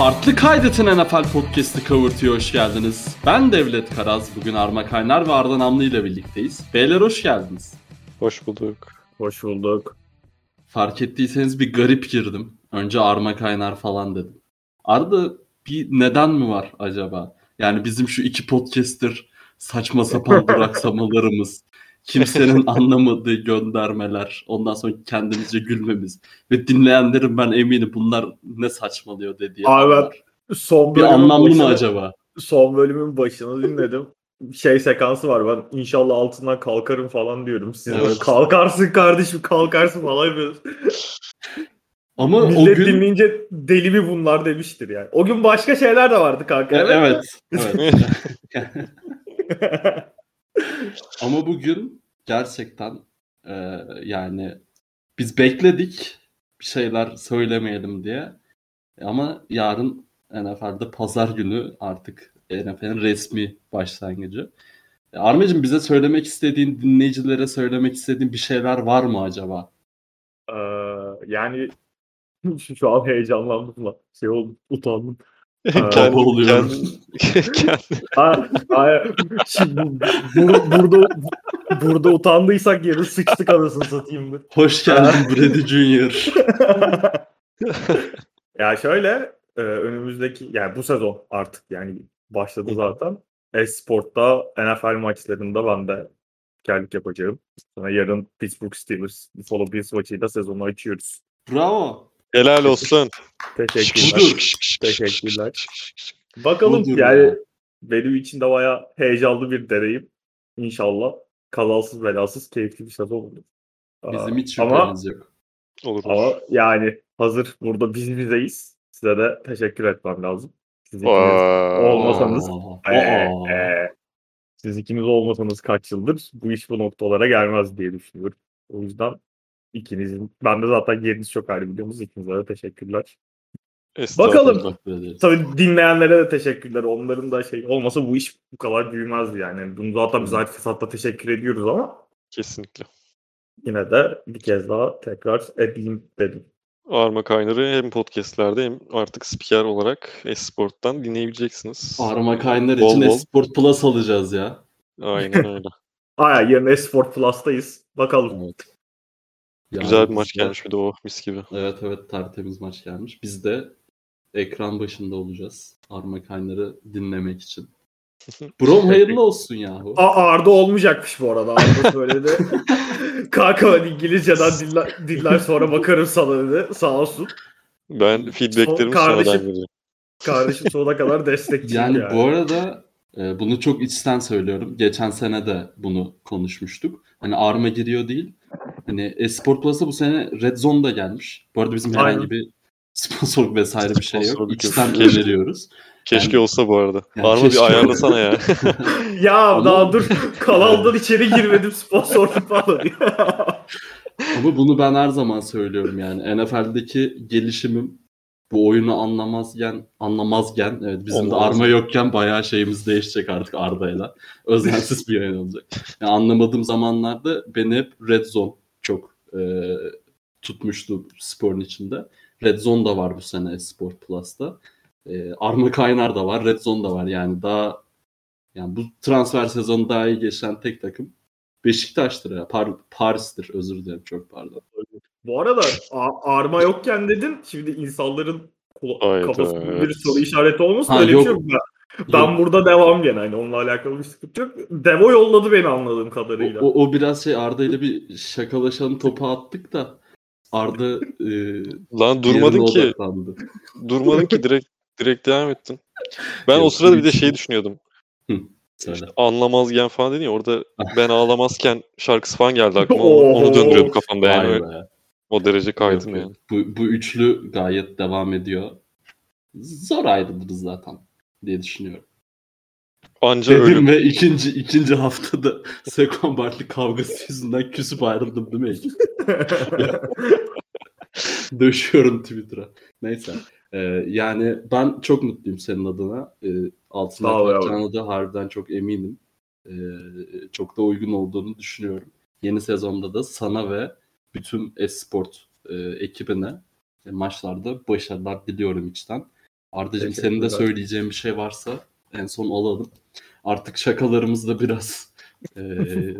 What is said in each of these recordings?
Farklı Kaydet'in NFL Podcast'ı Kavurtu'ya hoş geldiniz. Ben Devlet Karaz, bugün Arma Kaynar ve Arda Namlı ile birlikteyiz. Beyler hoş geldiniz. Hoş bulduk. Hoş bulduk. Fark ettiyseniz bir garip girdim. Önce Arma Kaynar falan dedim. Arda bir neden mi var acaba? Yani bizim şu iki podcaster saçma sapan duraksamalarımız, kimsenin anlamadığı göndermeler, ondan sonra kendimizce gülmemiz ve dinleyenlerin ben eminim bunlar ne saçmalıyor dediği. Abi ben son bir anlamlı mı başını- acaba? Son bölümün başını dinledim. Şey sekansı var ben inşallah altından kalkarım falan diyorum. Siz Evet. kalkarsın kardeşim kalkarsın falan yapıyorsunuz. Ama o Millet gün dinleyince deli mi bunlar demiştir yani. O gün başka şeyler de vardı kanka. E- evet. evet. Ama bugün gerçekten e, yani biz bekledik bir şeyler söylemeyelim diye. Ama yarın NFL'de pazar günü artık NFL'in resmi başlangıcı. E, Armacığım bize söylemek istediğin, dinleyicilere söylemek istediğin bir şeyler var mı acaba? Ee, yani şu, an heyecanlandım lan. Şey oldu utandım. Kendi- oluyorum. kendi- kendi- Ha, hayır. Şimdi bu- bu- burada burada utandıysak yarın sıçtık anasını satayım mı? Hoş geldin Brady Junior. ya şöyle e, önümüzdeki yani bu sezon artık yani başladı zaten. Esport'ta NFL maçlarında ben de spikerlik yapacağım. Sonra yarın Pittsburgh Steelers Buffalo Bills maçıyla sezonu açıyoruz. Bravo. Helal olsun. Teşekkürler. Teşekkürler. Bakalım Budur yani ya. benim için de bayağı heyecanlı bir deneyim. İnşallah kazasız belasız keyifli bir sezon olur. Bizim hiç şüphemiz yok. Olur. Ama yani hazır burada biz bizeyiz. Size de teşekkür etmem lazım. Siz ikiniz, olmasanız- Aa, Ee, ee, siz ikiniz olmasanız kaç yıldır bu iş bu noktalara gelmez diye düşünüyorum. O yüzden ikinizin, ben de zaten yeriniz çok ayrı biliyorsunuz. İkinize de teşekkürler. Bakalım. Tabii dinleyenlere de teşekkürler. Onların da şey olmasa bu iş bu kadar büyümezdi yani. Bunu zaten biz artık fırsatta teşekkür ediyoruz ama Kesinlikle. yine de bir kez daha tekrar edeyim dedim. Arma Kaynar'ı hem podcastlerde hem artık spiker olarak Esport'tan dinleyebileceksiniz. Arma Kaynar Bol için bol. Esport Plus alacağız ya. Aynen öyle. Aya yarın Esport Plus'tayız. Bakalım. Evet. Yani Güzel bir maç de- gelmiş bir de o mis gibi. Evet evet tertemiz maç gelmiş. Biz de ekran başında olacağız. Arma Kaynar'ı dinlemek için. Brom hayırlı olsun yahu. A Arda olmayacakmış bu arada. Arda söyledi. Kanka ben İngilizceden dinler, dinler sonra bakarım sana dedi. Sağ olsun. Ben feedbacklerimi kardeşim- sonradan vereceğim. Kardeşim sonuna kadar destekçiyim Yani yani. bu arada e, bunu çok içten söylüyorum. Geçen sene de bunu konuşmuştuk. Hani Arma giriyor değil. Hani Esport Plus'a bu sene Red Zone da gelmiş. Bu arada bizim herhangi Aynen. bir sponsorluk vesaire bir şey yok. İçten Keşke. öneriyoruz. Keşke Yani- olsa bu arada. Yani Arma keşke. bir ayarlasana ya. Ya Ama- daha dur kanaldan içeri girmedim sponsorluk falan. Ama bunu ben her zaman söylüyorum yani. NFL'deki gelişimim bu oyunu anlamazken, anlamazken evet bizim de Olmaz. arma yokken bayağı şeyimiz değişecek artık Arda'yla. Özensiz bir yayın olacak. Yani anlamadığım zamanlarda beni hep Red Zone e, tutmuştu sporun içinde. Red Zone da var bu sene Sport Plus'ta. E, Arma Kaynar da var, Red Zone da var. Yani daha yani bu transfer sezonu daha iyi geçen tek takım Beşiktaş'tır ya. Par- Paris'tir özür dilerim çok pardon. bu arada arma yokken dedin. Şimdi insanların kula- Hayda. kafasında bir soru işareti olmasın. Ha, Öyle yok. bir şey yok. Ben, burada devam gene. Hani onunla alakalı bir sıkıntı yok. Devo yolladı beni anladığım O, kadarıyla. o, o biraz şey Arda ile bir şakalaşalım topu attık da Arda e, Lan durmadın ki. odaklandı. Durmadın ki direkt direkt devam ettin. Ben o sırada bir de şey düşünüyordum. Söyle. Anlamazken falan dedin ya orada ben ağlamazken şarkısı falan geldi aklıma. Onu, onu döndürüyordum kafamda yani. Vay. O derece kaydım Yok, yani. Bu, bu üçlü gayet devam ediyor. Zor ayrılırız zaten diye düşünüyorum. Anca Dedim ölüm. ve ikinci ikinci haftada Sekon Bartley kavgası yüzünden küsüp ayrıldım değil mi? Döşüyorum Twitter'a. Neyse. Ee, yani ben çok mutluyum senin adına. Ee, altına kalacağına da harbiden çok eminim. Ee, çok da uygun olduğunu düşünüyorum. Yeni sezonda da sana ve bütün Esport e, ekibine e, maçlarda başarılar diliyorum içten. Arda'cığım senin de söyleyeceğin bir şey varsa en son alalım. Artık şakalarımızı da biraz eee,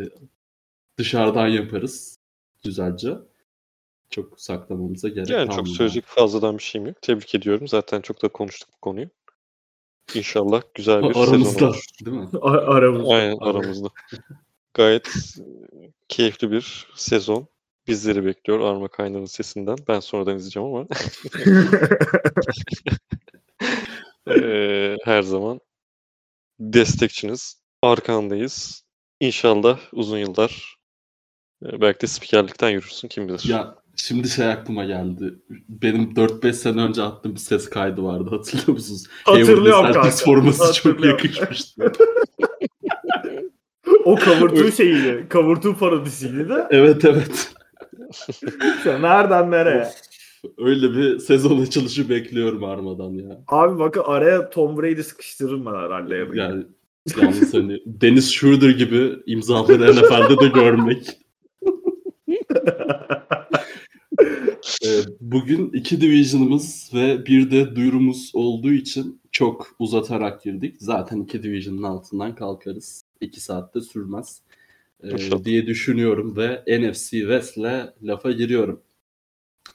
dışarıdan yaparız güzelce. Çok saklamamıza gerek Yani çok söyleyecek fazladan bir şeyim yok. Tebrik ediyorum. Zaten çok da konuştuk bu konuyu. İnşallah güzel bir sezon Aramızda olur. değil mi? Aramızda. Aynen aramızda. Gayet e, keyifli bir sezon bizleri bekliyor Arma Kaynar'ın sesinden. Ben sonradan izleyeceğim ama eee, her zaman destekçiniz. Arkandayız. İnşallah uzun yıllar e, belki de spikerlikten yürürsün kim bilir. Ya şimdi şey aklıma geldi. Benim 4-5 sene önce attığım bir ses kaydı vardı. Hatırlıyor musunuz? Hatırlıyorum Hayward kanka. Forması çok yakışmıştı. o kavurtuğu şeyiydi. Kavurtuğu parodisiydi de. evet evet. Nereden nereye? Öyle bir sezon açılışı bekliyorum Arma'dan ya. Abi bakın araya Tom Brady sıkıştırırım ben herhalde. Ya. Yani yalnız hani Dennis Schroeder gibi imzaları NFL'de de görmek. Ee, Bugün iki division'ımız ve bir de duyurumuz olduğu için çok uzatarak girdik. Zaten iki division'ın altından kalkarız. İki saatte sürmez ee, İnşallah. diye düşünüyorum ve NFC West'le lafa giriyorum.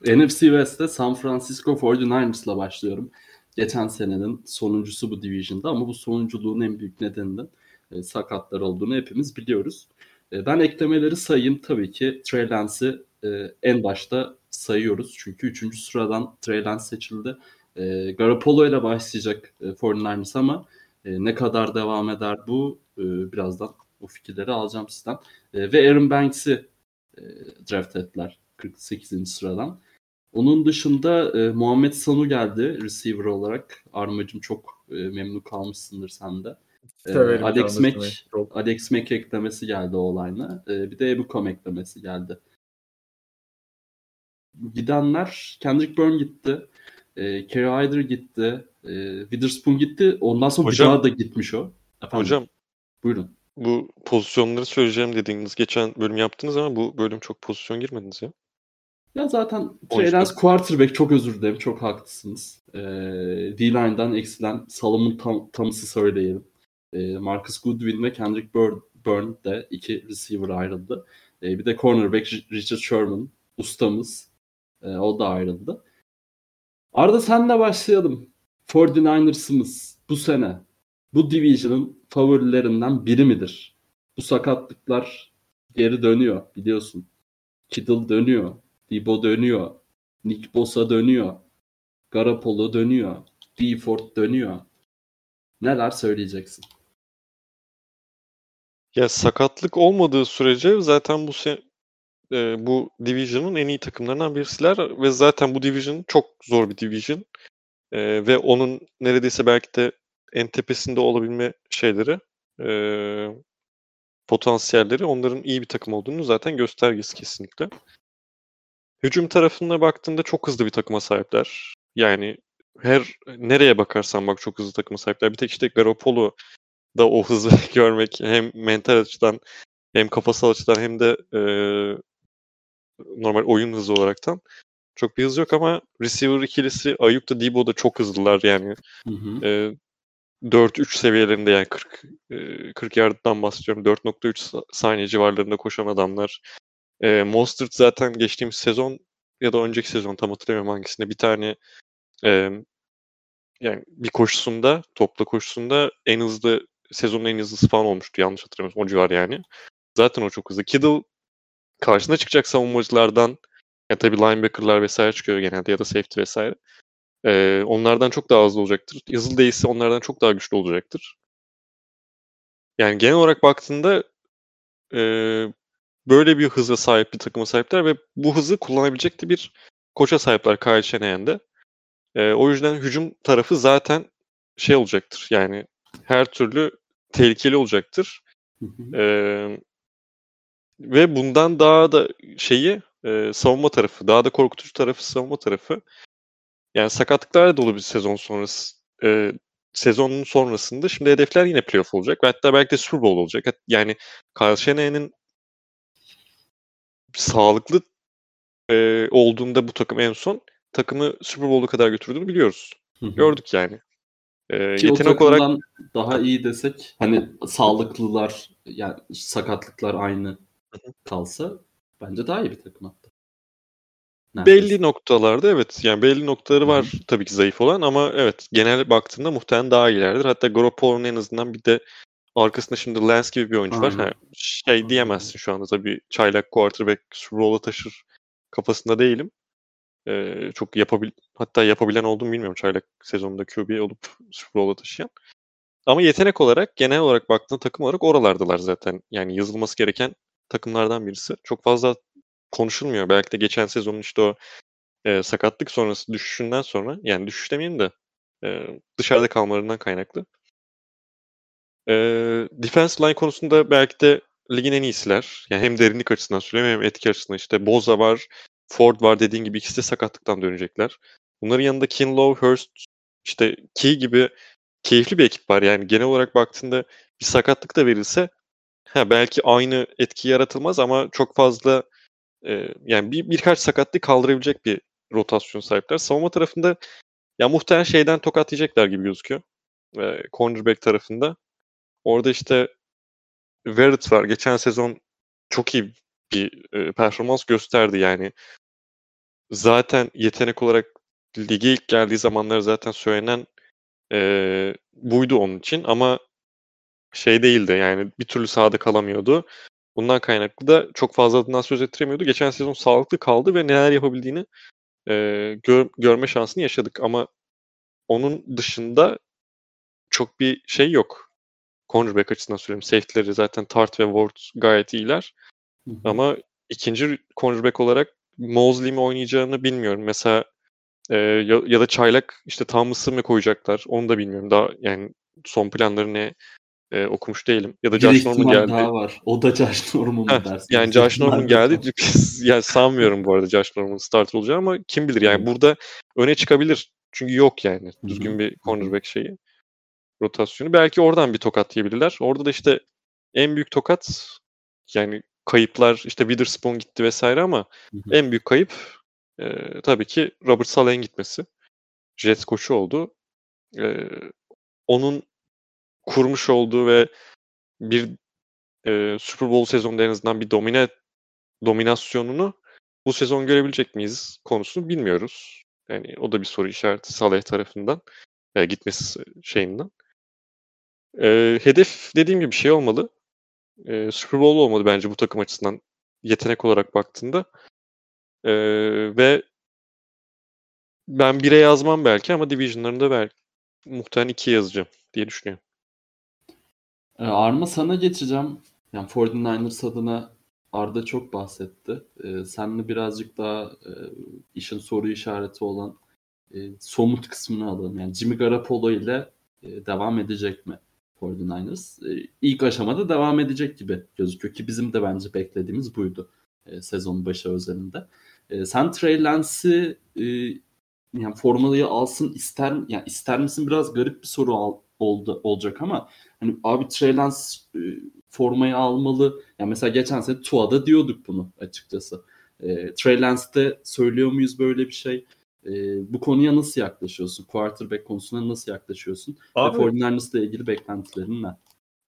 NFC West'te San Francisco 49ers'la başlıyorum. Geçen senenin sonuncusu bu division'da ama bu sonunculuğun en büyük nedeninin e, sakatlar olduğunu hepimiz biliyoruz. E, ben eklemeleri sayayım. Tabii ki Trey Lance'i e, en başta sayıyoruz. Çünkü 3. sıradan Trey Lance seçildi. E, Garoppolo ile başlayacak e, 49ers ama e, ne kadar devam eder bu e, birazdan o fikirleri alacağım sizden. E, ve Aaron Banks'i e, draft ettiler 48. sıradan. Onun dışında e, Muhammed Sanu geldi receiver olarak. Armacım çok e, memnun kalmışsındır sen de. E, Alex. Mack Çok. Alex Mack eklemesi geldi o olayla. E, bir de Ebukom eklemesi geldi. Gidenler Kendrick Bourne gitti. E, Kerry Hyder gitti. E, Witherspoon gitti. Ondan sonra Hocam- bir daha da gitmiş o. Efendim, Hocam Buyurun. bu pozisyonları söyleyeceğim dediğiniz geçen bölüm yaptınız ama bu bölüm çok pozisyon girmediniz ya. Ya zaten Trey Lance quarterback çok özür dilerim. Çok haklısınız. Ee, D-line'dan eksilen Salomon Tam- Thomas'ı söyleyelim. Ee, Marcus Goodwin ve Kendrick Bur- Byrne de iki receiver ayrıldı. Ee, bir de cornerback Ri- Richard Sherman ustamız. Ee, o da ayrıldı. Arda senle başlayalım. 49ers'ımız bu sene bu division'ın favorilerinden biri midir? Bu sakatlıklar geri dönüyor biliyorsun. Kittle dönüyor. Debo dönüyor. Nick Bosa dönüyor. Garoppolo dönüyor. D Ford dönüyor. Neler söyleyeceksin? Ya sakatlık olmadığı sürece zaten bu se- e, bu division'ın en iyi takımlarından birisiler ve zaten bu division çok zor bir division. E, ve onun neredeyse belki de en tepesinde olabilme şeyleri e, potansiyelleri onların iyi bir takım olduğunu zaten göstergesi kesinlikle. Hücum tarafına baktığında çok hızlı bir takıma sahipler. Yani her nereye bakarsan bak çok hızlı takıma sahipler. Bir tek işte Garoppolo da o hızı görmek hem mental açıdan hem kafasal açıdan hem de e, normal oyun hızı olaraktan çok bir hız yok ama receiver ikilisi Ayuk da Debo da çok hızlılar yani. Hı hı. E, 4-3 seviyelerinde yani 40 e, 40 yardımdan bahsediyorum. 4.3 sa- saniye civarlarında koşan adamlar. E, Mostert zaten geçtiğimiz sezon ya da önceki sezon tam hatırlamıyorum hangisinde bir tane e, yani bir koşusunda topla koşusunda en hızlı sezonun en hızlısı falan olmuştu yanlış hatırlamıyorsam o civar yani. Zaten o çok hızlı. Kittle karşısına çıkacak savunmacılardan ya tabii linebacker'lar vesaire çıkıyor genelde ya da safety vesaire. Ee, onlardan çok daha hızlı olacaktır. Hızlı değilse onlardan çok daha güçlü olacaktır. Yani genel olarak baktığında e, böyle bir hıza sahip bir takıma sahipler ve bu hızı kullanabilecek de bir koça sahipler Kyle Shanahan'de. E, o yüzden hücum tarafı zaten şey olacaktır. Yani her türlü tehlikeli olacaktır. Hı hı. Ee, ve bundan daha da şeyi e, savunma tarafı, daha da korkutucu tarafı savunma tarafı. Yani sakatlıklarla dolu bir sezon sonrası e, sezonun sonrasında şimdi hedefler yine playoff olacak. Ve hatta belki de Super Bowl olacak. Yani Kyle Shanahan'ın sağlıklı e, olduğunda bu takım en son takımı Super Bowl'a kadar götürdüğünü biliyoruz. Hı hı. gördük yani. Ee, Ki yetenek olarak daha iyi desek hani sağlıklılar yani sakatlıklar aynı kalsa bence daha iyi bir takım hatta. Neredeyse. Belli noktalarda evet yani belli noktaları var Hı-hı. tabii ki zayıf olan ama evet genel baktığında muhtemelen daha iyilerdir. Hatta Garoppolo'nun en azından bir de arkasında şimdi Lance gibi bir oyuncu Aynen. var. Ha, şey diyemezsin şu anda tabii çaylak quarterback Bowl'a taşır kafasında değilim. Ee, çok yapabil hatta yapabilen olduğumu bilmiyorum çaylak sezonunda QB olup Bowl'a taşıyan. Ama yetenek olarak genel olarak baktığında takım olarak oralardılar zaten. Yani yazılması gereken takımlardan birisi. Çok fazla konuşulmuyor. Belki de geçen sezonun işte o e, sakatlık sonrası düşüşünden sonra yani düşüş demeyeyim de e, dışarıda kalmalarından kaynaklı. E, defense line konusunda belki de ligin en iyisiler. Yani hem derinlik açısından söyleyeyim hem etki açısından işte Boza var, Ford var dediğin gibi ikisi de sakatlıktan dönecekler. Bunların yanında Kinlow, Hurst, işte Key gibi keyifli bir ekip var. Yani genel olarak baktığında bir sakatlık da verilse ha, belki aynı etki yaratılmaz ama çok fazla e, yani bir birkaç sakatlık kaldırabilecek bir rotasyon sahipler. Savunma tarafında ya muhtemelen şeyden tokatlayacaklar gibi gözüküyor. E, cornerback tarafında. Orada işte Verrett var. Geçen sezon çok iyi bir e, performans gösterdi yani. Zaten yetenek olarak lige ilk geldiği zamanlar zaten söylenen e, buydu onun için ama şey değildi yani bir türlü sahada kalamıyordu. Bundan kaynaklı da çok fazla adından söz ettiremiyordu. Geçen sezon sağlıklı kaldı ve neler yapabildiğini e, gör, görme şansını yaşadık. Ama onun dışında çok bir şey yok. Cornerback açısından söyleyeyim. Safety'leri zaten Tart ve Ward gayet iyiler. Hı hı. Ama ikinci cornerback olarak Mosley mi oynayacağını bilmiyorum. Mesela e, ya, ya da Çaylak işte Thomas'ı mı koyacaklar onu da bilmiyorum. Daha yani son planları ne e, okumuş değilim. Ya da Josh Norman geldi. daha var. O da Josh Norman dersin. Yani Josh Norman geldi. yani sanmıyorum bu arada Josh Norman starter olacağını ama kim bilir yani burada öne çıkabilir. Çünkü yok yani düzgün bir cornerback şeyi. Rotasyonu. Belki oradan bir tokat yiyebilirler. Orada da işte en büyük tokat yani kayıplar işte Witherspoon gitti vesaire ama en büyük kayıp e, tabii ki Robert Saleh'in gitmesi. Jets koçu oldu. E, onun kurmuş olduğu ve bir e, Super Bowl sezonunda en azından bir domine dominasyonunu bu sezon görebilecek miyiz konusunu bilmiyoruz. Yani o da bir soru işareti Saleh tarafından e, gitmesi şeyinden. E, hedef dediğim gibi şey olmalı. E, Super Bowl olmalı bence bu takım açısından yetenek olarak baktığında. E, ve ben bire yazmam belki ama Division'larında belki muhtemelen ikiye yazacağım diye düşünüyorum. Ee, Arma sana geçeceğim. Yani 49ers adına Arda çok bahsetti. Ee, senle birazcık daha e, işin soru işareti olan e, somut kısmını alalım. Yani Jimmy Garoppolo ile e, devam edecek mi 49ers? E, ilk aşamada devam edecek gibi gözüküyor ki bizim de bence beklediğimiz buydu e, sezon başı özelinde. E, sen Trey Lance'i yani formayı alsın ister yani ister misin biraz garip bir soru oldu olacak ama hani abi Trey Lance formayı almalı. Yani mesela geçen sene Tua'da diyorduk bunu açıkçası. E, Trey Lance'de söylüyor muyuz böyle bir şey? E, bu konuya nasıl yaklaşıyorsun? Quarterback konusuna nasıl yaklaşıyorsun? Abi, Ve 49ers'la ilgili beklentilerin ne?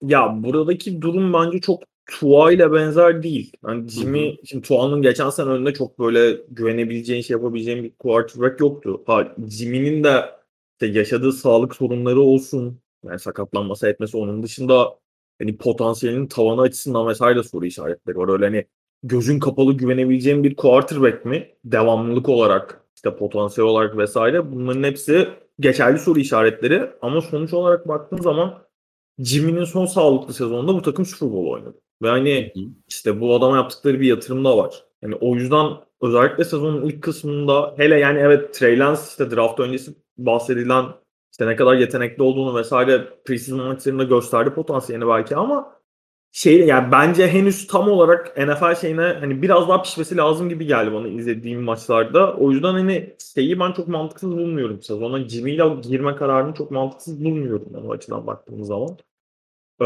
Ya buradaki durum bence çok Tua ile benzer değil. Yani Jimmy, Hı-hı. şimdi Tua'nın geçen sene önünde çok böyle güvenebileceğin şey yapabileceğin bir quarterback yoktu. Ha, Jimmy'nin de işte yaşadığı sağlık sorunları olsun. Yani sakatlanması etmesi onun dışında hani potansiyelinin tavanı açısından vesaire soru işaretleri var. Öyle hani gözün kapalı güvenebileceğin bir quarterback mi? Devamlılık olarak işte potansiyel olarak vesaire bunların hepsi geçerli soru işaretleri ama sonuç olarak baktığın zaman Jimmy'nin son sağlıklı sezonunda bu takım Super Bowl oynadı. Ve hani işte bu adama yaptıkları bir yatırım da var. Yani o yüzden özellikle sezonun ilk kısmında hele yani evet Trey Lance işte draft öncesi bahsedilen işte ne kadar yetenekli olduğunu vesaire preseason maçlarında gösterdi potansiyelini belki ama şey yani bence henüz tam olarak NFL şeyine hani biraz daha pişmesi lazım gibi geldi bana izlediğim maçlarda. O yüzden hani şeyi ben çok mantıksız bulmuyorum. Sezona Jimmy ile girme kararını çok mantıksız bulmuyorum yani o açıdan baktığımız zaman. Ee,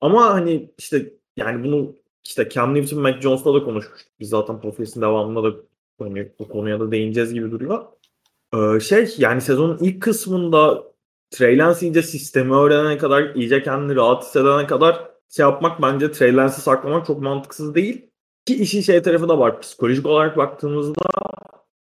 ama hani işte yani bunu işte Cam Newton, Mac Jones'la da konuşmuştuk. Biz zaten podcast'in devamında da hani bu konuya da değineceğiz gibi duruyor. Ee, şey yani sezonun ilk kısmında Trey Lance iyice sistemi öğrenene kadar, iyice kendini rahat hissedene kadar şey yapmak bence Trey Lance'ı saklamak çok mantıksız değil. Ki işin şey tarafı da var. Psikolojik olarak baktığımızda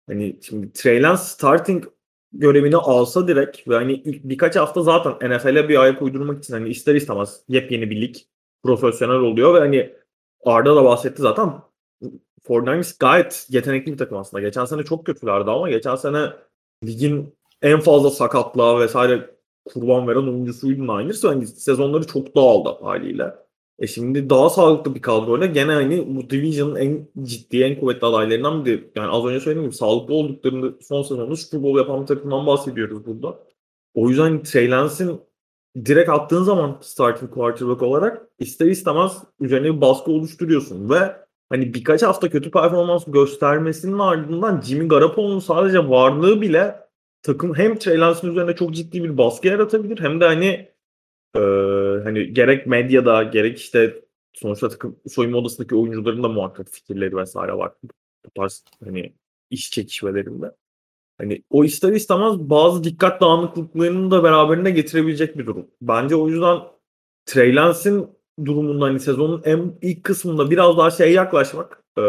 hani şimdi Trey Lance starting görevini alsa direkt ve hani ilk birkaç hafta zaten NFL'e bir ayak uydurmak için hani ister istemez yepyeni bir lig profesyonel oluyor ve hani Arda da bahsetti zaten 49ers gayet yetenekli bir takım aslında. Geçen sene çok kötülerdi ama geçen sene ligin en fazla sakatlığa vesaire kurban veren oyuncusuydu Niners. Hani sezonları çok dağıldı haliyle. E şimdi daha sağlıklı bir kadroyla gene hani bu Division'ın en ciddi, en kuvvetli adaylarından biri. Yani az önce söylediğim gibi sağlıklı olduklarında son sezonda Super Bowl yapan bir takımdan bahsediyoruz burada. O yüzden Trey Lance'in direkt attığın zaman starting quarterback olarak ister istemez üzerine bir baskı oluşturuyorsun ve hani birkaç hafta kötü performans göstermesinin ardından Jimmy Garoppolo'nun sadece varlığı bile takım hem Trey Lance'ın üzerinde çok ciddi bir baskı yaratabilir hem de hani e, hani gerek medyada gerek işte sonuçta takım soyunma odasındaki oyuncuların da muhakkak fikirleri vesaire var. Bu tarz hani iş çekişmelerinde. Hani o ister istemez bazı dikkat dağınıklıklarını da beraberinde getirebilecek bir durum. Bence o yüzden Trey Lance'in durumunda hani sezonun en ilk kısmında biraz daha şey yaklaşmak, e,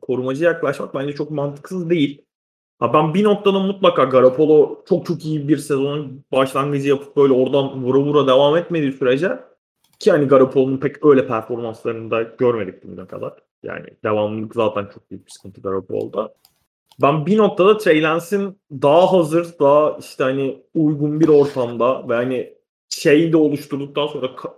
korumacı yaklaşmak bence çok mantıksız değil. Ha ben bir noktada mutlaka Garoppolo çok çok iyi bir sezonun başlangıcı yapıp böyle oradan vura vura devam etmediği sürece ki hani Garoppolo'nun pek öyle performanslarını da görmedik bugüne kadar. Yani devamlılık zaten çok büyük bir sıkıntı Garoppolo'da. Ben bir noktada Trey Lance'in daha hazır, daha işte hani uygun bir ortamda ve hani şeyi de oluşturduktan sonra ka-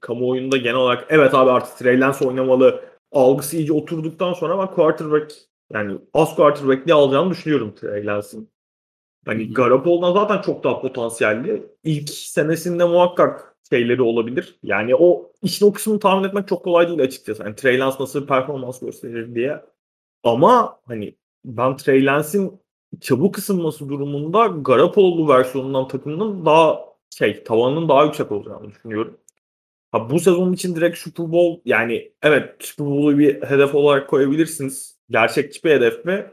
kamuoyunda genel olarak evet abi artık Trey Lance oynamalı algısı iyice oturduktan sonra ben quarterback yani az quarterback'li alacağını düşünüyorum Trey Lance'in. Hani Garoppolo'dan zaten çok daha potansiyelli. İlk senesinde muhakkak şeyleri olabilir. Yani o işin o kısmını tahmin etmek çok kolay değil açıkçası. Yani Trey Lance nasıl bir performans gösterir diye. Ama hani ben Trey Lance'in çabuk ısınması durumunda Garoppolo versiyonundan takımının daha şey tavanının daha yüksek olacağını düşünüyorum. Ha, bu sezon için direkt Super Bowl yani evet Super Bowl'u bir hedef olarak koyabilirsiniz. Gerçekçi bir hedef mi?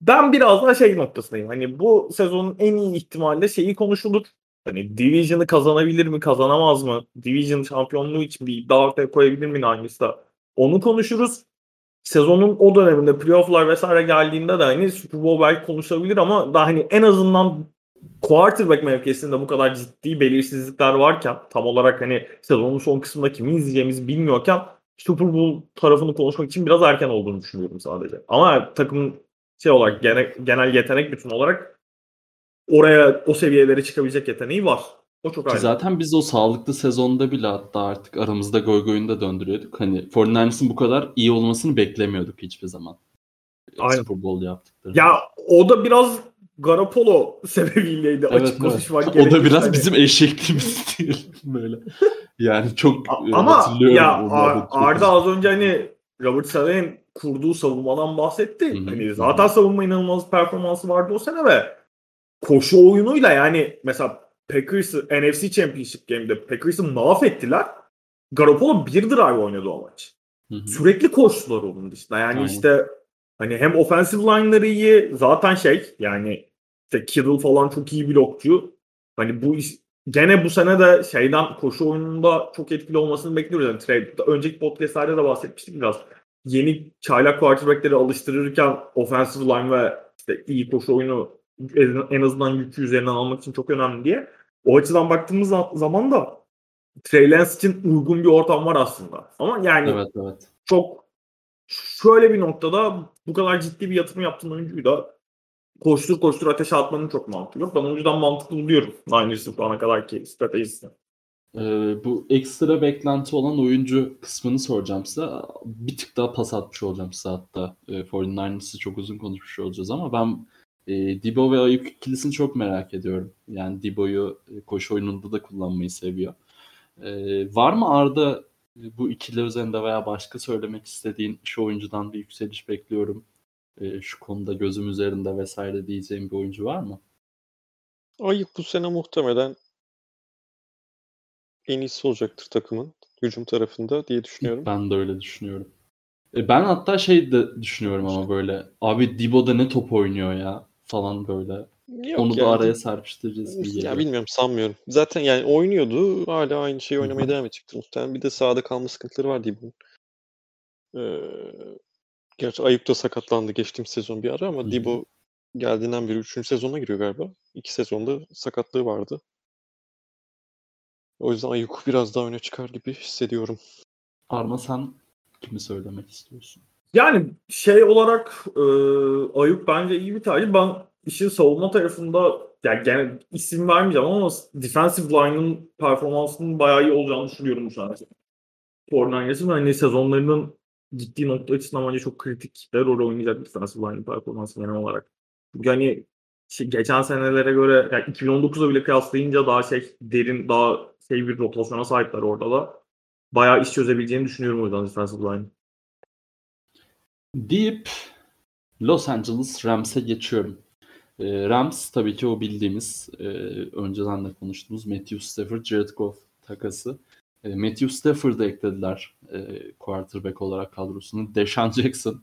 Ben biraz daha şey noktasındayım. Hani bu sezonun en iyi ihtimalle şeyi konuşulur. Hani Division'ı kazanabilir mi, kazanamaz mı? Division şampiyonluğu için bir iddia ortaya koyabilir mi Ningers'ta? Onu konuşuruz. Sezonun o döneminde playoff'lar vesaire geldiğinde de hani Super Bowl belki konuşabilir ama daha hani en azından quarterback mevkisinde bu kadar ciddi belirsizlikler varken tam olarak hani sezonun son kısmında kimi izleyeceğimizi bilmiyorken Super Bowl tarafını konuşmak için biraz erken olduğunu düşünüyorum sadece. Ama takımın şey olarak genel, genel yetenek bütün olarak oraya o seviyelere çıkabilecek yeteneği var. O çok Ki zaten biz o sağlıklı sezonda bile hatta artık aramızda goy goyunu da döndürüyorduk. Hani 49ers'ın bu kadar iyi olmasını beklemiyorduk hiçbir zaman. Aynen. Super Bowl yaptıkları. Ya o da biraz Garoppolo sebebiyleydi Evet, açık evet. konuşmak O da gerekirse. biraz Hani- bizim eşekliğimiz değil böyle. Yani çok e, Ama hatırlıyorum ya Ar-. Arda az önce hani Robert Saleh'in kurduğu savunmadan bahsetti. Hı hı, Hani zaten savunma inanılmaz performansı vardı o sene ve koşu oyunuyla yani mesela Packers'ı NFC Championship Game'de Packers'ı mahvettiler. Garoppolo bir drive oynadı o maç. Hı hı. Sürekli koştular onun dışında. Yani Aynen. işte hani hem offensive line'ları iyi zaten şey yani işte Kittle falan çok iyi blokçu. Hani bu iş, gene bu sene de şeyden koşu oyununda çok etkili olmasını bekliyoruz. Yani trade, önceki podcastlerde de bahsetmiştik biraz. Yeni çaylak quarterback'leri alıştırırken offensive line ve işte iyi koşu oyunu en- azından yükü üzerinden almak için çok önemli diye. O açıdan baktığımız za- zaman da Trey Lance için uygun bir ortam var aslında. Ama yani Evet evet. çok şöyle bir noktada bu kadar ciddi bir yatırım yaptığın oyuncuyu da koştur koştur ateşe atmanın çok mantıklı yok. Ben o yüzden mantıklı buluyorum Niners'ın şu ana kadarki stratejisini. Ee, bu ekstra beklenti olan oyuncu kısmını soracağım size. Bir tık daha pas atmış olacağım size hatta. E, 49ers'ı çok uzun konuşmuş olacağız ama ben e, Debo ve Ayuk ikilisini çok merak ediyorum. Yani Debo'yu e, koşu oyununda da kullanmayı seviyor. E, var mı Arda e, bu ikili üzerinde veya başka söylemek istediğin şu oyuncudan bir yükseliş bekliyorum. E, şu konuda gözüm üzerinde vesaire diyeceğim bir oyuncu var mı? Ayıp bu sene muhtemelen en iyisi olacaktır takımın hücum tarafında diye düşünüyorum. Ben de öyle düşünüyorum. E, ben hatta şey de düşünüyorum ama böyle abi Debo'da ne top oynuyor ya. falan böyle. Yok Onu da yani, araya serpiştireceğiz Ya geliyor. bilmiyorum sanmıyorum. Zaten yani oynuyordu. Hala aynı şeyi oynamaya devam edecektir muhtemelen. Bir de sahada kalma sıkıntıları var diye bunun. Ee, gerçi Ayuk da sakatlandı geçtiğim sezon bir ara ama Hı hı. Dibo geldiğinden beri 3. sezona giriyor galiba. 2 sezonda sakatlığı vardı. O yüzden Ayuk biraz daha öne çıkar gibi hissediyorum. Arma sen kimi söylemek istiyorsun? Yani şey olarak e, Ayuk bence iyi bir tercih. Ben işin savunma tarafında yani gene isim vermeyeceğim ama defensive line'ın performansının bayağı iyi olacağını düşünüyorum bu sene. 49ers'ın hani sezonlarının gittiği nokta açısından bence çok kritik bir rol oynayacak defensive line'ın performansı genel olarak. Çünkü hani şey, geçen senelere göre yani 2019'a bile kıyaslayınca daha şey derin daha şey bir rotasyona sahipler orada da. Bayağı iş çözebileceğini düşünüyorum o yüzden defensive line. deyip Los Angeles Rams'e geçiyorum. Ee, Rams tabii ki o bildiğimiz e, önceden de konuştuğumuz Matthew Stafford, Jared Goff takası. E, Matthew Stafford'ı eklediler e, quarterback olarak kadrosunu. Deshaun Jackson,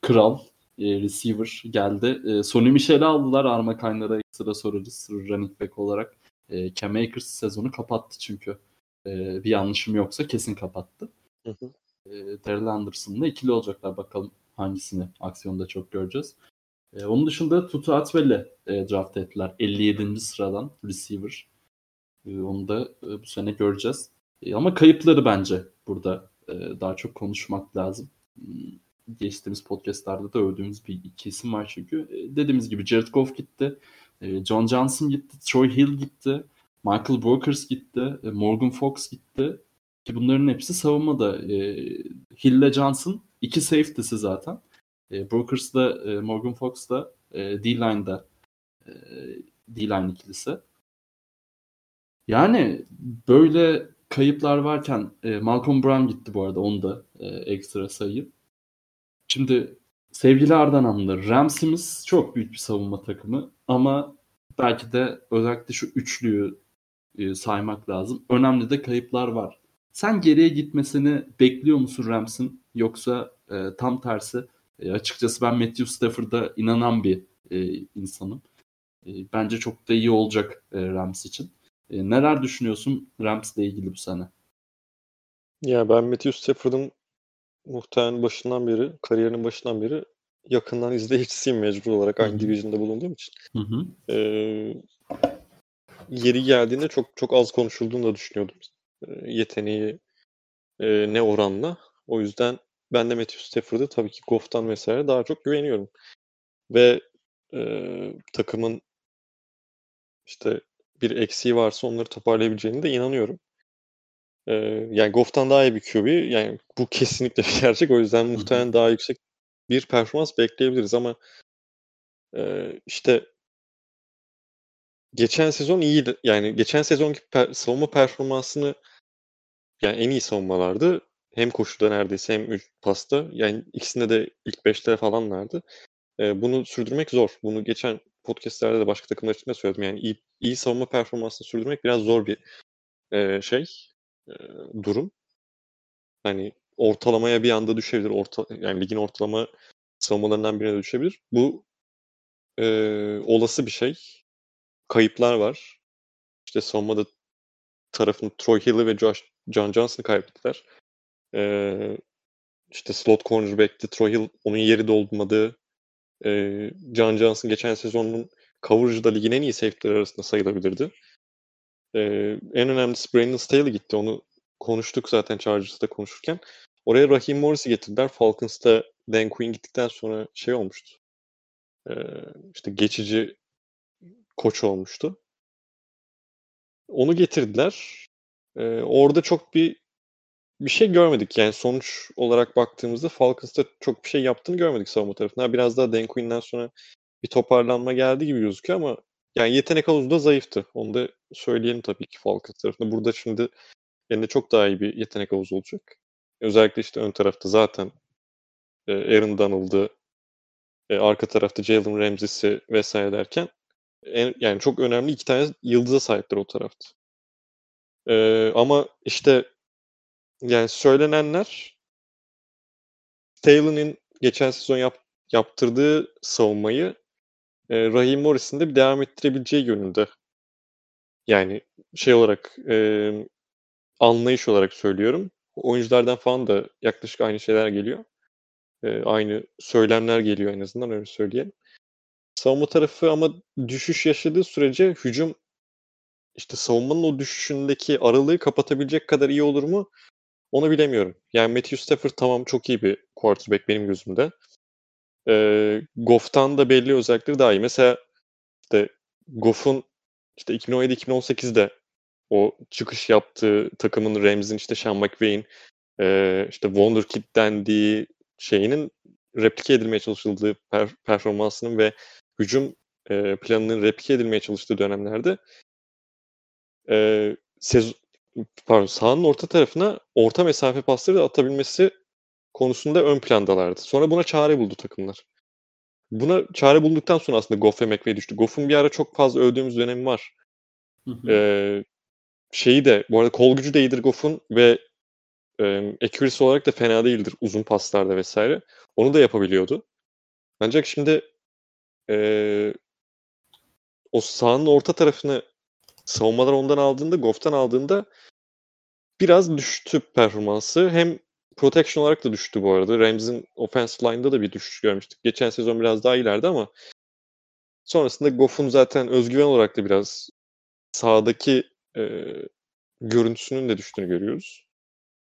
kral e, receiver geldi. E, Sonny Michel'i aldılar. Arma Kaynar'a ekstra sorarız running back olarak. E, Cam Akers sezonu kapattı çünkü. E, bir yanlışım yoksa kesin kapattı. Hı hı. E, Daryl Anderson'la ikili olacaklar. Bakalım hangisini aksiyonda çok göreceğiz. E, onun dışında Tutu Atwell'i e, draft ettiler. 57. sıradan receiver. E, onu da e, bu sene göreceğiz. E, ama kayıpları bence burada e, daha çok konuşmak lazım. Hmm, Geçtiğimiz podcastlerde de övdüğümüz bir iki isim var çünkü. E, dediğimiz gibi Jared Goff gitti. John Johnson gitti. Troy Hill gitti. Michael Brokers gitti. Morgan Fox gitti. Ki bunların hepsi savunmada. E, Hill ile Johnson iki safety'si zaten. E, Brokers da Morgan Fox da e, D-line'da D-line ikilisi. Yani böyle kayıplar varken e, Malcolm Brown gitti bu arada onu da e, ekstra sayayım. Şimdi sevgili Ardananlı Rams'imiz çok büyük bir savunma takımı ama belki de özellikle şu üçlüyü e, saymak lazım. Önemli de kayıplar var. Sen geriye gitmesini bekliyor musun Rams'ın yoksa e, tam tersi e, açıkçası ben Matthew Stafford'a inanan bir e, insanım. E, bence çok da iyi olacak e, Rams için. E, neler düşünüyorsun Rams'le ilgili bu sene? Ya ben Matthew Stafford'ın muhtemelen başından beri, kariyerinin başından beri yakından izleyicisiyim mecbur olarak aynı division'da bulunduğum için. Hı hı. Ee, yeri geldiğinde çok çok az konuşulduğunu da düşünüyordum. Ee, yeteneği e, ne oranla. O yüzden ben de Matthew Stafford'ı tabii ki Goff'tan vesaire daha çok güveniyorum. Ve e, takımın işte bir eksiği varsa onları toparlayabileceğine de inanıyorum. Ee, yani Goff'tan daha iyi bir QB. Yani bu kesinlikle bir gerçek. O yüzden muhtemelen daha yüksek bir performans bekleyebiliriz ama e, işte geçen sezon iyiydi. Yani geçen sezonki per- savunma performansını yani en iyi savunmalardı. Hem koşuda neredeyse hem pasta. Yani ikisinde de ilk 5'te falanlardı. E, bunu sürdürmek zor. Bunu geçen podcastlerde de başka takımlar için de söyledim. Yani iyi, iyi savunma performansını sürdürmek biraz zor bir e, şey, e, durum. Hani ortalamaya bir anda düşebilir. Orta, yani ligin ortalama savunmalarından birine düşebilir. Bu e, olası bir şey. Kayıplar var. İşte savunmada tarafını Troy Hill'i ve Josh, John Johnson'ı kaybettiler. E, işte slot cornerback'ti. Troy Hill onun yeri doldurmadığı e, John Johnson geçen sezonun coverage'da ligin en iyi safety'leri arasında sayılabilirdi. E, en önemlisi Brandon Staley gitti. Onu konuştuk zaten Chargers'ta konuşurken. Oraya Raheem Morris'i getirdiler. Falcons'ta Dan Quinn gittikten sonra şey olmuştu. E, işte geçici koç olmuştu. Onu getirdiler. E, orada çok bir bir şey görmedik. Yani sonuç olarak baktığımızda Falcons'ta çok bir şey yaptığını görmedik savunma tarafından. Biraz daha Dan Quinn'den sonra bir toparlanma geldi gibi gözüküyor ama yani yetenek havuzu da zayıftı. Onu da söyleyelim tabii ki Falcons tarafında. Burada şimdi elinde çok daha iyi bir yetenek havuzu olacak. Özellikle işte ön tarafta zaten e, Aaron Donald'ı, e, arka tarafta Jalen Ramsey'si vesaire derken en, yani çok önemli iki tane yıldıza sahipler o tarafta. E, ama işte yani söylenenler Taylor'ın geçen sezon yap, yaptırdığı savunmayı e, Raheem Morris'in de bir devam ettirebileceği yönünde. Yani şey olarak e, anlayış olarak söylüyorum. Oyunculardan falan da yaklaşık aynı şeyler geliyor. E, aynı söylemler geliyor en azından öyle söyleyelim. Savunma tarafı ama düşüş yaşadığı sürece hücum işte savunmanın o düşüşündeki aralığı kapatabilecek kadar iyi olur mu? Onu bilemiyorum. Yani Matthew Stafford tamam çok iyi bir quarterback benim gözümde. Ee, Goff'tan da belli özellikleri daha iyi. Mesela işte Goff'un işte 2017-2018'de o çıkış yaptığı takımın Rams'in işte Sean McVay'in e, işte Wonderkid dendiği şeyinin replike edilmeye çalışıldığı per- performansının ve hücum e, planının replike edilmeye çalıştığı dönemlerde e, sezon pardon sahanın orta tarafına orta mesafe pasları da atabilmesi konusunda ön plandalardı. Sonra buna çare buldu takımlar. Buna çare bulduktan sonra aslında Goff ve McVay düştü. Goff'un bir ara çok fazla övdüğümüz dönemi var. Hı hı. Ee, şeyi de bu arada kol gücü de iyidir Goff'un ve e, accuracy olarak da fena değildir uzun paslarda vesaire. Onu da yapabiliyordu. Ancak şimdi e, o sahanın orta tarafını savunmalar ondan aldığında, Goff'tan aldığında biraz düştü performansı. Hem protection olarak da düştü bu arada. Rams'in offensive line'da da bir düşüş görmüştük. Geçen sezon biraz daha ileride ama sonrasında Goff'un zaten özgüven olarak da biraz sahadaki e, görüntüsünün de düştüğünü görüyoruz.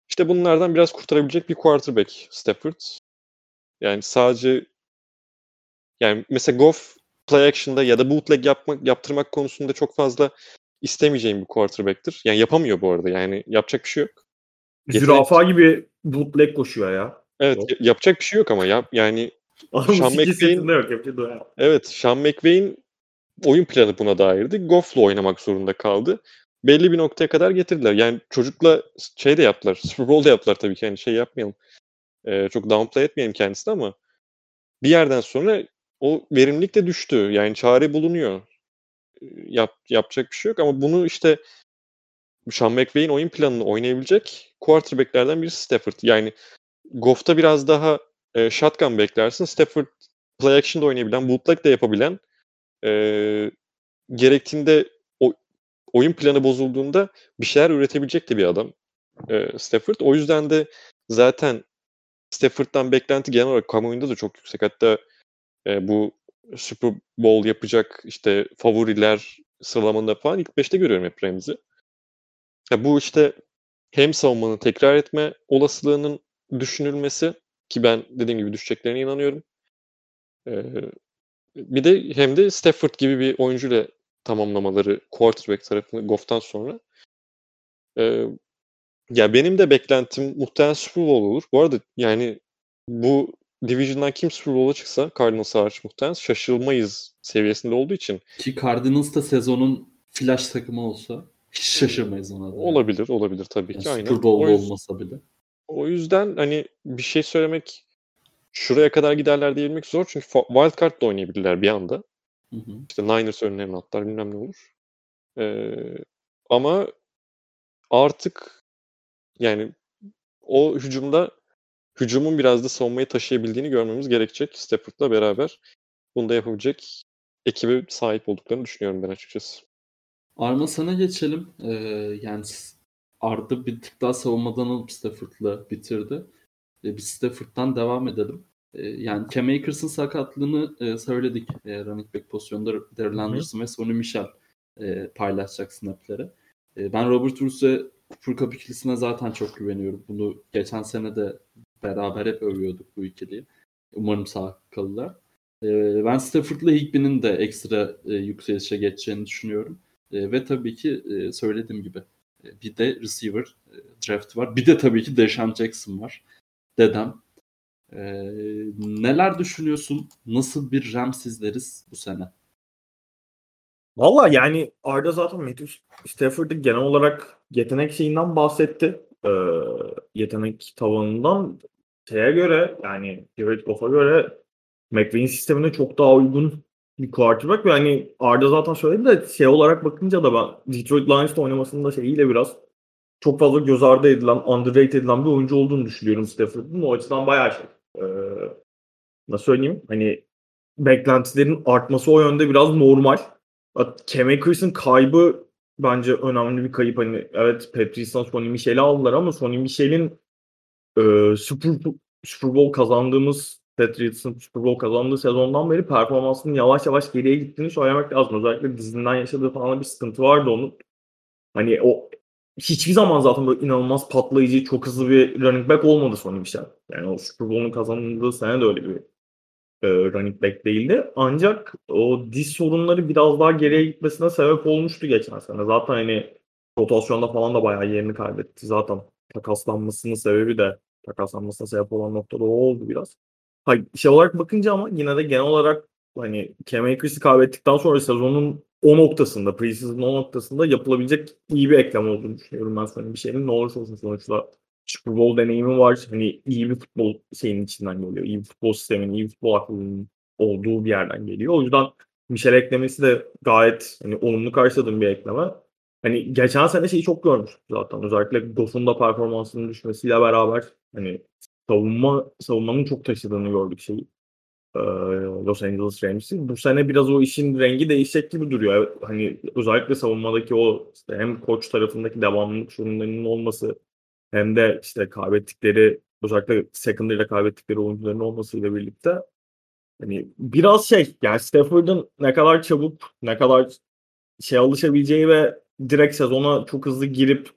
İşte bunlardan biraz kurtarabilecek bir quarterback Stafford. Yani sadece yani mesela Goff play action'da ya da bootleg yapmak yaptırmak konusunda çok fazla istemeyeceğim bir quarterback'tir. Yani yapamıyor bu arada. Yani yapacak bir şey yok. Zürafa gibi bootleg koşuyor ya. Evet ya- yapacak bir şey yok ama yap yani Sean McVay'in- yok. Yapacak da ya. evet Sean McVay'in oyun planı buna dairdi. Goff'la oynamak zorunda kaldı. Belli bir noktaya kadar getirdiler. Yani çocukla şey de yaptılar. Super Bowl da yaptılar tabii ki. Yani şey yapmayalım. Ee, çok downplay etmeyelim kendisini ama bir yerden sonra o verimlilik de düştü. Yani çare bulunuyor. Yap, yapacak bir şey yok ama bunu işte Sean McVay'in oyun planını oynayabilecek quarterback'lerden birisi Stafford. Yani Goff'ta biraz daha e, shotgun beklersin. Stafford play action'da oynayabilen, bootleg de yapabilen e, gerektiğinde o, oyun planı bozulduğunda bir şeyler üretebilecek de bir adam e, Stafford. O yüzden de zaten Stafford'dan beklenti genel olarak kamuoyunda da çok yüksek. Hatta e, bu Super Bowl yapacak işte favoriler sıralamanda falan ilk 5'te görüyorum hep Rams'i. Ya bu işte hem savunmanın tekrar etme olasılığının düşünülmesi ki ben dediğim gibi düşeceklerine inanıyorum. Ee, bir de hem de Stafford gibi bir oyuncuyla tamamlamaları quarterback tarafını Goff'tan sonra. Ee, ya benim de beklentim muhtemelen Super Bowl olur. Bu arada yani bu Division'dan kim Super Bowl'a çıksa Cardinals hariç muhtemelen şaşırmayız seviyesinde olduğu için Ki Cardinals da sezonun flash takımı olsa hiç şaşırmayız ona da. olabilir olabilir tabii Yani ki aynen. Super Bowl olmasa bile. O yüzden hani bir şey söylemek şuraya kadar giderler diyebilmek zor. Çünkü wild card da oynayabilirler bir anda. Hı hı. İşte Niners önlerine atlar bilmem ne olur. Ee, ama artık yani o hücumda hücumun biraz da savunmayı taşıyabildiğini görmemiz gerekecek Stafford'la beraber. Bunu da yapabilecek ekibe sahip olduklarını düşünüyorum ben açıkçası. Arma sana geçelim. Ee, yani Arda bir tık daha savunmadan alıp Stafford'la bitirdi. Ee, biz Stafford'dan devam edelim. Ee, yani Cam Akers'ın sakatlığını e, söyledik. E, running back pozisyonda Daryl Anderson ve Sonny Michel e, paylaşacak snapleri. E, ben Robert Woods ve Cooper Cup ikilisine zaten çok güveniyorum. Bunu geçen sene de beraber hep övüyorduk bu ikiliyi. Umarım sağ kalırlar. E, ben Stafford'la Higby'nin de ekstra e, yükselişe geçeceğini düşünüyorum. E, ve tabii ki e, söylediğim gibi e, bir de receiver e, draft var. Bir de tabii ki Deshaun Jackson var. Dedem. E, neler düşünüyorsun? Nasıl bir Rams izleriz bu sene? Valla yani Arda zaten Matthew Stafford'ın genel olarak yetenek şeyinden bahsetti. Ee, yetenek tavanından şeye göre yani Jared Goff'a göre McVay'in sistemine çok daha uygun bir quarterback ve hani Arda zaten söyledi de şey olarak bakınca da ben Detroit Lions'ta oynamasının da şeyiyle biraz çok fazla göz ardı edilen, underrated edilen bir oyuncu olduğunu düşünüyorum Stafford'un. O açıdan bayağı şey. Ee, nasıl söyleyeyim? Hani beklentilerin artması o yönde biraz normal. Cam Akers'ın kaybı bence önemli bir kayıp. Hani evet Patrice'den Sonny Michel'i aldılar ama Sonny Michel'in e, Super, Super Bowl kazandığımız Patriots'ın Super Bowl kazandığı sezondan beri performansının yavaş yavaş geriye gittiğini söylemek lazım. Özellikle dizinden yaşadığı falan bir sıkıntı vardı onun. Hani o hiçbir zaman zaten böyle inanılmaz patlayıcı, çok hızlı bir running back olmadı Sonny Michel. Yani o Super Bowl'un kazanıldığı sene de öyle bir e, running back değildi. Ancak o diz sorunları biraz daha geriye gitmesine sebep olmuştu geçen sene. Zaten hani rotasyonda falan da bayağı yerini kaybetti. Zaten takaslanmasının sebebi de takaslanmasına sebep olan noktada o oldu biraz. Hayır, şey olarak bakınca ama yine de genel olarak hani Cam Akers'ı kaybettikten sonra sezonun o noktasında, preseason o noktasında yapılabilecek iyi bir eklem olduğunu düşünüyorum ben sana bir şeyin. Ne olursa olsun sonuçta Super Bowl deneyimi var. Hani iyi bir futbol şeyin içinden geliyor. İyi bir futbol sistemin, iyi bir futbol aklının olduğu bir yerden geliyor. O yüzden Michel eklemesi de gayet hani olumlu karşıladığım bir ekleme. Hani geçen sene şeyi çok görmüştük zaten. Özellikle Goff'un da performansının düşmesiyle beraber hani savunma savunmanın çok taşıdığını gördük şeyi. Los Angeles Rams'i. Bu sene biraz o işin rengi değişecek gibi duruyor. Hani özellikle savunmadaki o işte hem koç tarafındaki devamlılık sorunlarının olması hem de işte kaybettikleri özellikle secondary'de kaybettikleri oyuncuların olmasıyla birlikte hani biraz şey yani Stafford'ın ne kadar çabuk ne kadar şey alışabileceği ve direkt sezona çok hızlı girip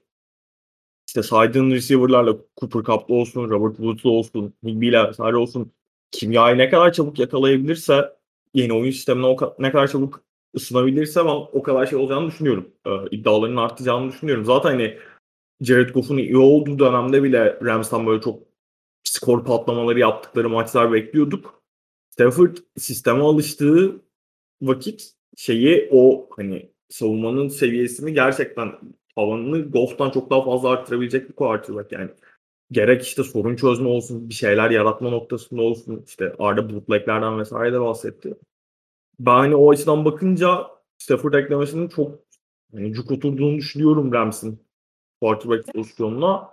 işte saydığın receiver'larla Cooper Cup'lı olsun, Robert Woods'lu olsun, Higby'yle vesaire olsun kimyayı ne kadar çabuk yakalayabilirse yeni oyun sistemine o ne kadar çabuk ısınabilirse ben o kadar şey olacağını düşünüyorum. Ee, iddialarının artacağını düşünüyorum. Zaten hani Jared Goff'un iyi olduğu dönemde bile Rams'tan böyle çok skor patlamaları yaptıkları maçlar bekliyorduk. Stafford sisteme alıştığı vakit şeyi o hani savunmanın seviyesini gerçekten tavanını Goff'tan çok daha fazla arttırabilecek bir quarterback yani. Gerek işte sorun çözme olsun, bir şeyler yaratma noktasında olsun. işte Arda bootleglerden vesaire de bahsetti. Ben hani o açıdan bakınca Stafford eklemesinin çok hani cuk oturduğunu düşünüyorum Rams'in quarterback pozisyonuna.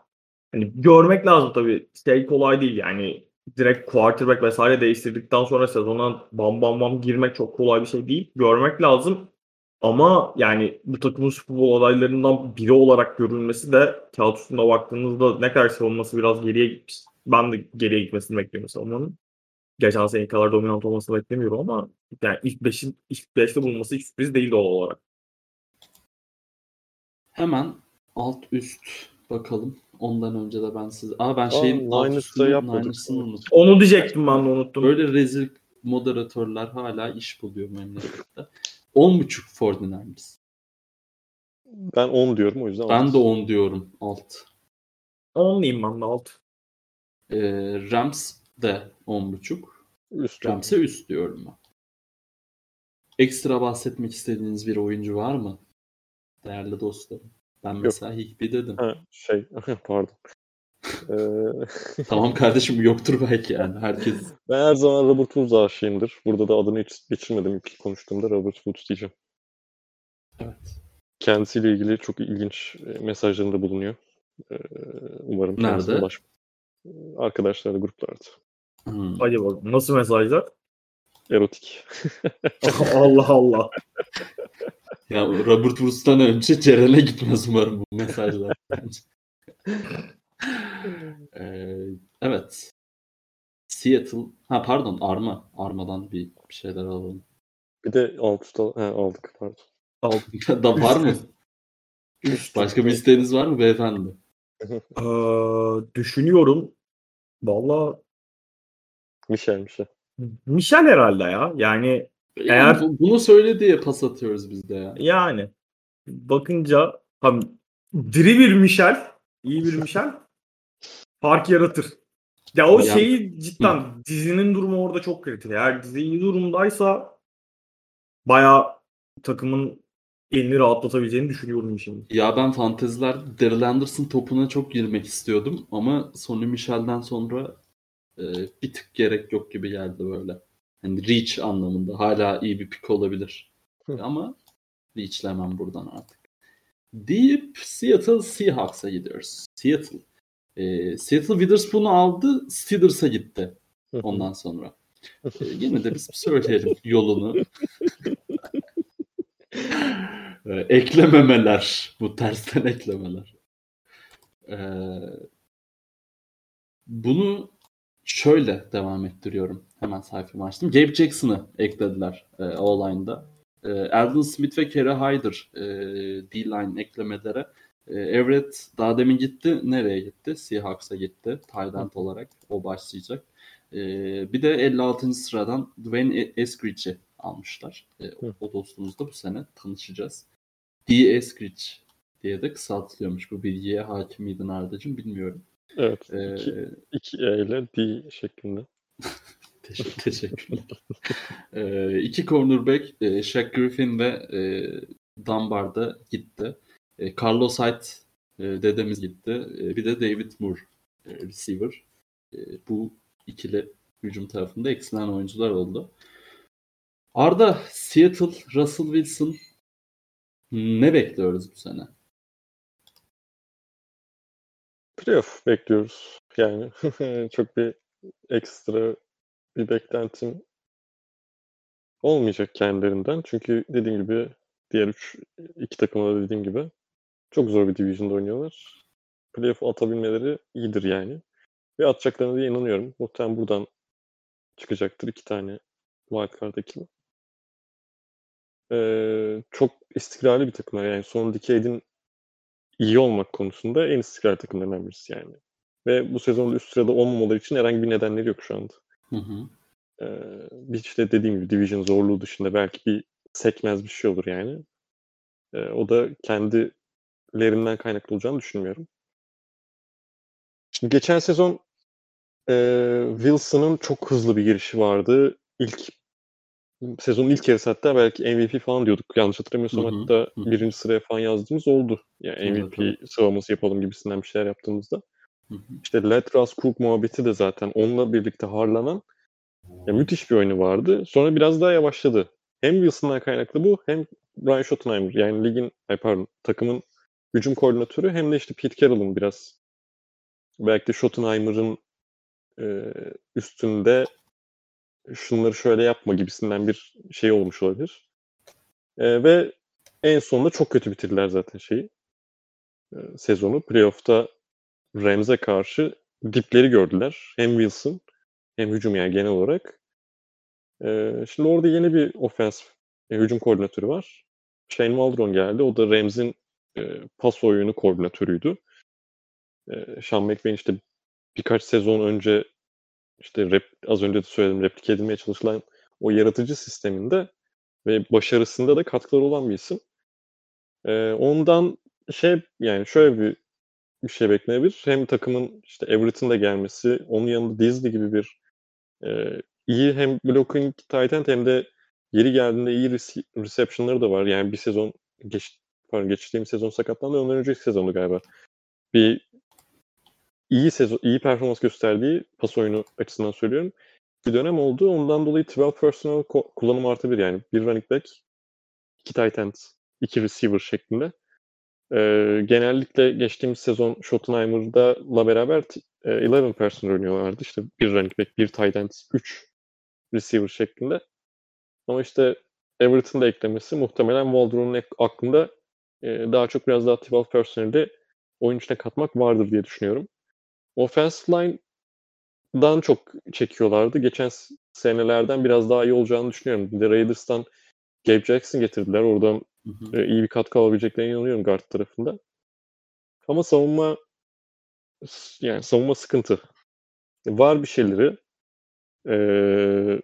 Hani görmek lazım tabii. Şey kolay değil yani. Direkt quarterback vesaire değiştirdikten sonra sezona bam bam bam girmek çok kolay bir şey değil. Görmek lazım. Ama yani bu takımın Super Bowl adaylarından biri olarak görülmesi de kağıt üstünde baktığınızda ne kadar savunması biraz geriye gitmiş. Ben de geriye gitmesini bekliyorum savunmanın. Geçen sene kadar dominant olmasını beklemiyorum ama yani ilk 5'in ilk 5'te bulunması hiç sürpriz değil doğal olarak. Hemen alt üst bakalım. Ondan önce de ben size... Aa ben şeyin alt üstünü, Niners'ını unuttum. Onu diyecektim ben de unuttum. Böyle rezil moderatörler hala iş buluyor memlekette. 10.5 49ers. Ben 10 diyorum o yüzden. Ben alt. de 10 diyorum alt. 10 diyeyim ben de alt. Ee, Rams de 10.5. Üst Rams'e üst diyorum ben. Ekstra bahsetmek istediğiniz bir oyuncu var mı? Değerli dostlarım. Ben Yok. mesela Higby dedim. Ha, şey pardon. ee... tamam kardeşim yoktur belki yani herkes. Ben her zaman Robert Woods aşığımdır. Burada da adını hiç geçirmedim ilk konuştuğumda Robert Woods diyeceğim. Evet. Kendisiyle ilgili çok ilginç e, mesajlarında bulunuyor. Ee, umarım Nerede? Ulaş... Arkadaşlarla gruplarda. Hmm. Hadi bakalım. Nasıl mesajlar? Erotik. Allah Allah. Ya Robert Woods'tan önce Ceren'e gitmez umarım bu mesajlar. ee, evet. Seattle. Ha pardon Arma. Arma'dan bir, bir şeyler alalım. Bir de alt üst al- he, aldık pardon. Aldık. da var mı? Başka bir isteğiniz var mı beyefendi? ee, düşünüyorum. Valla Michel Michel. Michel herhalde ya. Yani yani Eğer bunu söyle diye pas atıyoruz biz de ya. Yani bakınca tam diri bir Michel, iyi bir Michel fark yaratır. Ya o yani, şeyi cidden hı. dizinin durumu orada çok kritik. Eğer dizi iyi durumdaysa bayağı takımın elini rahatlatabileceğini düşünüyorum şimdi. Ya ben fantezilerde Daryl Anderson topuna çok girmek istiyordum ama Sonny Michel'den sonra e, bir tık gerek yok gibi geldi böyle. Yani reach anlamında hala iyi bir pick olabilir. Hı. Ama reachlemem buradan artık. Deyip Seattle Seahawks'a gidiyoruz. Seattle. Ee, Seattle Witherspoon'u aldı, Steelers'a gitti ondan sonra. Ee, yine de biz söyleyelim yolunu. Ee, eklememeler. Bu tersten eklemeler. Ee, bunu şöyle devam ettiriyorum. Hemen sayfamı açtım. Gabe Jackson'ı eklediler e, O-line'da. E, Aldon Smith ve Kerry Hyder e, D-line eklemelere. E, Everett daha demin gitti. Nereye gitti? Seahawks'a gitti. Tight olarak o başlayacak. E, bir de 56. sıradan Dwayne Eskridge'i almışlar. E, o, o dostumuzla bu sene tanışacağız. D. Eskridge diye de kısaltılıyormuş. Bu bilgiye hakim miydin Arda'cığım bilmiyorum. Evet. Ee, iki, iki E ile D şeklinde. Teşekkür, teşekkürler. ee, iki cornerback e, Shaq Griffin ve e, Dunbar da gitti. E, Carlos Hyde e, dedemiz gitti. E, bir de David Moore e, receiver. E, bu ikili hücum tarafında eksilen oyuncular oldu. Arda, Seattle, Russell Wilson ne bekliyoruz bu sene? Playoff bekliyoruz. Yani çok bir ekstra bir beklentim olmayacak kendilerinden. Çünkü dediğim gibi diğer üç iki takımda da dediğim gibi çok zor bir division'da oynuyorlar. Playoff atabilmeleri iyidir yani. Ve atacaklarına da inanıyorum. Muhtemelen buradan çıkacaktır iki tane wildcard ekibi. Ee, çok istikrarlı bir takımlar. Yani son decade'in iyi olmak konusunda en istikrarlı takımlarından birisi yani. Ve bu sezonda üst sırada olmamaları için herhangi bir nedenleri yok şu anda. Hı hı. Ee, işte dediğim gibi Division zorluğu dışında belki bir sekmez bir şey olur yani. Ee, o da kendilerinden kaynaklı olacağını düşünmüyorum. Şimdi geçen sezon e, Wilson'ın çok hızlı bir girişi vardı. İlk sezonun ilk yarısı hatta belki MVP falan diyorduk. Yanlış hatırlamıyorsam hı hı. hatta hı. birinci sıraya falan yazdığımız oldu. Yani MVP evet. sıralaması yapalım gibisinden bir şeyler yaptığımızda. Hı hı. İşte Let Russ Cook muhabbeti de zaten onunla birlikte harlanan ya müthiş bir oyunu vardı. Sonra biraz daha yavaşladı. Hem Wilson'dan kaynaklı bu hem Ryan Schottenheimer yani ligin ay pardon takımın hücum koordinatörü hem de işte Pete Carroll'ın biraz belki de Schottenheimer'ın e, üstünde şunları şöyle yapma gibisinden bir şey olmuş olabilir. E, ve en sonunda çok kötü bitirdiler zaten şeyi. E, sezonu. Playoff'ta Rams'e karşı dipleri gördüler. Hem Wilson hem hücum yani genel olarak. E, şimdi orada yeni bir ofens e, hücum koordinatörü var. Shane Waldron geldi. O da Rams'in e, pas oyunu koordinatörüydü. E, Sean McVay'in işte birkaç sezon önce işte rep, az önce de söyledim replike edilmeye çalışılan o yaratıcı sisteminde ve başarısında da katkıları olan bir isim. Ee, ondan şey yani şöyle bir bir şey beklenebilir. Hem takımın işte Everett'in gelmesi, onun yanında Disney gibi bir e, iyi hem blocking tight end hem de yeri geldiğinde iyi rece- reception'ları da var. Yani bir sezon geç, pardon, geçtiğim sezon sakatlandı. Ondan önceki sezondu galiba. Bir iyi sezon, iyi performans gösterdiği pas oyunu açısından söylüyorum. Bir dönem oldu. Ondan dolayı 12 personal kullanım artı bir yani. Bir running back, iki tight end, iki receiver şeklinde. Ee, genellikle geçtiğimiz sezon Schottenheimer'da beraber e, 11 person oynuyorlardı. İşte bir running back, bir tight end, 3 receiver şeklinde. Ama işte Everton'ın da eklemesi muhtemelen Waldron'un aklında e, daha çok biraz daha 12 personel'i oyun içine katmak vardır diye düşünüyorum. Offensive line'dan çok çekiyorlardı. Geçen senelerden biraz daha iyi olacağını düşünüyorum. Bir de Raiders'tan Gabe Jackson getirdiler. Oradan hı hı. E, iyi bir katkı alabileceklerine inanıyorum guard tarafında. Ama savunma yani savunma sıkıntı. Var bir şeyleri. Ee,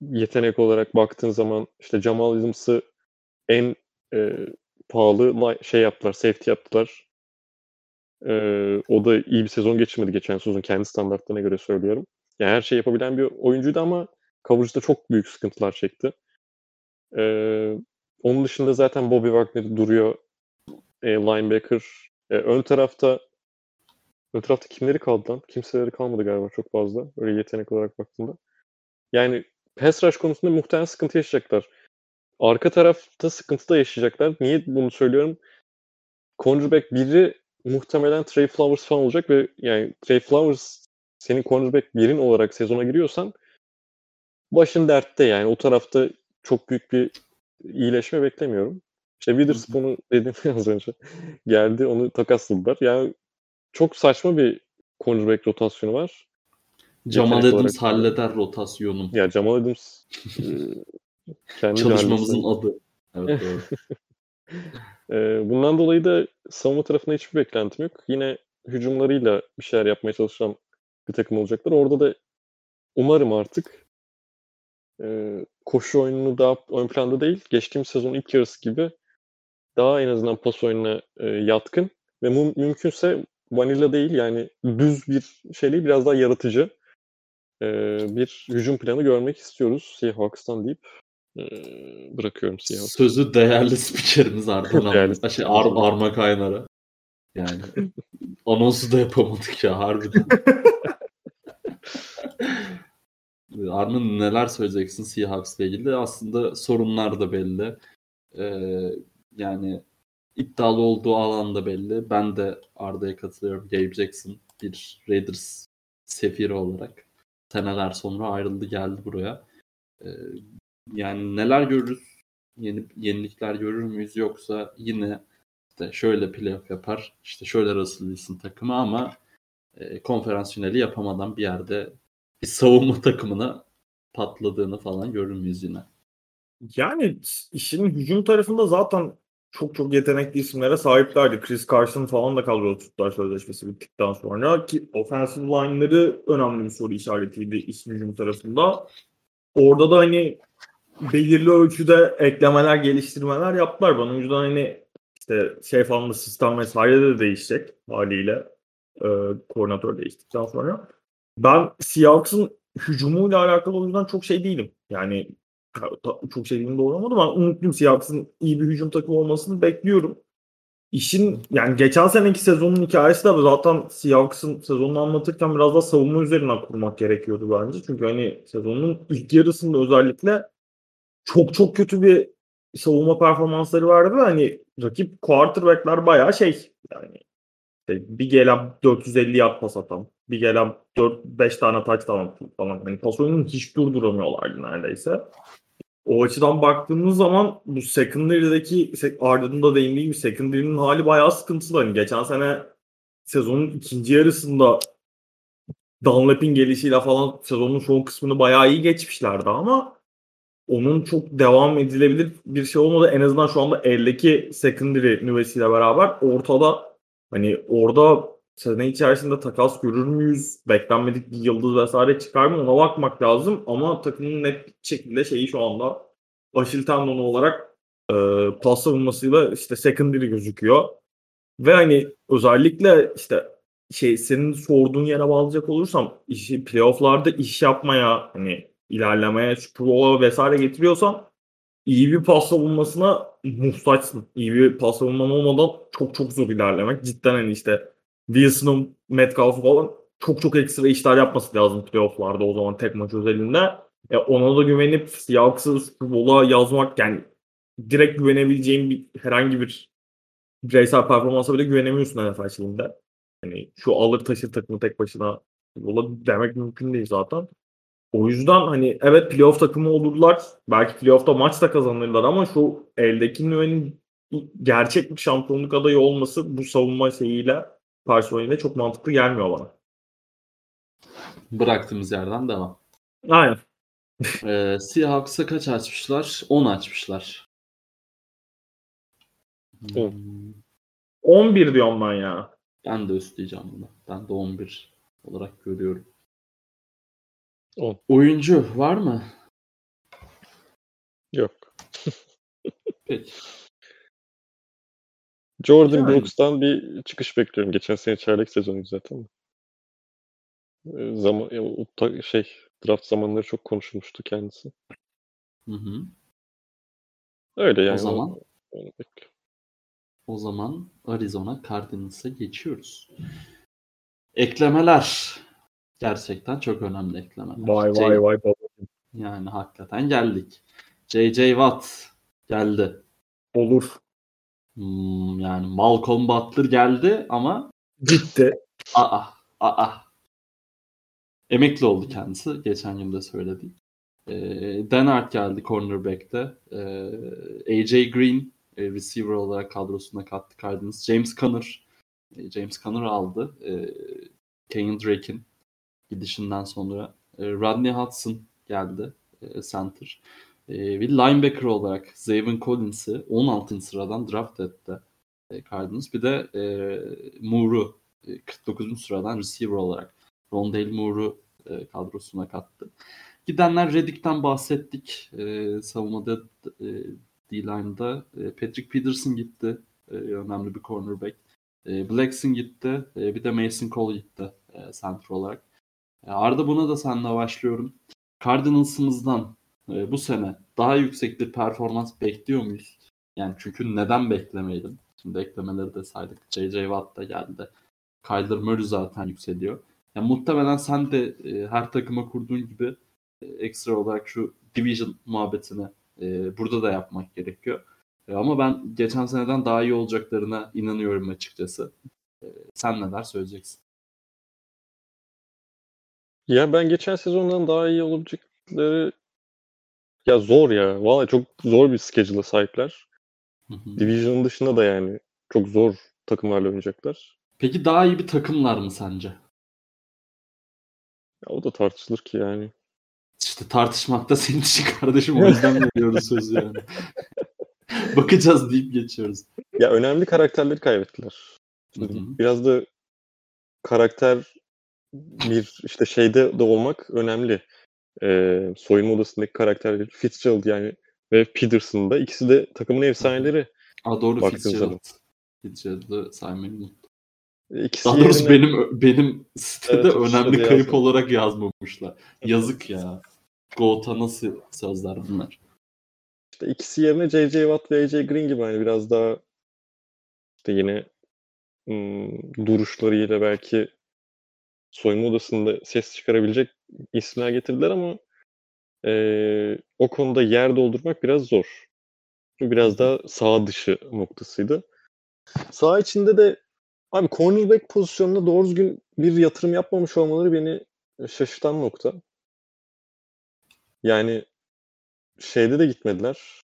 yetenek olarak baktığın zaman işte Jamal Williams'ı en e, pahalı şey yaptılar, safety yaptılar. Ee, o da iyi bir sezon geçirmedi geçen sezon kendi standartlarına göre söylüyorum. Yani her şey yapabilen bir oyuncuydu ama coverage'da çok büyük sıkıntılar çekti. Ee, onun dışında zaten Bobby Wagner duruyor. E, linebacker. E, ön tarafta ön tarafta kimleri kaldı lan? Kimseleri kalmadı galiba çok fazla. Öyle yetenek olarak baktığında. Yani pass rush konusunda muhtemelen sıkıntı yaşayacaklar. Arka tarafta sıkıntı da yaşayacaklar. Niye bunu söylüyorum? Cornerback biri muhtemelen Trey Flowers falan olacak ve yani Trey Flowers senin cornerback birin olarak sezona giriyorsan başın dertte yani. O tarafta çok büyük bir iyileşme beklemiyorum. İşte Witherspoon'u dedim az önce. Geldi onu takasladılar. Yani çok saçma bir cornerback rotasyonu var. Jamal Adams olarak- halleder rotasyonu. Ya Jamal Adams e, kendi Çalışmamızın adı. Evet doğru. E, bundan dolayı da savunma tarafında hiçbir beklentim yok. Yine hücumlarıyla bir şeyler yapmaya çalışan bir takım olacaklar. Orada da umarım artık e, koşu oyununu daha ön planda değil, geçtiğimiz sezon ilk yarısı gibi daha en azından pas oyununa e, yatkın ve mum- mümkünse vanilla değil yani düz bir şey biraz daha yaratıcı e, bir hücum planı görmek istiyoruz Seahawks'tan deyip bırakıyorum Seahawks. Sözü değerli spikerimiz Arda Değerli. Şey, Ar Arma Kaynar'a. Yani anonsu da yapamadık ya harbiden. Armin neler söyleyeceksin Seahawks'la ilgili? Aslında sorunlar da belli. Ee, yani iddialı olduğu alan da belli. Ben de Arda'ya katılıyorum. Gabe Jackson bir Raiders sefiri olarak seneler sonra ayrıldı geldi buraya. Ee, yani neler görürüz? Yeni yenilikler görür müyüz yoksa yine işte şöyle playoff yapar, işte şöyle Russell Wilson takımı ama e, konferans finali yapamadan bir yerde bir savunma takımına patladığını falan görür müyüz yine? Yani işin hücum tarafında zaten çok çok yetenekli isimlere sahiplerdi. Chris Carson falan da kadroda tuttular sözleşmesi bittikten sonra ki offensive line'ları önemli bir soru işaretiydi işin hücum tarafında. Orada da hani belirli ölçüde eklemeler, geliştirmeler yaptılar. Bana o yüzden hani işte şey falan da sistem vesaire de değişecek haliyle e, koordinatör değiştikten sonra. Ben Seahawks'ın hücumuyla alakalı o yüzden çok şey değilim. Yani çok şey değilim doğru ama umutluyum Seahawks'ın iyi bir hücum takımı olmasını bekliyorum. İşin yani geçen seneki sezonun hikayesi de zaten Seahawks'ın sezonunu anlatırken biraz daha savunma üzerinden kurmak gerekiyordu bence. Çünkü hani sezonun ilk yarısında özellikle çok çok kötü bir savunma performansları vardı hani rakip quarterback'ler bayağı şey yani işte bir gelen 450 yard pas atan, bir gelen 4-5 tane touchdown falan. Hani pas oyununu hiç durduramıyorlardı neredeyse. O açıdan baktığımız zaman bu secondary'deki Arda'nın da değindiği secondary'nin hali bayağı sıkıntılı. Hani geçen sene sezonun ikinci yarısında Dunlap'in gelişiyle falan sezonun çoğu kısmını bayağı iyi geçmişlerdi ama onun çok devam edilebilir bir şey olmadı. En azından şu anda eldeki secondary nüvesiyle beraber ortada hani orada sene içerisinde takas görür müyüz? Beklenmedik bir yıldız vesaire çıkar mı? Ona bakmak lazım. Ama takımın net şekilde şeyi şu anda Aşil tendonu olarak e, pas savunmasıyla işte secondary gözüküyor. Ve hani özellikle işte şey senin sorduğun yere bağlayacak olursam işi playofflarda iş yapmaya hani ilerlemeye Super Bowl'a vesaire getiriyorsan iyi bir pas savunmasına muhtaçsın. İyi bir pas savunman olmadan çok çok zor ilerlemek. Cidden hani işte Wilson'un Metcalf'ı falan çok çok ekstra işler yapması lazım playoff'larda o zaman tek maç özelinde. E ona da güvenip Seahawks'ı Super yazmak yani direkt güvenebileceğin bir herhangi bir bireysel performansa bile güvenemiyorsun NFL şeyinde. Hani şu alır taşır takımı tek başına yola demek mümkün değil zaten. O yüzden hani evet playoff takımı olurlar. Belki playoff'ta maç da kazanırlar ama şu eldeki Nüve'nin gerçek bir şampiyonluk adayı olması bu savunma şeyiyle personeliyle çok mantıklı gelmiyor bana. Bıraktığımız yerden devam. Aynen. Ee, Seahawks'a kaç açmışlar? 10 açmışlar. On. Hmm, 11 diyorum ben ya. Ben de üstleyeceğim bunu. Ben de 11 olarak görüyorum. 10. Oyuncu var mı? Yok. Peki. Jordan Yani. Brooks'tan bir çıkış bekliyorum. Geçen sene çeyrek sezonu zaten. Ee, Zaman, şey draft zamanları çok konuşulmuştu kendisi. Hı hı. Öyle yani. o zaman onu bekliyorum. o zaman Arizona Cardinals'a geçiyoruz. Eklemeler. Gerçekten çok önemli eklemeler. Vay J- vay vay baba. Yani hakikaten geldik. J.J. Watt geldi. Olur. Hmm, yani Malcolm Butler geldi ama Gitti. aa aa emekli oldu kendisi. Geçen gün de söyledik. E, Denard geldi cornerback'te. E, AJ Green e, receiver olarak kadrosuna kattı Cardinals. James Conner e, James Conner aldı. E, Kenyon Drake'in gidişinden sonra. E, Rodney Hudson geldi e, center. E, bir linebacker olarak Zayvon Collins'i 16. sıradan draft etti e, Cardinals. Bir de e, Moore'u e, 49. sıradan receiver olarak Rondale Moore'u e, kadrosuna kattı. Gidenler Reddick'ten bahsettik. E, savunmada e, D-line'da e, Patrick Peterson gitti. E, önemli bir cornerback. E, Blackson gitti. E, bir de Mason Cole gitti e, center olarak. Arda buna da seninle başlıyorum. Cardinals'ımızdan e, bu sene daha yüksek bir performans bekliyor muyuz? Yani çünkü neden beklemeyelim? Şimdi eklemeleri de saydık. J.J. Watt da geldi. Kyler Murray zaten yükseliyor. Yani muhtemelen sen de e, her takıma kurduğun gibi e, ekstra olarak şu division muhabbetini e, burada da yapmak gerekiyor. E, ama ben geçen seneden daha iyi olacaklarına inanıyorum açıkçası. E, sen neler söyleyeceksin? Ya ben geçen sezondan daha iyi olabilecekleri ya zor ya. Vallahi çok zor bir schedule'a sahipler. Hı dışında da yani çok zor takımlarla oynayacaklar. Peki daha iyi bir takımlar mı sence? Ya o da tartışılır ki yani. İşte tartışmakta senin için kardeşim o yüzden veriyoruz sözü yani. Bakacağız deyip geçiyoruz. Ya önemli karakterleri kaybettiler. Hı hı. Biraz da karakter bir işte şeyde de olmak önemli. Ee, soyunma odasındaki karakterleri Fitzgerald yani ve Peterson da ikisi de takımın efsaneleri. Aa, doğru Baktığın Fitzgerald. Fitzgerald'ı saymayı unuttum. İkisi Daha doğrusu yerine- benim benim sitede Evet, önemli kayıp yazdım. olarak yazmamışlar. Yazık ya. Goat'a nasıl sözler bunlar? İşte ikisi yerine J.J. Watt ve A.J. Green gibi hani biraz daha işte yine ım, duruşlarıyla belki soyunma odasında ses çıkarabilecek isimler getirdiler ama eee, o konuda yer doldurmak biraz zor. Bu biraz daha sağ dışı noktasıydı. Sağ içinde de abi cornerback pozisyonuna doğru düzgün bir yatırım yapmamış olmaları beni şaşırtan nokta. Yani şeyde de gitmediler.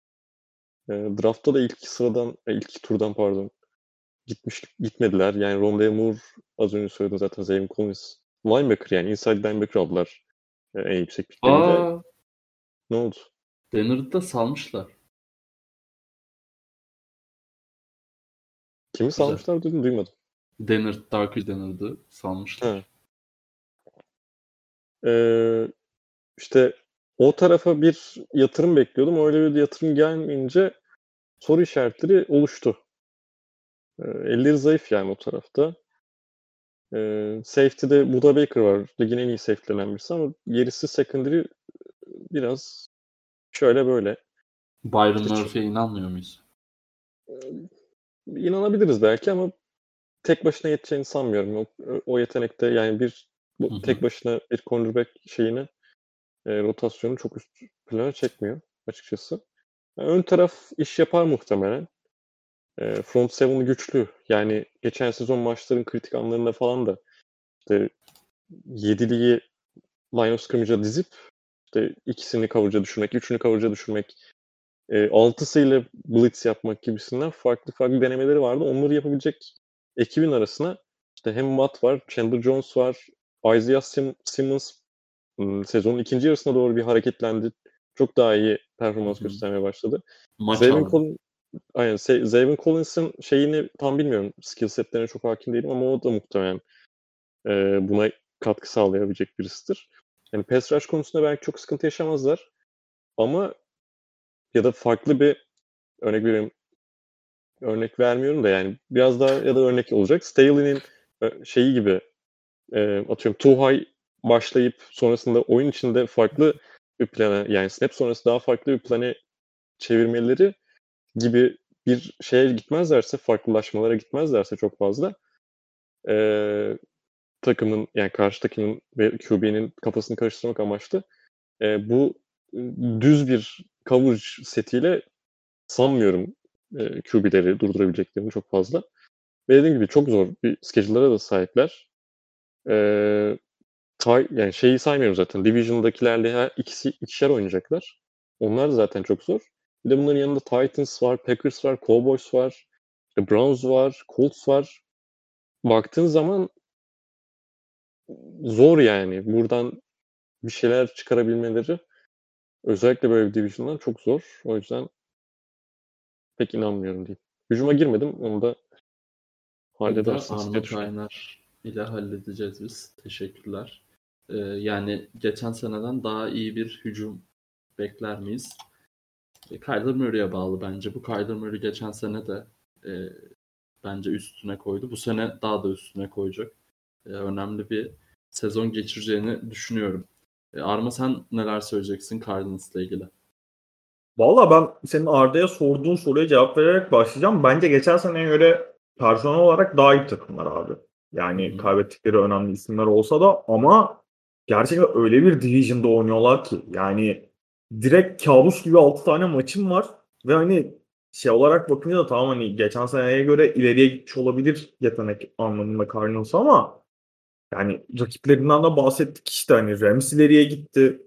E, draftta da ilk sıradan, e, ilk turdan pardon gitmiş gitmediler. Yani Rondale Moore az önce söyledim zaten Zayvon Collins linebacker yani inside linebacker aldılar e, en yüksek piklerinde. Ne oldu? Leonard'ı da salmışlar. Kimi salmışlar dedim duymadım. Leonard, Darkey Leonard'ı salmışlar. Ha. Ee, işte o tarafa bir yatırım bekliyordum. Öyle bir yatırım gelmeyince soru işaretleri oluştu. Ee, elleri zayıf yani o tarafta. Ee, safety'de Buda Baker var. Ligin en iyi safety'lerinden birisi ama gerisi secondary biraz şöyle böyle. Byron İşte- Murphy'ye inanmıyor muyuz? İnanabiliriz belki ama tek başına yeteceğini sanmıyorum. O, o yetenekte yani bir bu Hı hı. tek başına bir cornerback şeyini e, rotasyonu çok üst plana çekmiyor açıkçası. Yani ön taraf iş yapar muhtemelen. E, front seven'ı güçlü. Yani geçen sezon maçların kritik anlarında falan da işte yediliği line of scrimmage'a dizip işte ikisini coverage düşürmek, üçünü coverage düşürmek, e, altısıyla blitz yapmak gibisinden farklı farklı denemeleri vardı. Onları yapabilecek ekibin arasına işte hem Watt var, Chandler Jones var, Isaiah Sim- Simmons hmm, sezonun ikinci yarısına doğru bir hareketlendi. Çok daha iyi performans göstermeye başladı. Maç Zayvon aldı. Collins, aynen, Zayvon Collins'in şeyini tam bilmiyorum. Skill setlerine çok hakim değilim ama o da muhtemelen e, buna katkı sağlayabilecek birisidir. Yani pass rush konusunda belki çok sıkıntı yaşamazlar. Ama ya da farklı bir örnek vereyim. Örnek vermiyorum da yani biraz daha ya da örnek olacak. Staley'nin şeyi gibi e, atıyorum too high başlayıp sonrasında oyun içinde farklı bir plana yani snap sonrası daha farklı bir plana çevirmeleri gibi bir şeye gitmezlerse, farklılaşmalara gitmezlerse çok fazla e, takımın yani karşı takımın ve QB'nin kafasını karıştırmak amaçlı e, bu düz bir coverage setiyle sanmıyorum e, QB'leri durdurabileceklerini çok fazla. Ve dediğim gibi çok zor bir schedule'lara da sahipler. E, Tay, yani şeyi saymıyorum zaten. Division'dakilerle ikisi ikişer oynayacaklar. Onlar zaten çok zor. Bir de bunların yanında Titans var, Packers var, Cowboys var, işte Browns var, Colts var. Baktığın zaman zor yani. Buradan bir şeyler çıkarabilmeleri özellikle böyle bir division'dan çok zor. O yüzden pek inanmıyorum diyeyim. Hücuma girmedim. Onu da halledersiniz diye. Kaynar ile halledeceğiz biz. Teşekkürler. Ee, yani geçen seneden daha iyi bir hücum bekler miyiz? E, Kyler Murray'e bağlı bence. Bu Kyler Murray geçen sene de e, bence üstüne koydu. Bu sene daha da üstüne koyacak. E, önemli bir sezon geçireceğini düşünüyorum. E, Arma sen neler söyleyeceksin Cardinals'la ilgili? Valla ben senin Arda'ya sorduğun soruya cevap vererek başlayacağım. Bence geçen seneye göre personel olarak daha iyi takımlar abi. Yani Hı hı. kaybettikleri önemli isimler olsa da ama gerçekten öyle bir division'da oynuyorlar ki yani direkt kabus gibi 6 tane maçım var ve hani şey olarak bakınca da tamam hani geçen seneye göre ileriye gitmiş olabilir yetenek anlamında Cardinals ama yani rakiplerinden de bahsettik işte hani Rams ileriye gitti.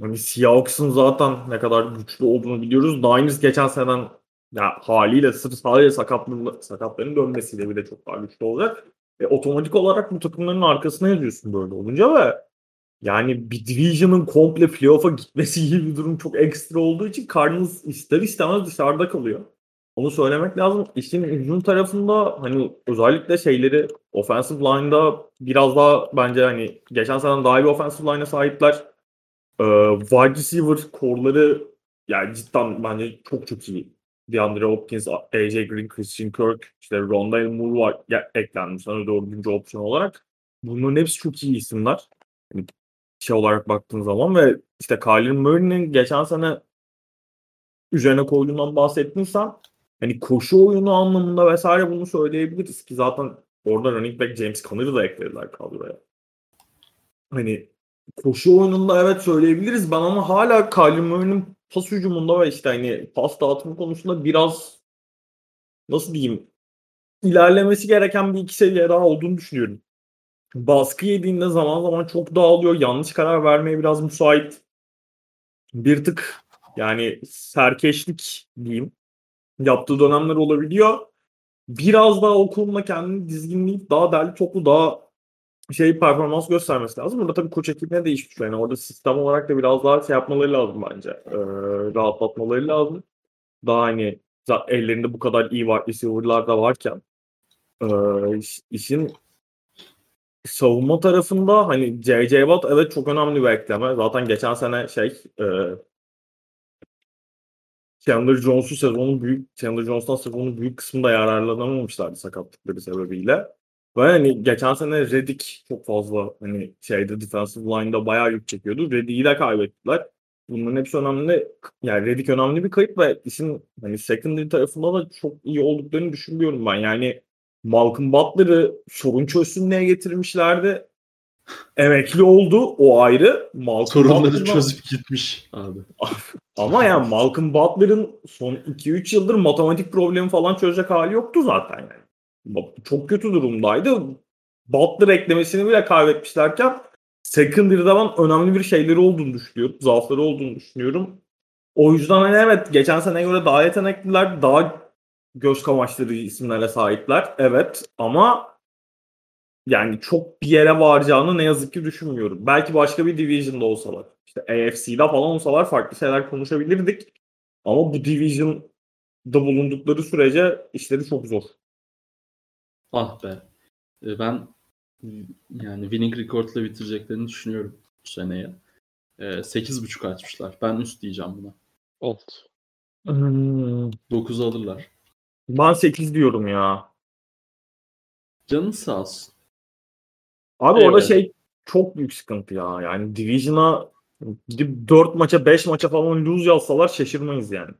Hani Seahawks'ın zaten ne kadar güçlü olduğunu biliyoruz. Niners geçen seneden ya haliyle sırf sadece sakatlığı, sakatların dönmesiyle bile çok daha güçlü olacak. E, otomatik olarak bu takımların arkasına yazıyorsun böyle olunca ve yani bir division'ın komple playoff'a gitmesi gibi bir durum çok ekstra olduğu için Cardinals ister istemez dışarıda kalıyor. Onu söylemek lazım. İşin hücum tarafında hani özellikle şeyleri offensive line'da biraz daha bence hani geçen sene daha iyi offensive line'a sahipler. Ee, wide receiver kore'ları yani cidden bence çok çok iyi. DeAndre Hopkins, AJ Green, Christian Kirk, işte Rondale Moore var ya, eklenmiş sana dördüncü opsiyon olarak. Bunların hepsi çok iyi isimler. Yani şey olarak baktığın zaman ve işte Kyler Murray'nin geçen sene üzerine koyduğundan bahsettin sen. Hani koşu oyunu anlamında vesaire bunu söyleyebiliriz ki zaten orada running back James Conner'ı da eklediler kadroya. Hani koşu oyununda evet söyleyebiliriz ben ama hala Kyler Murray'nin pas hücumunda ve işte hani pas dağıtımı konusunda biraz nasıl diyeyim ilerlemesi gereken bir iki seviye daha olduğunu düşünüyorum. Baskı yediğinde zaman zaman çok dağılıyor. Yanlış karar vermeye biraz müsait. Bir tık yani serkeşlik diyeyim. Yaptığı dönemler olabiliyor. Biraz daha o konuda kendini dizginleyip daha derli toplu daha şey performans göstermesi lazım. Burada tabii koç ekibine değişmiş. Yani orada sistem olarak da biraz daha şey yapmaları lazım bence. Ee, rahatlatmaları lazım. Daha hani ellerinde bu kadar iyi var receiver'lar da varken ee, iş- işin savunma tarafında hani J.J. Watt evet çok önemli bir ekleme. Zaten geçen sene şey e, Chandler Jones'u sezonun büyük Chandler Jones'tan sezonun büyük kısmında yararlanamamışlardı sakatlıkları sebebiyle. Ve hani geçen sene Redick çok fazla hani şeyde defensive line'da bayağı yük çekiyordu. Redick'i de kaybettiler. Bunların hepsi önemli. Yani Redick önemli bir kayıp ve işin hani secondary tarafında da çok iyi olduklarını düşünüyorum ben. Yani Malcolm Butler'ı sorun çözsün diye getirmişlerdi. Emekli oldu o ayrı. Malcolm Sorunları Butler'dan- çözüp gitmiş abi. ama yani Malcolm Butler'ın son 2-3 yıldır matematik problemi falan çözecek hali yoktu zaten yani. Çok kötü durumdaydı. Butler eklemesini bile kaybetmişlerken secondary'de ben önemli bir şeyleri olduğunu düşünüyorum. Zaafları olduğunu düşünüyorum. O yüzden hani evet geçen sene göre daha yetenekliler, daha göz kamaştırıcı isimlere sahipler. Evet ama yani çok bir yere varacağını ne yazık ki düşünmüyorum. Belki başka bir division'da olsalar. İşte AFC'de falan olsalar farklı şeyler konuşabilirdik. Ama bu division'da bulundukları sürece işleri çok zor. Ah be. E, Ben yani winning record'la bitireceklerini düşünüyorum bu seneye. E, 8.5 açmışlar. Ben üst diyeceğim buna. Oldu. 9 alırlar. Ben 8 diyorum ya. Canın sağ olsun. Abi Eyvallah. orada şey çok büyük sıkıntı ya. Yani Division'a gidip 4 maça 5 maça falan lose yazsalar şaşırmayız yani.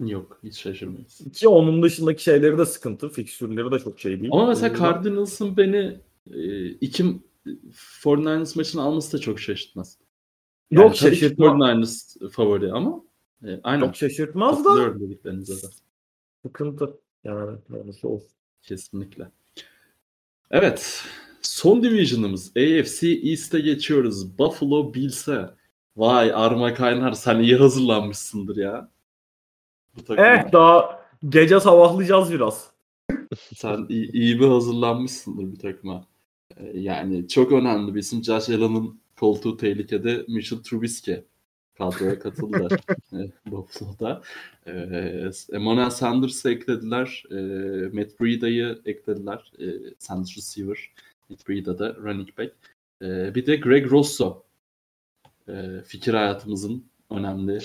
Yok hiç şaşırmayız. Ki onun dışındaki şeyleri de sıkıntı. Fikstürleri de çok şey değil. Ama mesela yüzden- Cardinals'ın beni e, iki 49ers maçını alması da çok şaşırtmaz. Yani Yok tabii ki şaşırtma. 49ers favori ama e, aynen. Yok şaşırtmaz da sıkıntı. Yani olsun. Kesinlikle. Evet. son division'ımız AFC East'e geçiyoruz. Buffalo Bills'e. Vay Arma Kaynar sen iyi hazırlanmışsındır ya. Bu takıma. Eh daha gece sabahlayacağız biraz. Sen iyi, iyi bir hazırlanmışsındır bir takıma. Ee, yani çok önemli bir isim. Josh Allen'ın koltuğu tehlikede. Mitchell Trubisky kadroya katıldı Buffalo'da. Ee, Emmanuel Sanders'ı eklediler. Ee, Matt Breda'yı eklediler. Ee, Sanders receiver. Matt Breda da running back. Ee, bir de Greg Rosso. Ee, fikir hayatımızın önemli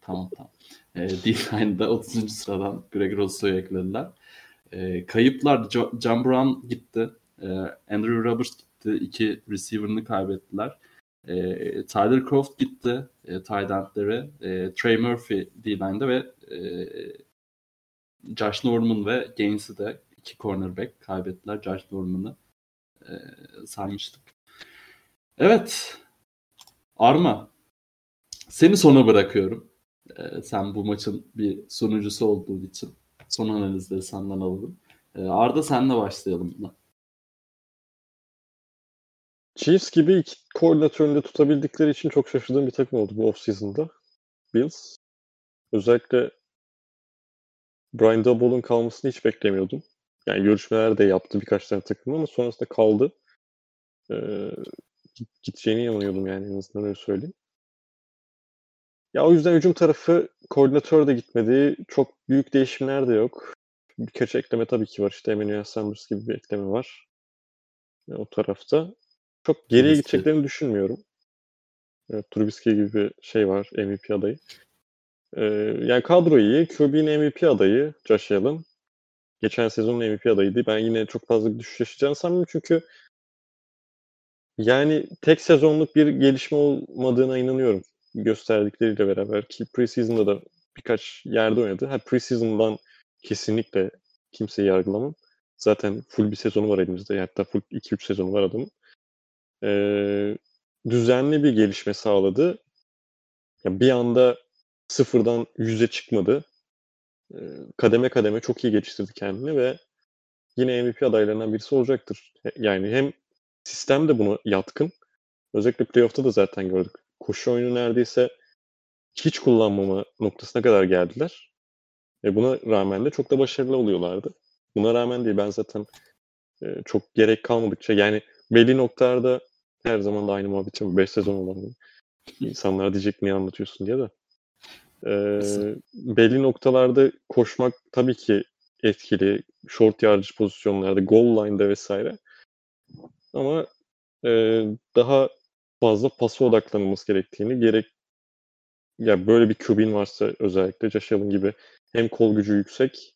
tamam tamam. Ee, D-Line'da 30. sıradan Greg Rosso'yu eklediler. Ee, kayıplar jo- John Brown gitti. Ee, Andrew Roberts gitti. İki receiver'ını kaybettiler. E, Tyler Croft gitti e, tight. E, Trey Murphy D-line'da ve e, Josh Norman ve Gaines'i de iki cornerback kaybettiler. Josh Norman'ı e, saymıştık. Evet. Arma. Seni sona bırakıyorum. E, sen bu maçın bir sonucusu olduğun için son analizleri senden alalım. E, Arda senle başlayalım buna. Chiefs gibi iki koordinatörünü de tutabildikleri için çok şaşırdığım bir takım oldu bu offseason'da. Bills. Özellikle Brian Daboll'un kalmasını hiç beklemiyordum. Yani görüşmeler de yaptı birkaç tane takım ama sonrasında kaldı. Ee, gideceğine inanıyordum yani en azından öyle söyleyeyim. Ya o yüzden hücum tarafı koordinatör de gitmedi. Çok büyük değişimler de yok. Birkaç ekleme tabii ki var. İşte Emmanuel Sanders gibi bir ekleme var. Yani o tarafta. Çok geriye Trubisky. gideceklerini düşünmüyorum. Evet, Trubisky gibi bir şey var MVP adayı. Ee, yani kadro iyi. QB'nin MVP adayı Josh Allen. Geçen sezonun MVP adayıydı. Ben yine çok fazla düşüş yaşayacağını sanmıyorum çünkü yani tek sezonluk bir gelişme olmadığına inanıyorum. Gösterdikleriyle beraber ki preseason'da da birkaç yerde oynadı. Ha preseason'dan kesinlikle kimseyi yargılamam. Zaten full bir sezonu var elimizde. Hatta full 2-3 sezonu var adamın e, düzenli bir gelişme sağladı. Ya bir anda sıfırdan yüze çıkmadı. E, kademe kademe çok iyi geliştirdi kendini ve yine MVP adaylarından birisi olacaktır. Yani hem sistem de buna yatkın. Özellikle playoff'ta da zaten gördük. Koşu oyunu neredeyse hiç kullanmama noktasına kadar geldiler. Ve buna rağmen de çok da başarılı oluyorlardı. Buna rağmen değil ben zaten e, çok gerek kalmadıkça yani belli noktalarda her zaman da aynı muhabbet yapıyor. 5 sezon olan insanlar diyecek niye anlatıyorsun diye de. Ee, belli noktalarda koşmak tabii ki etkili. Short yardage pozisyonlarda, goal line'da vesaire. Ama e, daha fazla pasa odaklanılması gerektiğini gerek ya böyle bir QB'in varsa özellikle Josh Allen gibi hem kol gücü yüksek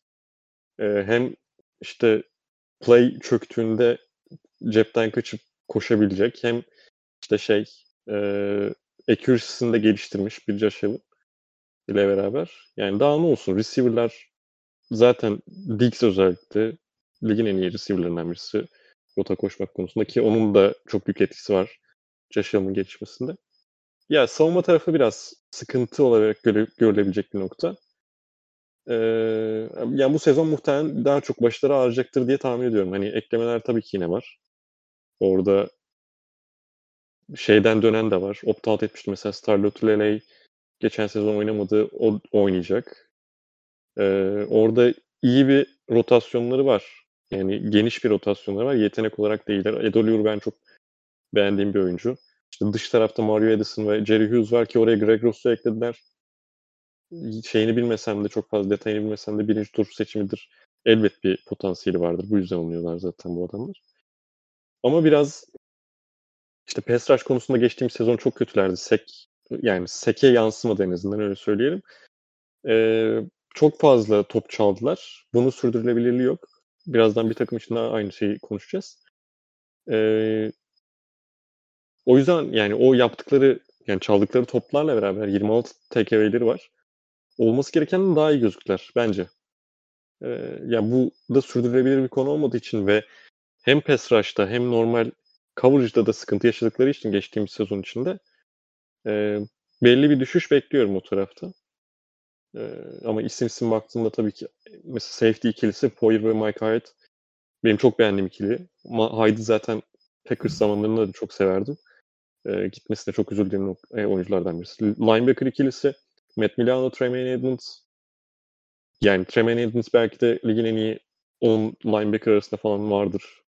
e, hem işte play çöktüğünde cepten kaçıp koşabilecek hem işte şey e, accuracy'sini de geliştirmiş bir Josh Allen ile beraber. Yani daha ne olsun receiver'lar zaten Diggs özellikle ligin en iyi receiver'larından birisi rota koşmak konusunda ki onun da çok büyük etkisi var Josh gelişmesinde. Ya savunma tarafı biraz sıkıntı olarak göre, görülebilecek bir nokta. Ee, yani bu sezon muhtemelen daha çok başları ağrıyacaktır diye tahmin ediyorum. Hani eklemeler tabii ki yine var. Orada şeyden dönen de var. Opt-out etmişti mesela Starlot Lele geçen sezon oynamadı. O oynayacak. Ee, orada iyi bir rotasyonları var. Yani geniş bir rotasyonları var. Yetenek olarak değiller. Edoliur ben çok beğendiğim bir oyuncu. İşte dış tarafta Mario Edison ve Jerry Hughes var ki oraya Greg Ross'u eklediler. Şeyini bilmesem de çok fazla detayını bilmesem de birinci tur seçimidir. Elbet bir potansiyeli vardır. Bu yüzden oynuyorlar zaten bu adamlar. Ama biraz işte rush konusunda geçtiğim sezon çok kötülerdi. Sek yani seke yansımadı en azından öyle söyleyelim. Ee, çok fazla top çaldılar. Bunun sürdürülebilirliği yok. Birazdan bir takım için daha aynı şeyi konuşacağız. Ee, o yüzden yani o yaptıkları yani çaldıkları toplarla beraber 26 TKV'leri var. Olması gereken daha iyi gözüktüler bence. Ee, yani bu da sürdürülebilir bir konu olmadığı için ve hem pass rush'ta hem normal coverage'da da sıkıntı yaşadıkları için geçtiğimiz sezon içinde e, belli bir düşüş bekliyorum o tarafta. E, ama isim isim baktığımda tabii ki mesela safety ikilisi Poyer ve Mike Hyatt benim çok beğendiğim ikili. Hyde'ı zaten Packers zamanlarında da çok severdim. E, gitmesine çok üzüldüğüm e, oyunculardan birisi. Linebacker ikilisi Matt Milano, Tremaine Edmonds. Yani Tremaine Edmonds belki de ligin en iyi 10 linebacker arasında falan vardır.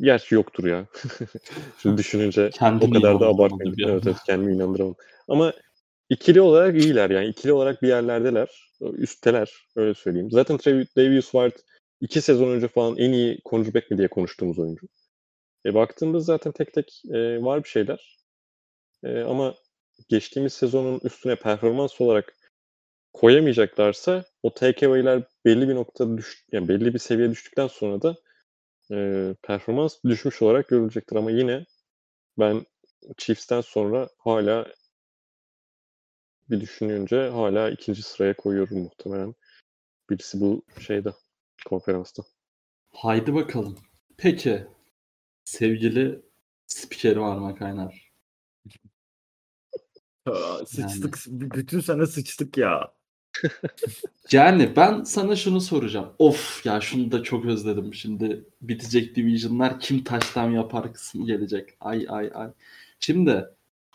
Gerçi yoktur ya. Şimdi düşününce Kendini o kadar da abartmayın. bir Evet, evet kendimi inandıramam. Ama ikili olarak iyiler yani. ikili olarak bir yerlerdeler. Üstteler. Öyle söyleyeyim. Zaten Trav- Davius Ward iki sezon önce falan en iyi cornerback mi diye konuştuğumuz oyuncu. E, baktığımda zaten tek tek e, var bir şeyler. E, ama geçtiğimiz sezonun üstüne performans olarak koyamayacaklarsa o takeaway'ler belli bir noktada düş yani belli bir seviye düştükten sonra da e, performans düşmüş olarak görülecektir ama yine ben Chiefs'ten sonra hala bir düşününce hala ikinci sıraya koyuyorum muhtemelen. Birisi bu şeyde konferansta. Haydi bakalım. Peki sevgili spikeri var Kaynar. Aa, Sıçtık. B- Bütün sene sıçtık ya. Yani ben sana şunu soracağım. Of ya şunu da çok özledim. Şimdi bitecek Division'lar kim taştan yapar kısmı gelecek. Ay ay ay. Şimdi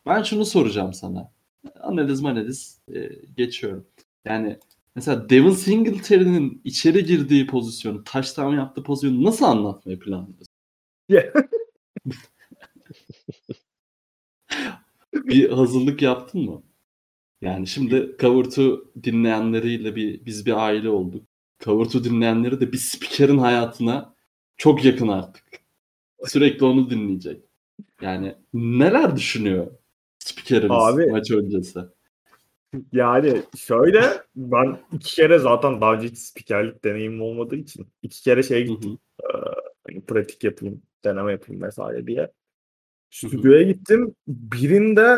ben şunu soracağım sana. Analiz manaliz e, geçiyorum. Yani mesela Devin Singletary'nin içeri girdiği pozisyonu, taştan yaptığı pozisyonu nasıl anlatmayı planlıyorsun? Ya. bir hazırlık yaptın mı? Yani şimdi 2 dinleyenleriyle bir biz bir aile olduk. 2 dinleyenleri de bir spikerin hayatına çok yakın artık. Sürekli onu dinleyecek. Yani neler düşünüyor spikerimiz Abi- maç öncesi? Yani şöyle ben iki kere zaten daha önce hiç spikerlik deneyimim olmadığı için iki kere şey Hı gittim. hı. Hani pratik yapayım, deneme yapayım vesaire diye. Stüdyoya gittim. Birinde